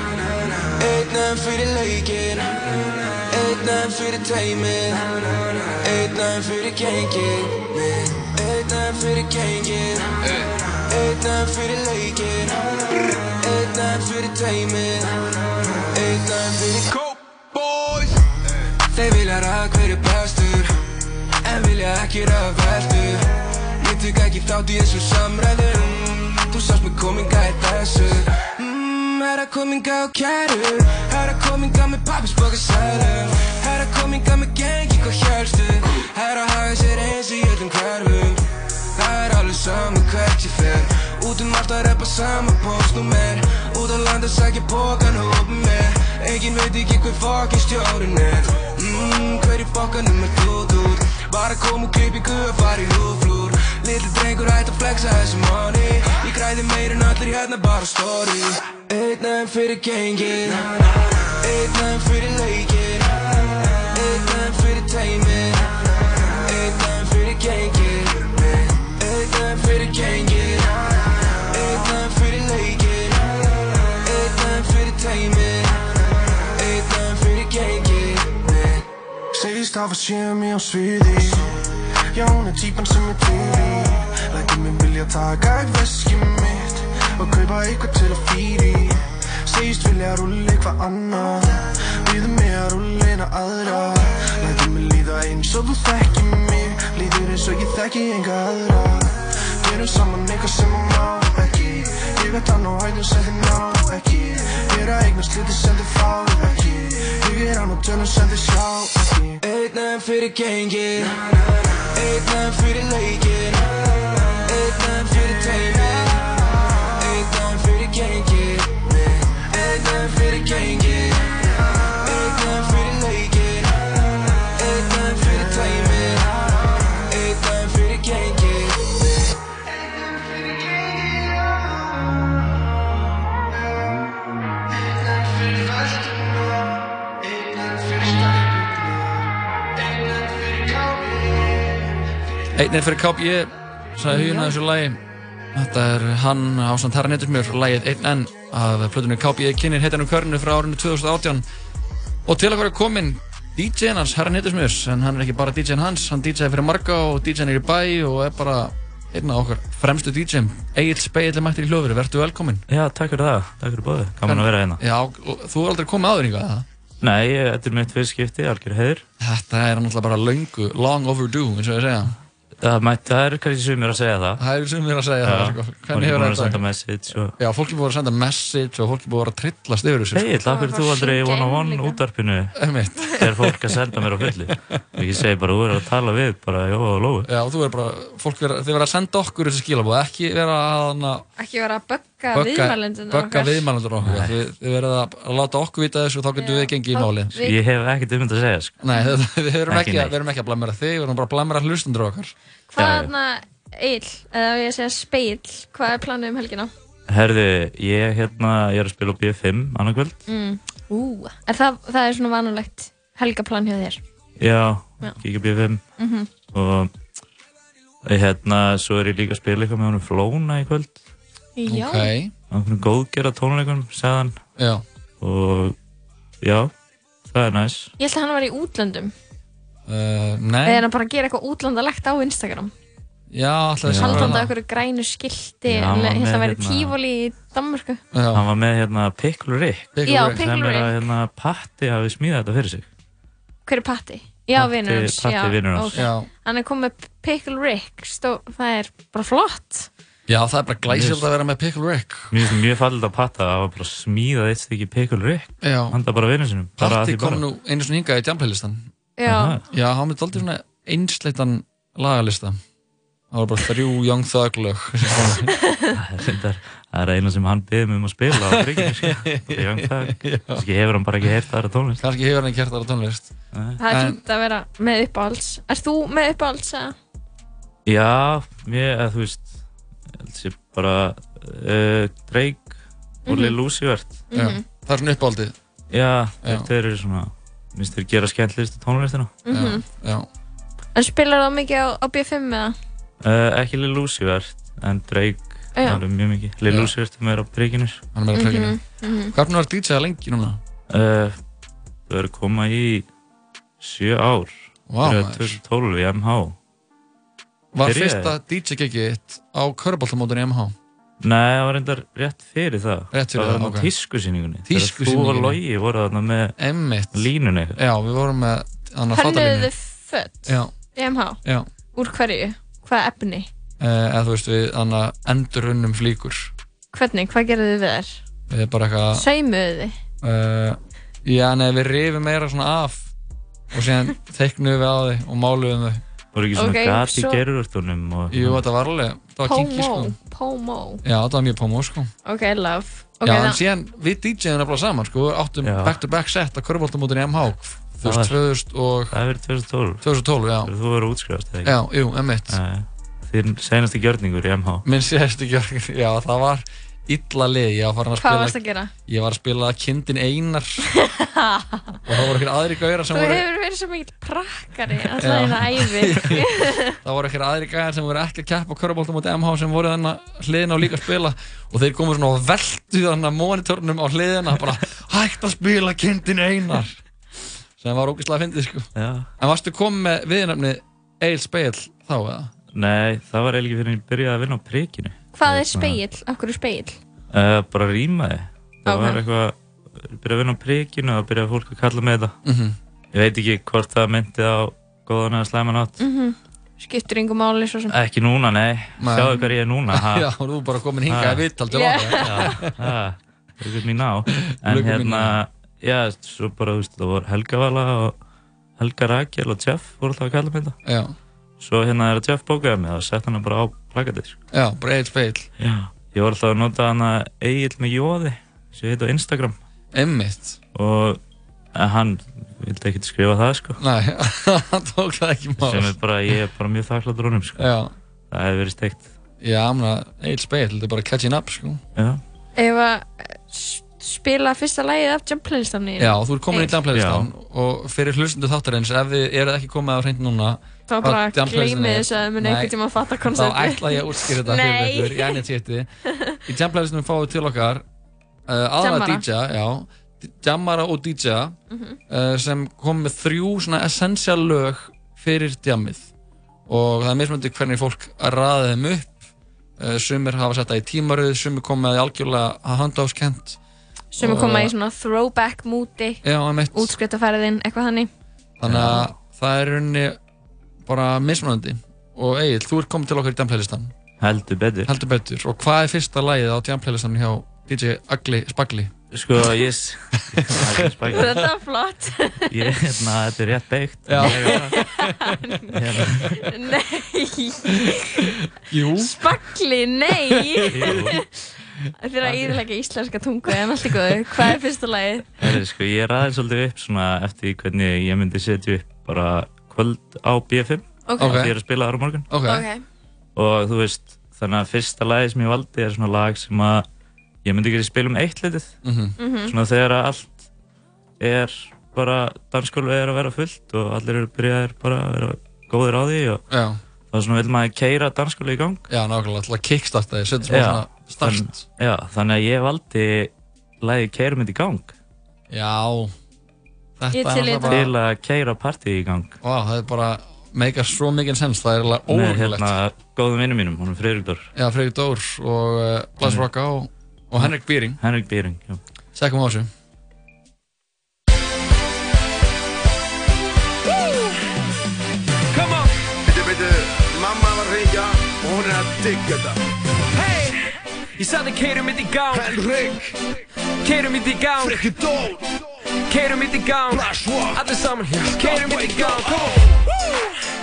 Speaker 1: Einn enn fyrir leikinn Einn fyrir teimið Einn fyrir gengið. Einn fyrir gengið. Einn fyrir leikinn. Einn fyrir teimið Einn fyrir Cowboys Þeir vilja ræða hver er bestur En vilja ekki ræða veldur Ég tek ekki þátt í þessu samræðum. Þú sást mig kominga í þessu mm, Herra kominga og kæru? Herra kominga með pappis boka sælum Herra kominga með gengi hvað hjálstu Herra haga sér eins í öllum hverfum? Það er alveg saman hvert ég fer. Út um allt að reppa sama postnúmer Út á land að sækja bókan og opna með. Engin veit ekki hver fokkin stjórn er. Mm, Hver í fokkanum er þú út Bara kom og klipp í guða fari í húflúr Lítið drengur ætti að flexa þessi manni Ég græði meirinn allir hérna bara stóri Eitt nefn fyrir gengin Eitt nefn fyrir leikin Eitt nefn fyrir teimin Eitt nefn fyrir gengin Eitt nefn fyrir gengin Eitt nefn fyrir leikin Eitt nefn fyrir teimin Eitt nefn fyrir gengin
Speaker 28: Segist af að séu mér á sviði. Já, hún er típan sem ég í Lætur mig vilja taka í veskið mitt Og kaupa eitthvað til að fýri Segist vilja rúlla eitthvað annað Býður mig að rúlla eina aðra Lætur mig líða eins og þú þekki mig. Líður eins og ég þekki enga aðra Gerum saman eitthvað sem hún má ekki Ég veit hann á hægum sem þið ná ekki Ég er að eignast lítið sem þið fá ekki Ég er án á tölum sem þið sjá ekki
Speaker 1: Einn enn fyrir gengið Einn enn fyrir leikinn Einn enn fyrir teimið Einn enn fyrir gengið Einn enn fyrir gengið Einn
Speaker 3: er fyrir KB, sagði huginn að þessu lagi. Þetta er hann ásand Herra Netursmjör, lagið 1N af plötunni KB kynir heitanum körnu frá árinu 2018. Og til að vera komin DJ-n hans, Herra Netursmjörs, en hann er ekki bara DJ-n hans, hann DJ-ði fyrir marga og DJ-n er í bæ og er bara einn af okkar fremstu DJ-n. Egil Speill er mættir í hljóðveri, verður velkomin.
Speaker 29: Já, takk fyrir það, takk fyrir bóðið, gaman að vera hérna.
Speaker 3: Já, þú er aldrei komið áður yngvað, eða?
Speaker 29: Nei, þetta er mitt fyrst skipti, algjör heiður.
Speaker 3: Þetta er náttúrulega bara löngu, long overdue, eins og ég segja.
Speaker 29: Það, mætti, það er kannski sumir að segja það.
Speaker 3: Það er sumir að segja það, sko.
Speaker 29: Hvernig
Speaker 3: hefur
Speaker 29: hefur
Speaker 3: þetta?
Speaker 29: að senda message og...
Speaker 3: Já, fólk er búið að senda message og fólk er búið að trillast yfir þessu.
Speaker 29: Egil, takk fyrir þú aldrei í one-on-one útarpinu þegar fólk að senda mér á fulli. Og ég segi bara, þú er að tala við, bara jó og lóðu.
Speaker 3: Já, þú er bara, fólk verða að senda okkur þessi skilabóð, ekki vera að
Speaker 4: Ekki vera að bögga viðmælendunum
Speaker 3: bögga viðmælendur okkur. Þið, þið verða að láta okkur vita þessu og þá getum við gengið í máli.
Speaker 4: við-
Speaker 29: Ég hef ekkert um þetta að segja, sko.
Speaker 3: Nei, við við erum
Speaker 29: Ekki
Speaker 3: við erum ekki að blamera þig, við erum bara að blamera hlustundur okkar.
Speaker 4: Hvað er þarna eil, eða ég segja speil, hvað er planið um helgina?
Speaker 29: Herðu, ég, hérna, ég er að spila á B5 annarkvöld.
Speaker 4: Mm. Er það, það er svona vanulegt helgaplan hjá þér?
Speaker 29: Já,
Speaker 4: Já.
Speaker 29: kíkja B5
Speaker 4: Mhm.
Speaker 29: og hérna, svo er ég líka að spila eitthvað með honum Flóna í kvöld
Speaker 4: Já.
Speaker 3: Ok.
Speaker 29: á einhvern góðgerða tónleikum, sagðan
Speaker 3: Já.
Speaker 29: og já, það er næs
Speaker 4: Ég held að hann var í útlöndum.
Speaker 3: Uh,
Speaker 4: Eða
Speaker 3: nei,
Speaker 4: er hann bara að gera eitthvað útlandalegt á Instagram?
Speaker 3: já, alltaf
Speaker 29: Já.
Speaker 4: Haldandi á einhverju grænu skilti,
Speaker 29: Já,
Speaker 4: ég
Speaker 29: hann var
Speaker 4: held að hann væri
Speaker 29: hérna-
Speaker 4: tífóli í Danmörku.
Speaker 29: hann var með hérna Pickle Rick
Speaker 4: Pickle Já, Rick.
Speaker 29: sem er að hérna, Patti hafi smíðað þetta fyrir sig
Speaker 4: Hver er Patti? Já, vinnur hans.
Speaker 29: Patti
Speaker 4: já,
Speaker 29: vinur hans. Já.
Speaker 4: Hann er komið með Pickle Rick, stó, það er bara flott.
Speaker 3: Já, það er bara glæsild að vera með Pickle Rick.
Speaker 29: Mér finnst mjög fallið að Patta að hafa bara smíðað eitt stykki Pickle Rick
Speaker 3: Já.
Speaker 29: handa bara vinnu sinum því
Speaker 3: kom
Speaker 29: bara.
Speaker 3: nú einu svona hingað í jambleilistan.
Speaker 4: Já.
Speaker 3: Já, hann myndi aldrei svona einsleitan lagalista. Það var bara þrjú Young Thug lög.
Speaker 29: Það er er eina sem hann beðið mig um að spila á brygginu kannski hefur hann bara ekki heyrt aðra tónlist
Speaker 3: Kannski hefur hann ekki hert aðra tónlist
Speaker 4: Það er fínt að vera með uppáhalds. Erst þú með uppáhalds?
Speaker 29: Já, mér, þú veist sé bara uh, Drake og
Speaker 4: Mhm.
Speaker 29: Lil Uzi Vert
Speaker 3: Já, það er svona uppáhaldið
Speaker 29: Já, þeir eru svona minnst þeir gera skemmtlistu tónlistina
Speaker 4: Mhm.
Speaker 3: Já,
Speaker 4: En spilar það mikið á, á B5 eða?
Speaker 29: uh, Ekki Lil Uzi Vert en Drake
Speaker 4: Já.
Speaker 29: alveg mjög mikið Lil. Uzi Vert er meira á brygginu
Speaker 3: hann er meira á prekinu.
Speaker 4: Mhm, mhm.
Speaker 3: Hvað er búin að vera DJ-að lengi núna?
Speaker 29: uh, Þau eru koma í sjö ár
Speaker 3: maður.
Speaker 29: 2012 í MH
Speaker 3: Var
Speaker 29: Byrjaði.
Speaker 3: fyrsta DJ-gigið þitt á köruboltamótunni MH?
Speaker 29: Nei, það var reyndar rétt fyrir það
Speaker 3: Rétt fyrir
Speaker 29: það
Speaker 3: það,
Speaker 29: var
Speaker 3: ok.
Speaker 29: okay. tískusýningunni
Speaker 3: Tískusýningunni.
Speaker 29: Þú og Logi voru þarna með
Speaker 3: Einmitt.
Speaker 29: línunni
Speaker 3: Já, við vorum með hann að
Speaker 4: Hönnuðu þið fött
Speaker 3: Já,
Speaker 4: í MH?
Speaker 3: já.
Speaker 4: Úr hverju? Hvað efni?
Speaker 3: Uh, eða þú veist við hann að endurrunnum flíkur.
Speaker 4: Hvernig? Hvað gerðu þið við þær?
Speaker 3: Við bara eitthvað...
Speaker 4: Saumuðu þið?
Speaker 3: Uh, já, nei, við rifum meira svona af og síðan teiknuðum við á þau og máluðum þau.
Speaker 29: Voru ekki svona
Speaker 4: Ok,
Speaker 29: okay, gat í
Speaker 4: svo-
Speaker 29: gerurvörtunum og
Speaker 3: Jú, þetta var alveg, þetta var kinky sko.
Speaker 4: Pómó?
Speaker 3: Já, þetta var mjög pómó sko.
Speaker 4: Ok, love. Ok,
Speaker 3: já, en
Speaker 4: það-
Speaker 3: síðan við DJ-um nefnilega saman sko, við áttum back-to-back set á körfbóltamótunni MH. Þú
Speaker 29: Það
Speaker 3: veist,
Speaker 29: var-
Speaker 3: 2000 og...
Speaker 29: það hefur 2012
Speaker 3: 2012, já.
Speaker 29: þú verður útskrifast eða ekki
Speaker 3: Já, jú, emmitt.
Speaker 29: þinn senasti gjörningur í MH
Speaker 3: Minn síðastu gjörg, já, það var illa lið, ég var farin að
Speaker 4: Hvað
Speaker 3: spila...
Speaker 4: varst að gera?
Speaker 3: Ég var að spila Kindin Einar og það voru eitthvað aðri gauðra sem
Speaker 4: Þú
Speaker 3: voru...
Speaker 4: hefur verið svo mikill prakkari alltaf
Speaker 3: Já.
Speaker 4: hérna æfi.
Speaker 3: það voru eitthvað aðri gæðar sem voru ekki að keppa körubólta mútið MH sem voru þannig hliðina og líka að spila og þeir komu svona og veltu þannig monitornum á hliðina bara hægt að spila kindin einar sem var ógeðslega fyndið sko
Speaker 29: Já.
Speaker 3: En varstu komið með viðnafni Egil Speil þá eða?
Speaker 29: Nei, það var eiginlega fyrir að ég byrjaði að vinna á prikinu.
Speaker 4: Hvað er speill? Akkur er speill?
Speaker 29: Uh, bara rýmaði. Það
Speaker 4: Ok.
Speaker 29: var eitthvað, byrjaði að vinna á prikinu og byrjaði fólk að kalla með þetta.
Speaker 3: Mhm.
Speaker 29: Ég veit ekki hvort það myndi á góðan eða slæman átt.
Speaker 4: Mm Skiptur yngur máli svo sem
Speaker 29: Ekki núna, nei.
Speaker 3: Nei.
Speaker 29: Sjáðu hver ég er núna. ha.
Speaker 3: Já, þú er bara komin hingað í til
Speaker 4: Yeah.
Speaker 3: okkar.
Speaker 29: Já, ha. Look at me now. En hérna, já, svo bara, þú veist, það voru Helga Vala og Helga Rakel og Jeff voru alltaf að kalla með þetta.
Speaker 3: Já.
Speaker 29: Svo hérna er Jeff bókaði mig og sett hann bara á plakatið, sko.
Speaker 3: Já, bara Egil Speil.
Speaker 29: Já. Ég var alltaf að nota hana Egil með jóði sem heit á Instagram
Speaker 3: Emmitt
Speaker 29: og en hann vildi ekkert skrifa það sko
Speaker 3: Nei, hann tók það ekki mál
Speaker 29: sem er bara, ég er bara mjög þakkláttur honum sko
Speaker 3: Já.
Speaker 29: það hefur verið steikt
Speaker 3: Já, Egil Speil, þetta er bara catching up sko
Speaker 29: Já,
Speaker 4: Ef að eh, spila fyrsta lagið af jump playlistamni
Speaker 3: Já, þú ert komin í damplaylistan og fyrir hlustundu þáttarins, ef þið eruð ekki komið á hreint núna
Speaker 4: Þá bara gleymið
Speaker 3: er-
Speaker 4: þessu að þið muni
Speaker 3: Nei,
Speaker 4: einhvern tíma að fatta
Speaker 3: Þá
Speaker 4: konceptið.
Speaker 3: ætla ég að útskýra þetta fyrir ykkur í enni títi Í Jamplaylistunum fáum við til okkar uh,
Speaker 4: Jammara.
Speaker 3: DJ, já. Jammara og DJ
Speaker 4: Mhm.
Speaker 3: uh, sem kom með þrjú svona essential lög fyrir jammið. Og það er mismöndi hvernig fólk að raða þeim upp. Uh, sumir hafa sett það í tímaröð sumir kom með því algjörlega handháskent
Speaker 4: Sem er koma í svona throwback múti
Speaker 3: Já, einmitt.
Speaker 4: Útskriftafærðin, eitthvað þannig.
Speaker 3: Þannig að það er í rauninni bara mismunandi. Og Egil, þú ert komið til okkar í jamplaylistan
Speaker 29: heldur betur.
Speaker 3: Heldur betur. Og hvað er fyrsta lagið á jamplaylistan hjá DJ Agli Spagli?
Speaker 29: Sko, ég s-
Speaker 4: Þetta er flott.
Speaker 29: Ég, hérna, þetta er rétt beigt
Speaker 3: Já.
Speaker 29: Hérna.
Speaker 4: Nei.
Speaker 3: Jú.
Speaker 4: Spagli, nei.
Speaker 29: Jú.
Speaker 4: Það er að íðlega íslenska tungu en allt í góðu Hvað er fyrsta lagið?
Speaker 29: Herri, sko, ég ræði svolítið upp svona eftir því hvernig ég myndi setja upp bara kvöld á B5
Speaker 4: Ok.
Speaker 29: og því er að spila þar á morgun
Speaker 3: Ok.
Speaker 4: Ok.
Speaker 29: og þú veist, þannig að fyrsta lagi sem ég valdi er svona lag sem að ég myndi ekki spila um eitt litið
Speaker 3: Mhm.
Speaker 4: Mhm.
Speaker 29: svona þegar að allt er bara dansskólu er að vera fullt og allir eru byrjaðir bara að vera góðir á því og
Speaker 3: Já.
Speaker 29: þá svona vil maður keira dansskólu í gang
Speaker 3: Já, nákvæmlega, alltaf kickstarta þig, setja svona start.
Speaker 29: Þann, já, þannig að ég valdi lagi keirum þetta í gang.
Speaker 3: Já. Þetta
Speaker 4: í
Speaker 3: náttúrulega
Speaker 29: til að keira partíð í gang.
Speaker 3: Vá, það er bara meikar svo mikið sens, það er alveg
Speaker 29: með
Speaker 3: óhugulegt.
Speaker 29: hérna góðum vinnum mínum, hún er Friðrik Dór
Speaker 3: Já, Freyr Dór og uh, Blas Rocka og, og Henrik Býring
Speaker 29: Henrik Býring, já.
Speaker 3: Sækum á þessu.
Speaker 28: Come on. Bitu, bitu, mamma var að ringja og hún er að digga þetta
Speaker 18: ég sagði keirum mitt í gang.
Speaker 28: Henrik
Speaker 18: Keirum mitt í gang.
Speaker 28: Frikki Dól
Speaker 18: Keirum mitt í gang.
Speaker 28: Flashwalk
Speaker 18: Allir saman hér. Keirum mitt í on.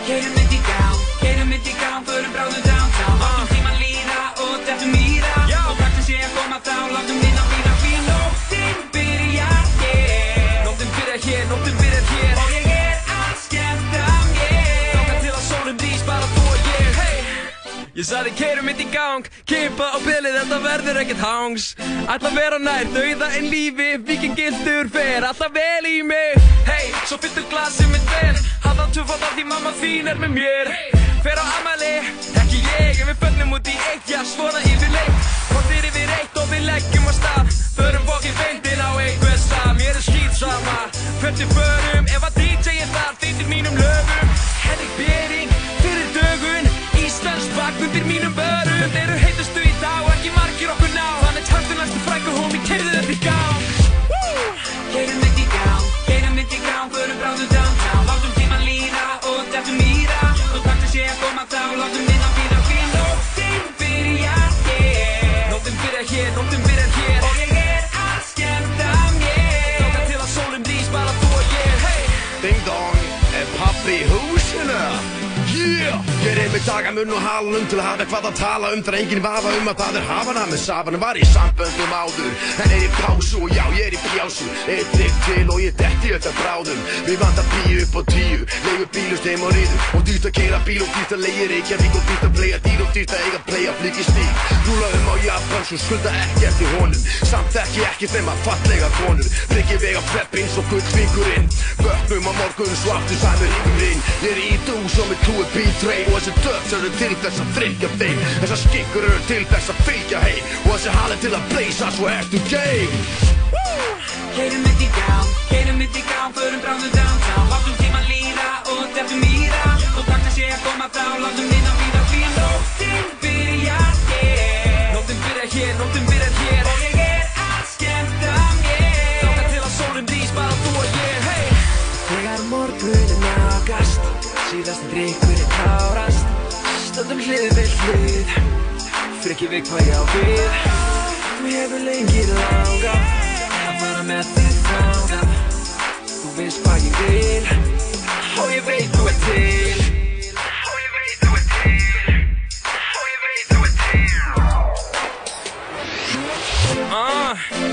Speaker 30: Keirum mitt í gang, keirum mitt í gang, förum bráðum downtown Ég
Speaker 18: sagði keirum mitt í gang, kippa á bilið, þetta verður ekkert hangs. Ætla vera nær, dauða en lífi, vikingildur fer. Alltaf vel í mig. Hey, svo fylltu glasið mitt vel, hafða tvöfald af því mamma þín er með mér. Fer á amali, ekki ég, en við fögnum út í eitt, já svona yfirleitt Kortir yfir eitt og við leggjum á stað, förum fokkin feindin á einhver stað Mér er skýt sama, hvert við förum, ef að DJ er þar, þýttir
Speaker 30: Ég er
Speaker 28: einmitt taka munn og halunum til að hafa hvað að tala um. Það er engin vafa um að það er hafana með safanum. Var í samböndum áður. En er í pásu og já, ég er í pjásu. Eitt drikk til og ég detti þetta bráðum. Við vantar bíu upp á tíu. Leiðu bílust heim og ríðu Og dýrt að keira bíl og dýrt að leiði Reykjavík. Og dýrt að playa dýr og dýrt að eiga playa flík í stík Rúlaðum á Japan svo skulda ekki eftir honum. Samt ekki ekki þeim að fallega konur. Rikki vega freppins og gullfingurinn Vöknum á morgun svo aftur sæmur ringurinn Ég er í dús og með túi bítrei Og þessi döfs eru til þess að þryggja þeim. Þessar skikkur eru til þess að fylgja heim Og þessi halið til að bleysa svo ertu game
Speaker 18: Keirum mitt í gang, keirum mitt í gang Förum bráðum downtown. Látum tíman líða og defum í það Og takk að sé að koma þá Látum vinna Stöndum hlið við hlið. Fyrir ekki við hvað ég á við. Mér hefur lengi langað. Að fara með þig þangað. Þú veist hvað ég vil. Og ég veit þú er til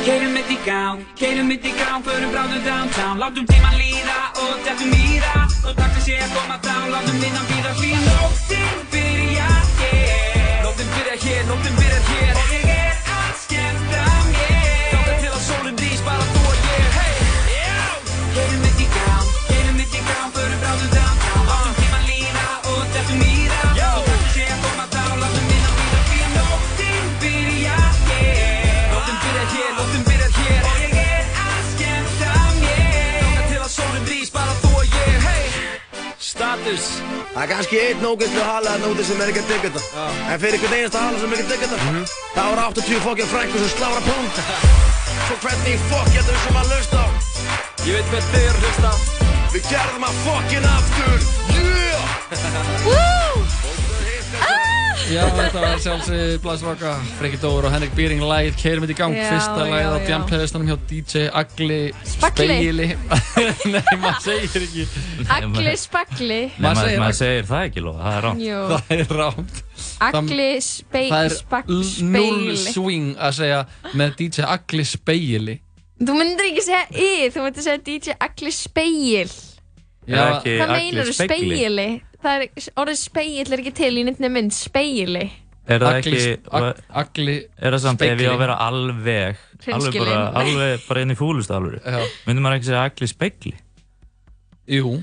Speaker 18: Keirum mitt í gang, keirum mitt í gang Förum bráðum downtown. Látum tíman líða og í það. Og takk að sé að koma þá Látum vinnan býða Því að nóttin byrjar hér. Nóttin byrjar hér, nóttin byrjar hér
Speaker 28: Status Það er kannski einn ógeðslu hala að núti sem er ekki að digga þetta. En fyrir hvern einasta hala sem er ekki að digga þetta Það voru 80 fokkja frængur sem slára punkt Svo hvernig fokk getur við sem að hlusta Ég veit hvern þið er að hlusta Við gerðum að fokkin aftur. Yeah!
Speaker 3: Já, þetta var sjálfsög Blasroka, Freki Dóur og Henrik Býring lægið Keirum þetta í gang,
Speaker 4: Já,
Speaker 3: fyrsta lægið á
Speaker 4: já.
Speaker 3: Djamplaylistanum hjá DJ Agli
Speaker 4: Spagli.
Speaker 3: Spegili Nei, maður segir ekki.
Speaker 4: Agli spagli?
Speaker 29: Nei, maður, maður segir það ekki lofa, það er rámt
Speaker 4: Jú.
Speaker 3: Það er rámt
Speaker 4: Agli spei,
Speaker 3: Það er null swing að segja með DJ Agli Spegili
Speaker 4: Þú myndir ekki segja y, þú myndir segja DJ Agli speil
Speaker 3: Já,
Speaker 4: Hvað meinar þú
Speaker 3: spegli?
Speaker 4: Það er, orðið speill er ekki til í nefnir mynd, speili
Speaker 29: Er það
Speaker 3: Agli-
Speaker 29: ekki
Speaker 3: ag- Agli
Speaker 29: Er það samt ef ég á að vera alveg Alveg bara, alveg bara inn í fúlustu alveg Myndi maður ekki segja agli spegli?
Speaker 3: Jú.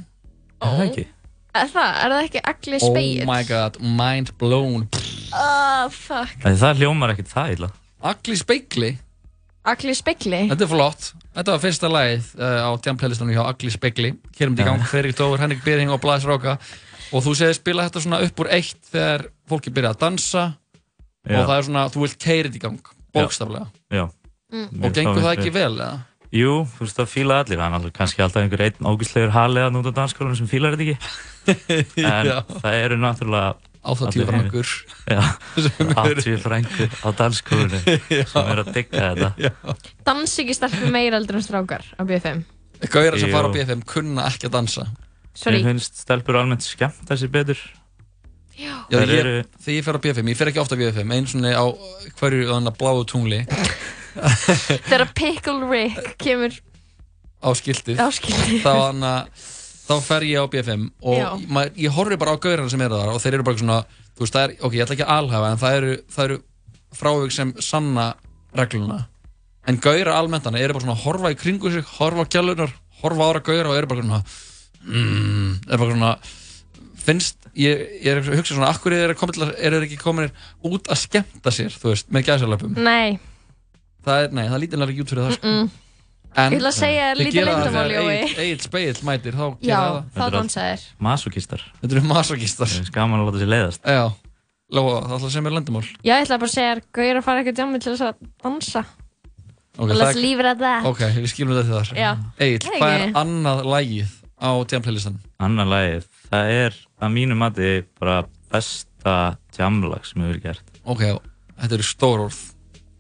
Speaker 29: Er það ekki?
Speaker 4: Er það, er það ekki Agli
Speaker 3: Oh
Speaker 4: speill?
Speaker 3: my god, mind blown.
Speaker 4: Oh, fuck.
Speaker 29: Æ, Það hljómar ekkert það illa.
Speaker 3: Agli Spegli?
Speaker 4: Agli speikli
Speaker 3: Þetta er flott. Þetta var fyrsta lagið uh, á Djamplaylistanum hjá Agli Spegli. Hérum þetta í gang, Freyrík Dófur, Henrik Byrring og Blæs Ráka og þú segir spila þetta svona upp úr eitt þegar fólki byrja að dansa
Speaker 29: Já.
Speaker 3: og það er svona, þú vilt keira þetta í gang bókstaflega.
Speaker 29: Já.
Speaker 4: Mm.
Speaker 3: og gengur það ekki vel, eða?
Speaker 29: Jú, þú veist það fíla allir. Það er náttúrulega kannski alltaf einhver einn ógæslegur haliða nút á dansskólanum sem fílar þetta ekki. En það eru náttúrulega
Speaker 3: 80
Speaker 29: allir
Speaker 3: frængur.
Speaker 29: 80 frængur á dansskólanum sem eru að digga þetta.
Speaker 4: Dans ekki stelpur meira eldur en strákar á BFM
Speaker 3: Gauðar sem fara á. BFM kunna ekki að dansa
Speaker 4: Sorry.
Speaker 29: Mér finnst stelpur almennt skemmt þessi betur
Speaker 4: Já.
Speaker 3: Já,
Speaker 29: Þær
Speaker 3: ég,
Speaker 29: eru-
Speaker 3: þegar ég fer á BFM, ég fer ekki ofta á BFM eins og á hverju þannig bláu tungli
Speaker 4: Þegar Pickle Rick kemur
Speaker 3: á skiltið
Speaker 4: Á skiltið.
Speaker 3: þá, hana, þá fer ég á BFM og
Speaker 4: Já.
Speaker 3: mað, ég horfi bara á gaurarna sem eru þar og þeir eru bara svona þú veist, það er, ok, ég ætla ekki að alhafa en það eru, það eru frávik sem sanna regluna en gaurar almenntana eru bara svona að horfa í kringu sig horfa á gælunar, horfa á aðra gaurar og eru bara svona mm, er bara svona finnst, ég, ég er að hugsa svona akkur er þeir ekki kominir út að skemmta sér, þú veist, með gæsalöpum?
Speaker 4: Nei,
Speaker 3: það er, nei, það er lítilega ekki út fyrir það sko.
Speaker 4: mm.
Speaker 3: En
Speaker 4: Ég ætla að segja lítið
Speaker 3: það þegar
Speaker 4: Jói.
Speaker 3: Egill Speill mætir, þá
Speaker 4: Já,
Speaker 3: gera það.
Speaker 4: þá dansa þér
Speaker 29: Masokistar
Speaker 3: Þetta eru masokistar
Speaker 29: Það er gaman að láta sér leiðast.
Speaker 3: Já, Lóa, það ætla að segja mér lendumál
Speaker 4: Já, ég ætla bara að segja þér Gauður að fara ekki á djámi til þess að dansa?
Speaker 3: Okay,
Speaker 4: Let's leave it at that
Speaker 3: Ok, við skilum þetta þar.
Speaker 4: Já.
Speaker 3: Egil,
Speaker 4: Það
Speaker 3: hvað er annað lægið á jam-playlistan?
Speaker 29: Annar lagið, það er að mínu mati bara besta jamlag sem hefur gert.
Speaker 3: Ok, þetta eru stór orð.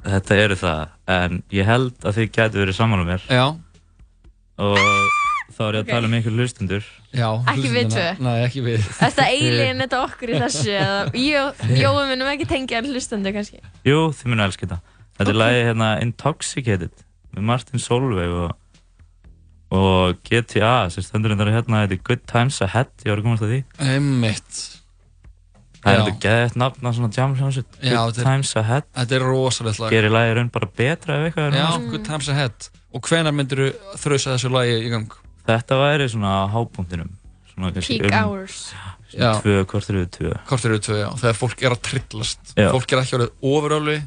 Speaker 29: Þetta eru það, en ég held að þið gætu verið saman um mér.
Speaker 3: Já.
Speaker 29: Og þá er ég að
Speaker 4: Ok.
Speaker 29: tala um einhver hlustendur.
Speaker 3: Já,
Speaker 4: Ekki við tvö.
Speaker 3: Nei, ekki við.
Speaker 4: Þetta eilin þetta okkur í þessu eða Jó- Jói munum ekki tengja hlustandu kannski?
Speaker 29: Jú, þið munu elska þetta. Þetta er lagið hérna Intoxicated með Martin Solveig og, og GTA sem stendur hérna hérna, þetta er Good Times Ahead ég var að komast að því
Speaker 3: Einmitt
Speaker 29: Það er þetta geðið nafn á svona jam hljómsveit
Speaker 3: Já,
Speaker 29: Good
Speaker 3: er-
Speaker 29: Times Ahead
Speaker 3: Þetta er rosalegt lag
Speaker 29: Gerir lagið raun bara betra ef eitthvað er
Speaker 3: Já,
Speaker 29: núna.
Speaker 3: good times ahead Og hvenær myndir þú þrausa þessu lagi í gang?
Speaker 29: Þetta væri svona á hápunktinum svona kannski
Speaker 4: Peak
Speaker 29: um-
Speaker 4: hours.
Speaker 3: Já.
Speaker 29: Tvö, eru við tvö
Speaker 3: Hvort eru tvö, já, þegar fólk er að trillast
Speaker 29: Já.
Speaker 3: Fólk er ekki orðið ofuröfli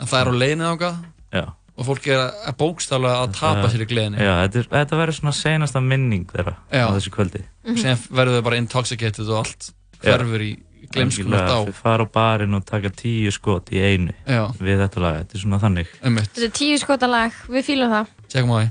Speaker 3: En það er á leiðinu ángað
Speaker 29: Já.
Speaker 3: Og fólk er að bókstaflega að tapa sér í gleðinni
Speaker 29: Já, þetta, er- þetta verður svona senasta minning þeirra
Speaker 3: Já.
Speaker 29: á þessu kvöldi
Speaker 3: sem verður þau bara intoxicated og allt hverfur í glemskunum
Speaker 29: Algjörlega,
Speaker 3: á
Speaker 29: Þau fara á barinn og taka tíu skot í einu
Speaker 3: Já.
Speaker 29: við þetta lag, þetta er svona þannig
Speaker 3: Einmitt.
Speaker 4: Þetta er tíu skota lag, við fýlum það.
Speaker 3: Tjekkum á því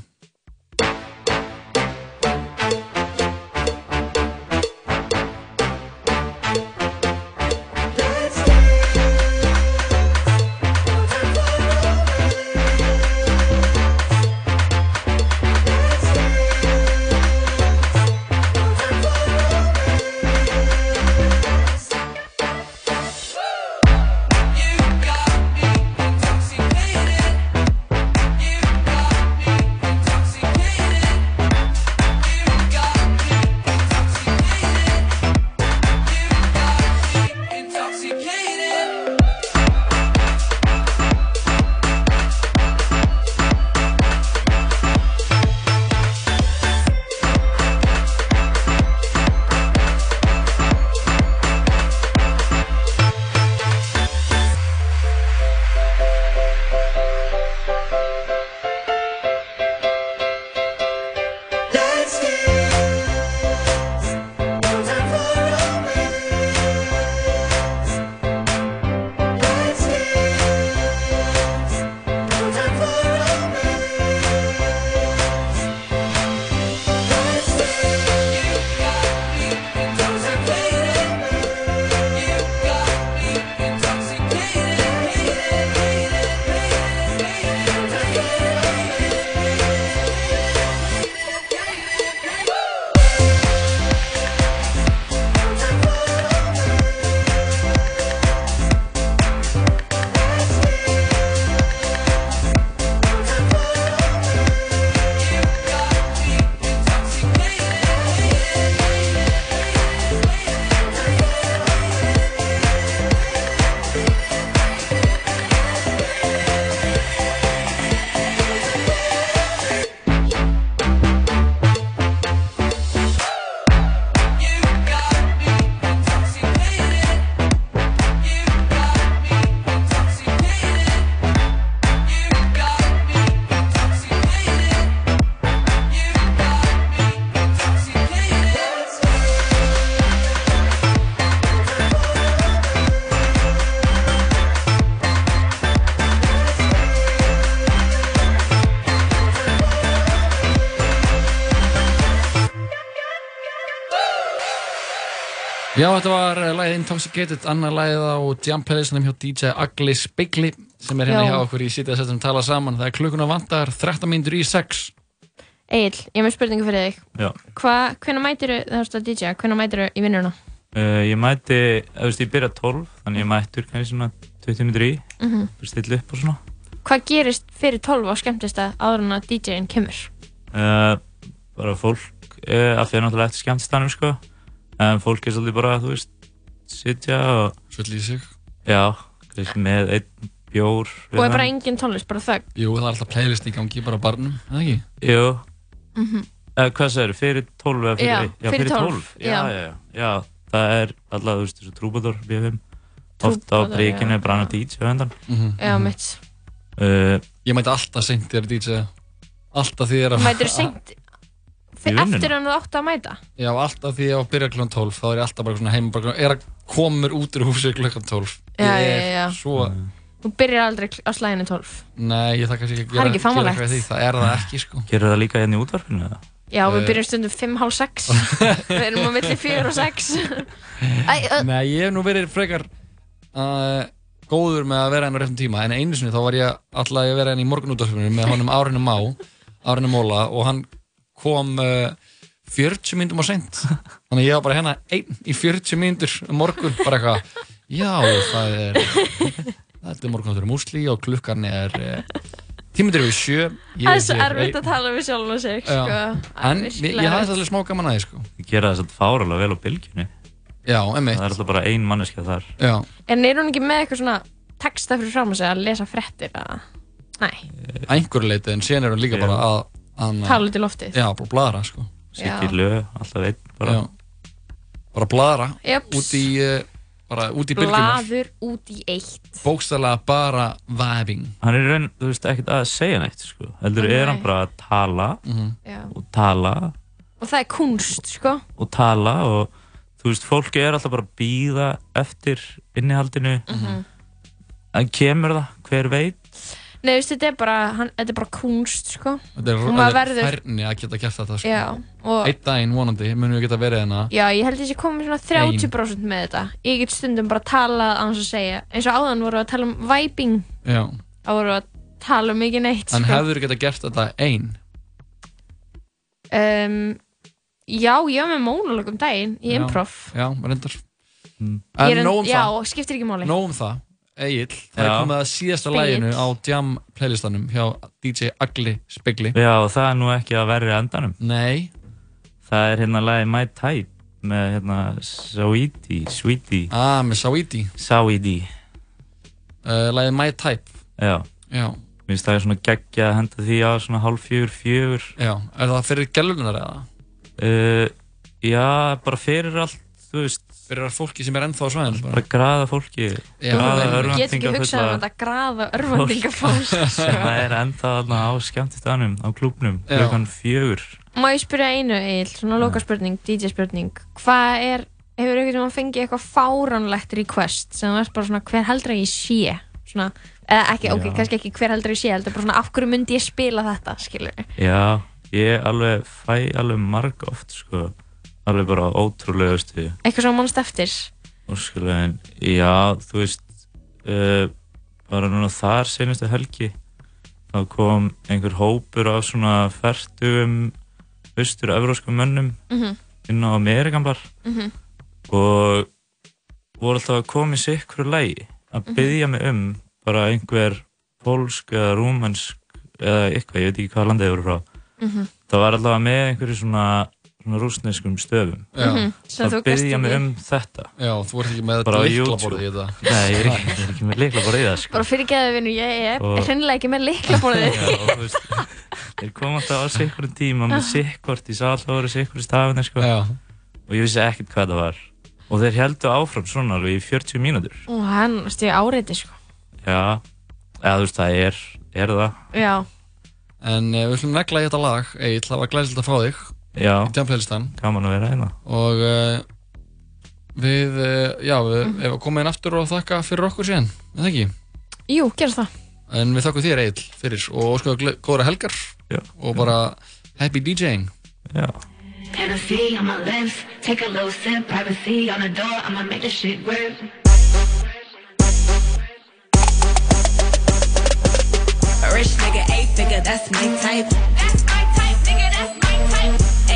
Speaker 3: Já, þetta var eh, lagið Intoxicated, annað lagið á Jam Palace hjá DJ Ugly Spigli sem er hérna
Speaker 4: Já.
Speaker 3: hjá okkur í sítið að setjum tala saman. Það er klukkuna vantar 13 mínútur í 6.
Speaker 4: Egil, ég hef með spurningu fyrir þig.
Speaker 29: Já.
Speaker 4: Hva, hvenær mætiru, það er að DJ, hvenær mætiru í vinnuna?
Speaker 29: Uh, ég mæti, þú veist, ég byrja 12 þannig ég mættur kannski svona 20 minnur í
Speaker 4: Mhm.
Speaker 29: fyrir stilla upp og svona
Speaker 4: Hvað gerist fyrir 12 á skemmtist að áður en að DJ-in kemur?
Speaker 29: uh, bara fólk uh, að fyrir náttúrulega eftir skemmtistanum sko en fólk er svolítið bara, þú veist sitja og
Speaker 3: Svolítið í sig
Speaker 29: já, með einn bjór
Speaker 4: Og er bara engin tónlist, bara þögg?
Speaker 3: Jú, það er alltaf playlist í gangi bara barnum, eða ekki?
Speaker 29: Jú
Speaker 4: Mhm.
Speaker 29: uh, Hvað segir fyrir 12 eða fyrir,
Speaker 4: Já,
Speaker 29: já,
Speaker 4: fyrir
Speaker 29: fyrir 12,
Speaker 4: 12,
Speaker 29: Já,
Speaker 4: já.
Speaker 29: já, já, það er alltaf, þú veist, þessu trúbador BFM oft á
Speaker 4: já.
Speaker 29: er bara annar DJ á endan
Speaker 4: Já, mitt.
Speaker 29: uh,
Speaker 3: Ég mæti alltaf seint þegar DJ Alltaf því er að
Speaker 4: Mætir seint
Speaker 3: Vinnuna?
Speaker 4: eftir þú átt að mæta?
Speaker 3: Já, alltaf því ég á að byrja klukkan 12 þá er ég alltaf bara heima bara, er að koma út úr húsi klukkan 12
Speaker 4: Já, já, já.
Speaker 3: Svo,
Speaker 4: Þú byrjar aldrei kl- á slæðinu 12.
Speaker 3: nei, ég þakka sér ekki að
Speaker 4: er
Speaker 3: gera, eitthvað því, það er það ekki sko
Speaker 29: Gerir það líka hérna í útvarpinu eða?
Speaker 4: Já, við
Speaker 3: Eh.
Speaker 4: byrjum stundum 5, hálf 6. við erum á milli 4 og 6. Æ, uh,
Speaker 3: Nei, ég hef nú verið frekar uh, góður með að vera enn á réttum tíma en einu sinni þá var ég alltaf að vera enn í morgunútvarpinu með honum Árinu Má Árinu Móla og hann kom uh, 40 myndum á seint. Þannig að ég var bara hérna einn í 40 myndur um morgun, bara eitthvað já, það er þetta er morgunútvarpinu músli og klukkan er uh, tímundur við sjö. Ég
Speaker 4: það er svo erfitt
Speaker 3: einn.
Speaker 4: að tala við sjálf og sig, sko.
Speaker 3: en ég, ég hafði allir smá gaman að því sko.
Speaker 29: Þið gera það svolítið fáralega vel á bylgjunni.
Speaker 3: Já, emmitt
Speaker 29: Það er alltaf bara ein manneskja þar.
Speaker 3: Já.
Speaker 4: En er hún ekki með eitthvað svona texta fyrir fram að segja að lesa frettir að... Nei,
Speaker 3: að einhverju leiti en síðan er hún líka bara að, að
Speaker 4: Tala út í loftið.
Speaker 3: já, bara bladra sko
Speaker 4: Já.
Speaker 29: Siggi lög, alltaf einn bara
Speaker 3: já. bara bladra
Speaker 4: Jeps.
Speaker 3: út í uh, bara út í bylgjunar
Speaker 4: blaður út í eitt
Speaker 3: bókstæðlega bara vibing
Speaker 29: hann er í raun, þú veist, ekkert að segja neitt sko. heldur
Speaker 4: Nei.
Speaker 29: er hann bara að tala
Speaker 4: Já.
Speaker 29: og tala
Speaker 4: og það er kunst sko
Speaker 29: og tala og þú veist, fólki er alltaf bara að býða eftir innihaldinu
Speaker 4: Mhm.
Speaker 29: en kemur það, hver veit
Speaker 4: Nei, þú veist, þetta er bara, hann, þetta er bara kunst sko.
Speaker 3: Þetta er, þetta er
Speaker 4: verður
Speaker 3: færni að geta gert þetta sko.
Speaker 4: Já, og
Speaker 3: einn daginn vonandi munum við geta verið hérna.
Speaker 4: Já, ég held að ég sé komið svona 30% með þetta. Ég get stundum bara talað á hans að segja. Eins og áðan voru við að tala um vibing.
Speaker 3: Já.
Speaker 4: þá voru við að tala um ekki neitt sko.
Speaker 3: hefur geta gert þetta einn
Speaker 4: um, Já, ég var með mónulög um daginn í
Speaker 3: Já.
Speaker 4: improv.
Speaker 3: Já, reyndar.
Speaker 4: Ég
Speaker 3: en nóg um
Speaker 4: Já,
Speaker 3: það.
Speaker 4: skiptir ekki máli.
Speaker 3: Nóg um það Egil, það er komið að síðasta læginu á Jam playlistanum hjá DJ Agli Spegli.
Speaker 29: Já, og það er nú ekki að verri endanum.
Speaker 3: Nei.
Speaker 29: Það er hérna lagi My Type með hérna Saweetie Sweetie.
Speaker 3: Ah, með Saweetie.
Speaker 29: Saweetie.
Speaker 3: Uh, Lagið My Type.
Speaker 29: Já,
Speaker 3: Já.
Speaker 29: Mér finnst það er svona geggja að henda því á svona hálf fjögur, fjögur.
Speaker 3: Já, er það fyrir gælunar eða?
Speaker 29: Uh, já, bara fyrir allt, þú veist
Speaker 3: Fyrir fólki sem er ennþá á svæðinu
Speaker 29: Bara. Graða fólki graða
Speaker 3: en-
Speaker 4: Ég get ekki hugsað um þetta graða örvendingafólk
Speaker 29: sem er ennþá á skemmtistanum á klúbnum,
Speaker 3: Já.
Speaker 29: klukkan fjögur.
Speaker 4: Má ég spyrja einu, Egil, svona loka spurning, DJ spurning Hvað er, hefur einhvern veginn fengið eitthvað fáránlegt request sem ert bara svona hver heldur að ég sé? Svona, eða ekki, ok,
Speaker 29: Já.
Speaker 4: kannski ekki hver heldur að ég sé heldur bara svona af hverju myndi ég spila þetta, skilur
Speaker 29: Já, ég alveg fæ alveg marg oft sko, alveg bara ótrúlegustu
Speaker 4: Eitthvað sem mannst eftir
Speaker 29: óskulegin, já, þú veist uh, bara núna þar senustu helgi þá kom einhver hópur af svona færtugum austur-evróskum mönnum
Speaker 4: Mhm.
Speaker 29: inn á Amerikanbar
Speaker 4: Mhm.
Speaker 29: og voru alltaf að koma í sikkur lægi að
Speaker 4: Mhm.
Speaker 29: byggja mig um bara einhver pólsk eða rúmensk eða eitthvað, ég veit ekki hvað landið voru frá
Speaker 4: Mhm.
Speaker 29: það var alltaf með einhverju svona rúsneskum stöfum að
Speaker 4: þú
Speaker 29: byggja mig um þetta.
Speaker 3: Já, þú ert ekki með lyklaborð í þetta.
Speaker 29: Nei, ég er ekki, ég er ekki með liklaborð í það sko.
Speaker 4: bara fyrir geðu vinnu, ég er hreinlega ekki með liklaborðið
Speaker 29: Já, þú veist, þeir kom alltaf á sikkurum tíma með sikkort, ég sá alltaf að voru sikkur í stafinu sko. og ég vissi ekkert hvað það var. Og þeir heldu áfram svona alveg í 40 mínútur.
Speaker 4: Og hann, veist ég, áreiti sko.
Speaker 29: Já, eða þú veist það er, er það.
Speaker 4: Já,
Speaker 3: En uh, við ætlum negla í þetta lag Egil, það var glæsilegt að fá þig
Speaker 29: Já.
Speaker 3: Í Jam playlistan
Speaker 29: gaman að vera hérna
Speaker 3: Og uh, við, uh, já, við mm -hmm. komum inn aftur og þakka fyrir okkur síðan En það ekki?
Speaker 4: jú, gerð það
Speaker 3: En við þakkum þér Egil fyrir og óskuðu góðra helgar
Speaker 29: já.
Speaker 3: Og bara happy DJing
Speaker 29: Já
Speaker 31: Hennessy on my lips, take a little sip, privacy on the door, I'ma make this shit work.
Speaker 32: Rich nigga, eight figure, that's my type.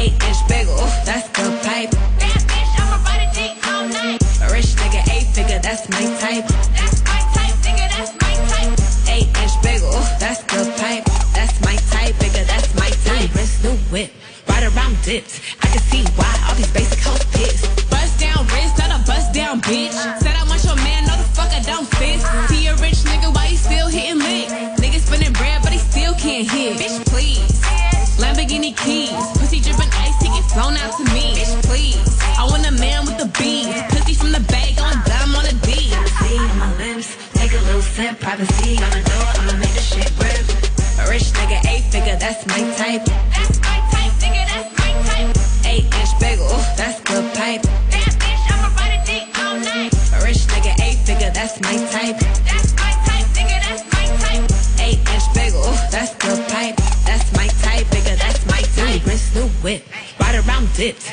Speaker 32: Eight inch bagel, that's the pipe. Bad bitch, I'ma ride a dick all night. A rich nigga, eight figure, that's my type. That's my type, nigga, that's my type. Eight inch bagel, that's the pipe. That's my type, nigga, that's my type. Wrist, new whip, right around dips. I can see why all these basic hoes pissed. Bust down wrist, not a bust down bitch. Said I want your man, no the fuck I don't fit. See a rich nigga, why he still hitting lick? Nigga spinning bread, but he still can't hit. Bitch, please. Lamborghini keys, pussy dripping ice, he get flown out to me. Bitch, please. I want a man with the beans, pussy from the bag on dumb on a D.
Speaker 31: On my lips, take a little sip, privacy on the door, I'ma make this shit work.
Speaker 32: A rich nigga, eight figure, that's my type. That's my type, nigga, that's my type. Eight inch bagel, that's the it.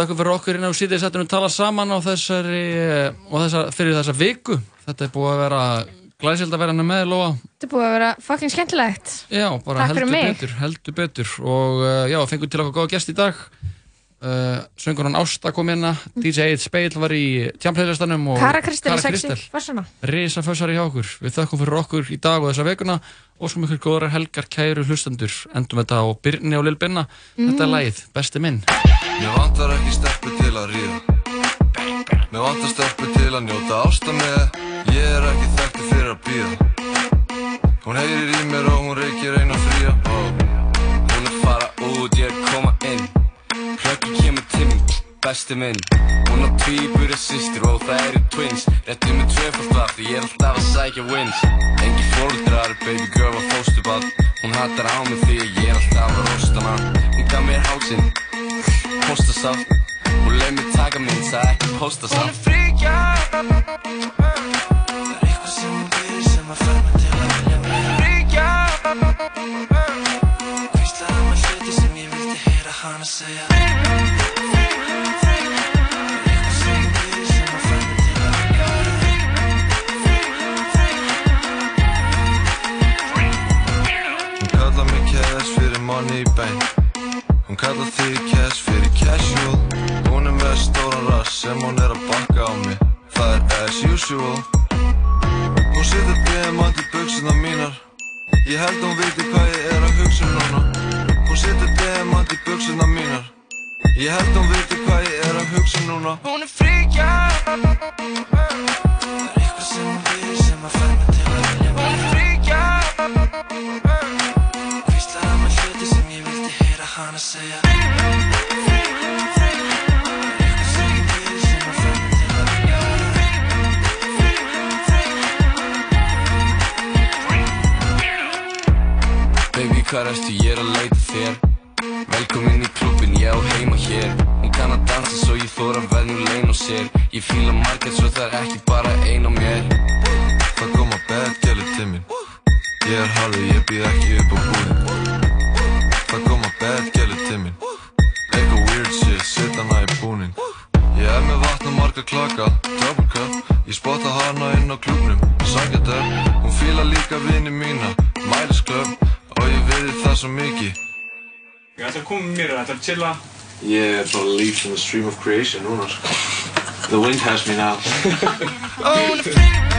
Speaker 3: Þakkum fyrir okkur inn á síðið settunum tala saman á þessari eh, og þessar, fyrir þessa viku. Þetta er búið að vera glæsild að vera hann með, Lóa.
Speaker 4: Þetta er búið að vera fucking skemmtilegt.
Speaker 3: Já, bara
Speaker 4: Takk
Speaker 3: heldur betur, heldur betur. Og uh, já, fengum til okkur góða gest í dag. Uh, Söngunan Ásta kom hérna, DJ Eid Speil var í tjampleilastanum og
Speaker 4: Kara Kristel,
Speaker 3: Kristel.
Speaker 4: farsana.
Speaker 3: Risa fössari hjá okkur. Við þakkum fyrir okkur í dag og þessa vikuna og skum ykkur góðra helgar kæru hlustendur. Endum þetta á Byrni og Lil Binna. Þetta er
Speaker 33: Mm.
Speaker 3: lagið, besti minn.
Speaker 33: Mér vantar ekki stelpu til að ríða. Mér vantar stelpu til að njóta ásta með. Ég er ekki þekktu fyrir að býða Hún heyrir í mér og hún reykir eina fría.
Speaker 34: Hún er fara út, ég er koma inn. Hlöggur kemur til mín, besti minn. Hún á tvíburi systur og það eru twins. Réttu með tvöfald vatn, ég er alltaf að sækja wins. Engi fóldrar, baby girl var fóstubad Hún hattar á mig því að ég er alltaf að rosta hana Hún gaf mér hálsinn, postasaft Hún leið mér taka minn, sagði ekki postasaft Hún er fríkja
Speaker 9: Það er eitthvað sem hún gerir sem að fær mig til að vilja meira Fríkja Hvíslaði maður hluti sem ég vildi heyra hana segja Það mig
Speaker 33: Hún kallar mig cash fyrir money bank. Hún kallar þig cash fyrir stóran rass sem hún er að bakka á mig. Það er as usual. Hún setur diamant í buksuna mínar. Ég held hún viti hvað ég er að hugsa um núna. Hún setur diamant í buksuna mínar. Ég held hún viti hvað ég er að hugsa um núna.
Speaker 9: Hún er fríkja. Það er eitthvað sem hún gerir sem að fær mig til að vilja Hún er fríkja. Hvíslaði maður hluti sem ég vildi heyra hana segja. Það er
Speaker 34: Hvað erstu, ég er að leita þér? Velkomin í klubbin, ég á heima hér. Hún kann að dansa svo ég þóra verð nú lein og sér. Ég fíla margir svo það er ekki bara ein á mér.
Speaker 33: Það koma bad gæli til mín Ég er harfi, ég býð ekki upp á búðin Það koma bad gæli til mín Eitthvað weird shit, sitt hana í búnin Ég er með vatn og marga klaka Double cup, ég spotta hana inn á klubnum Sangjadöf, hún fíla líka vini mína Club, og ég veiði það svo mikið?
Speaker 35: Ég ætla að koma mér, ætla að chilla.
Speaker 33: Ég er bara leaves in the stream of creation núna sko. The wind has me now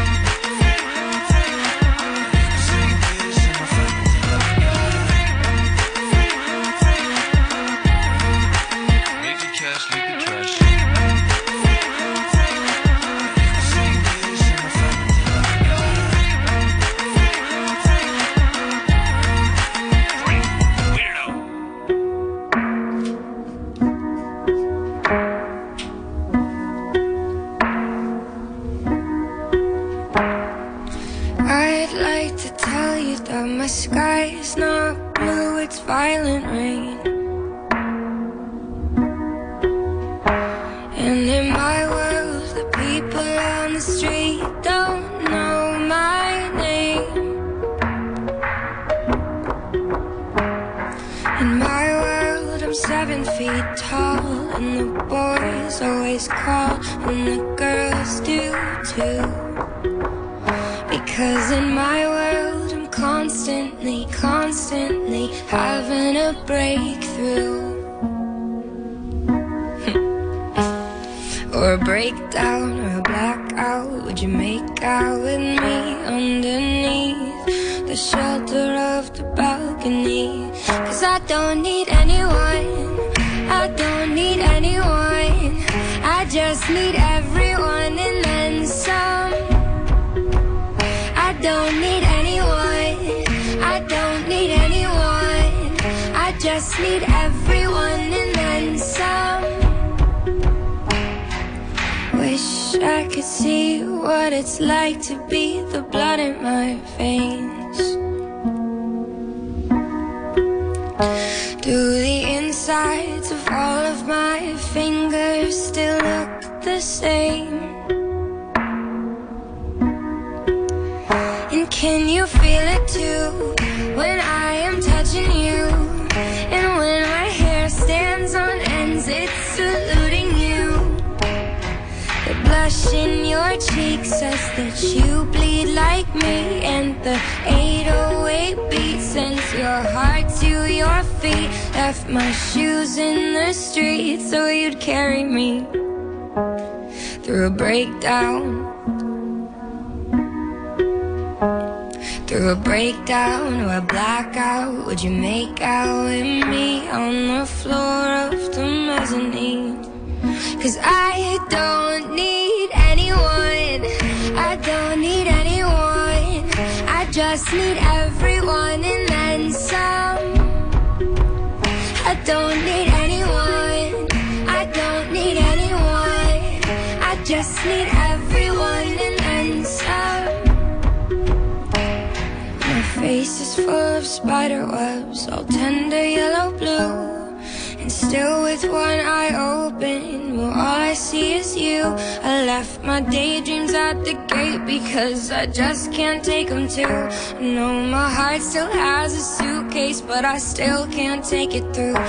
Speaker 36: I still
Speaker 33: can't take it through.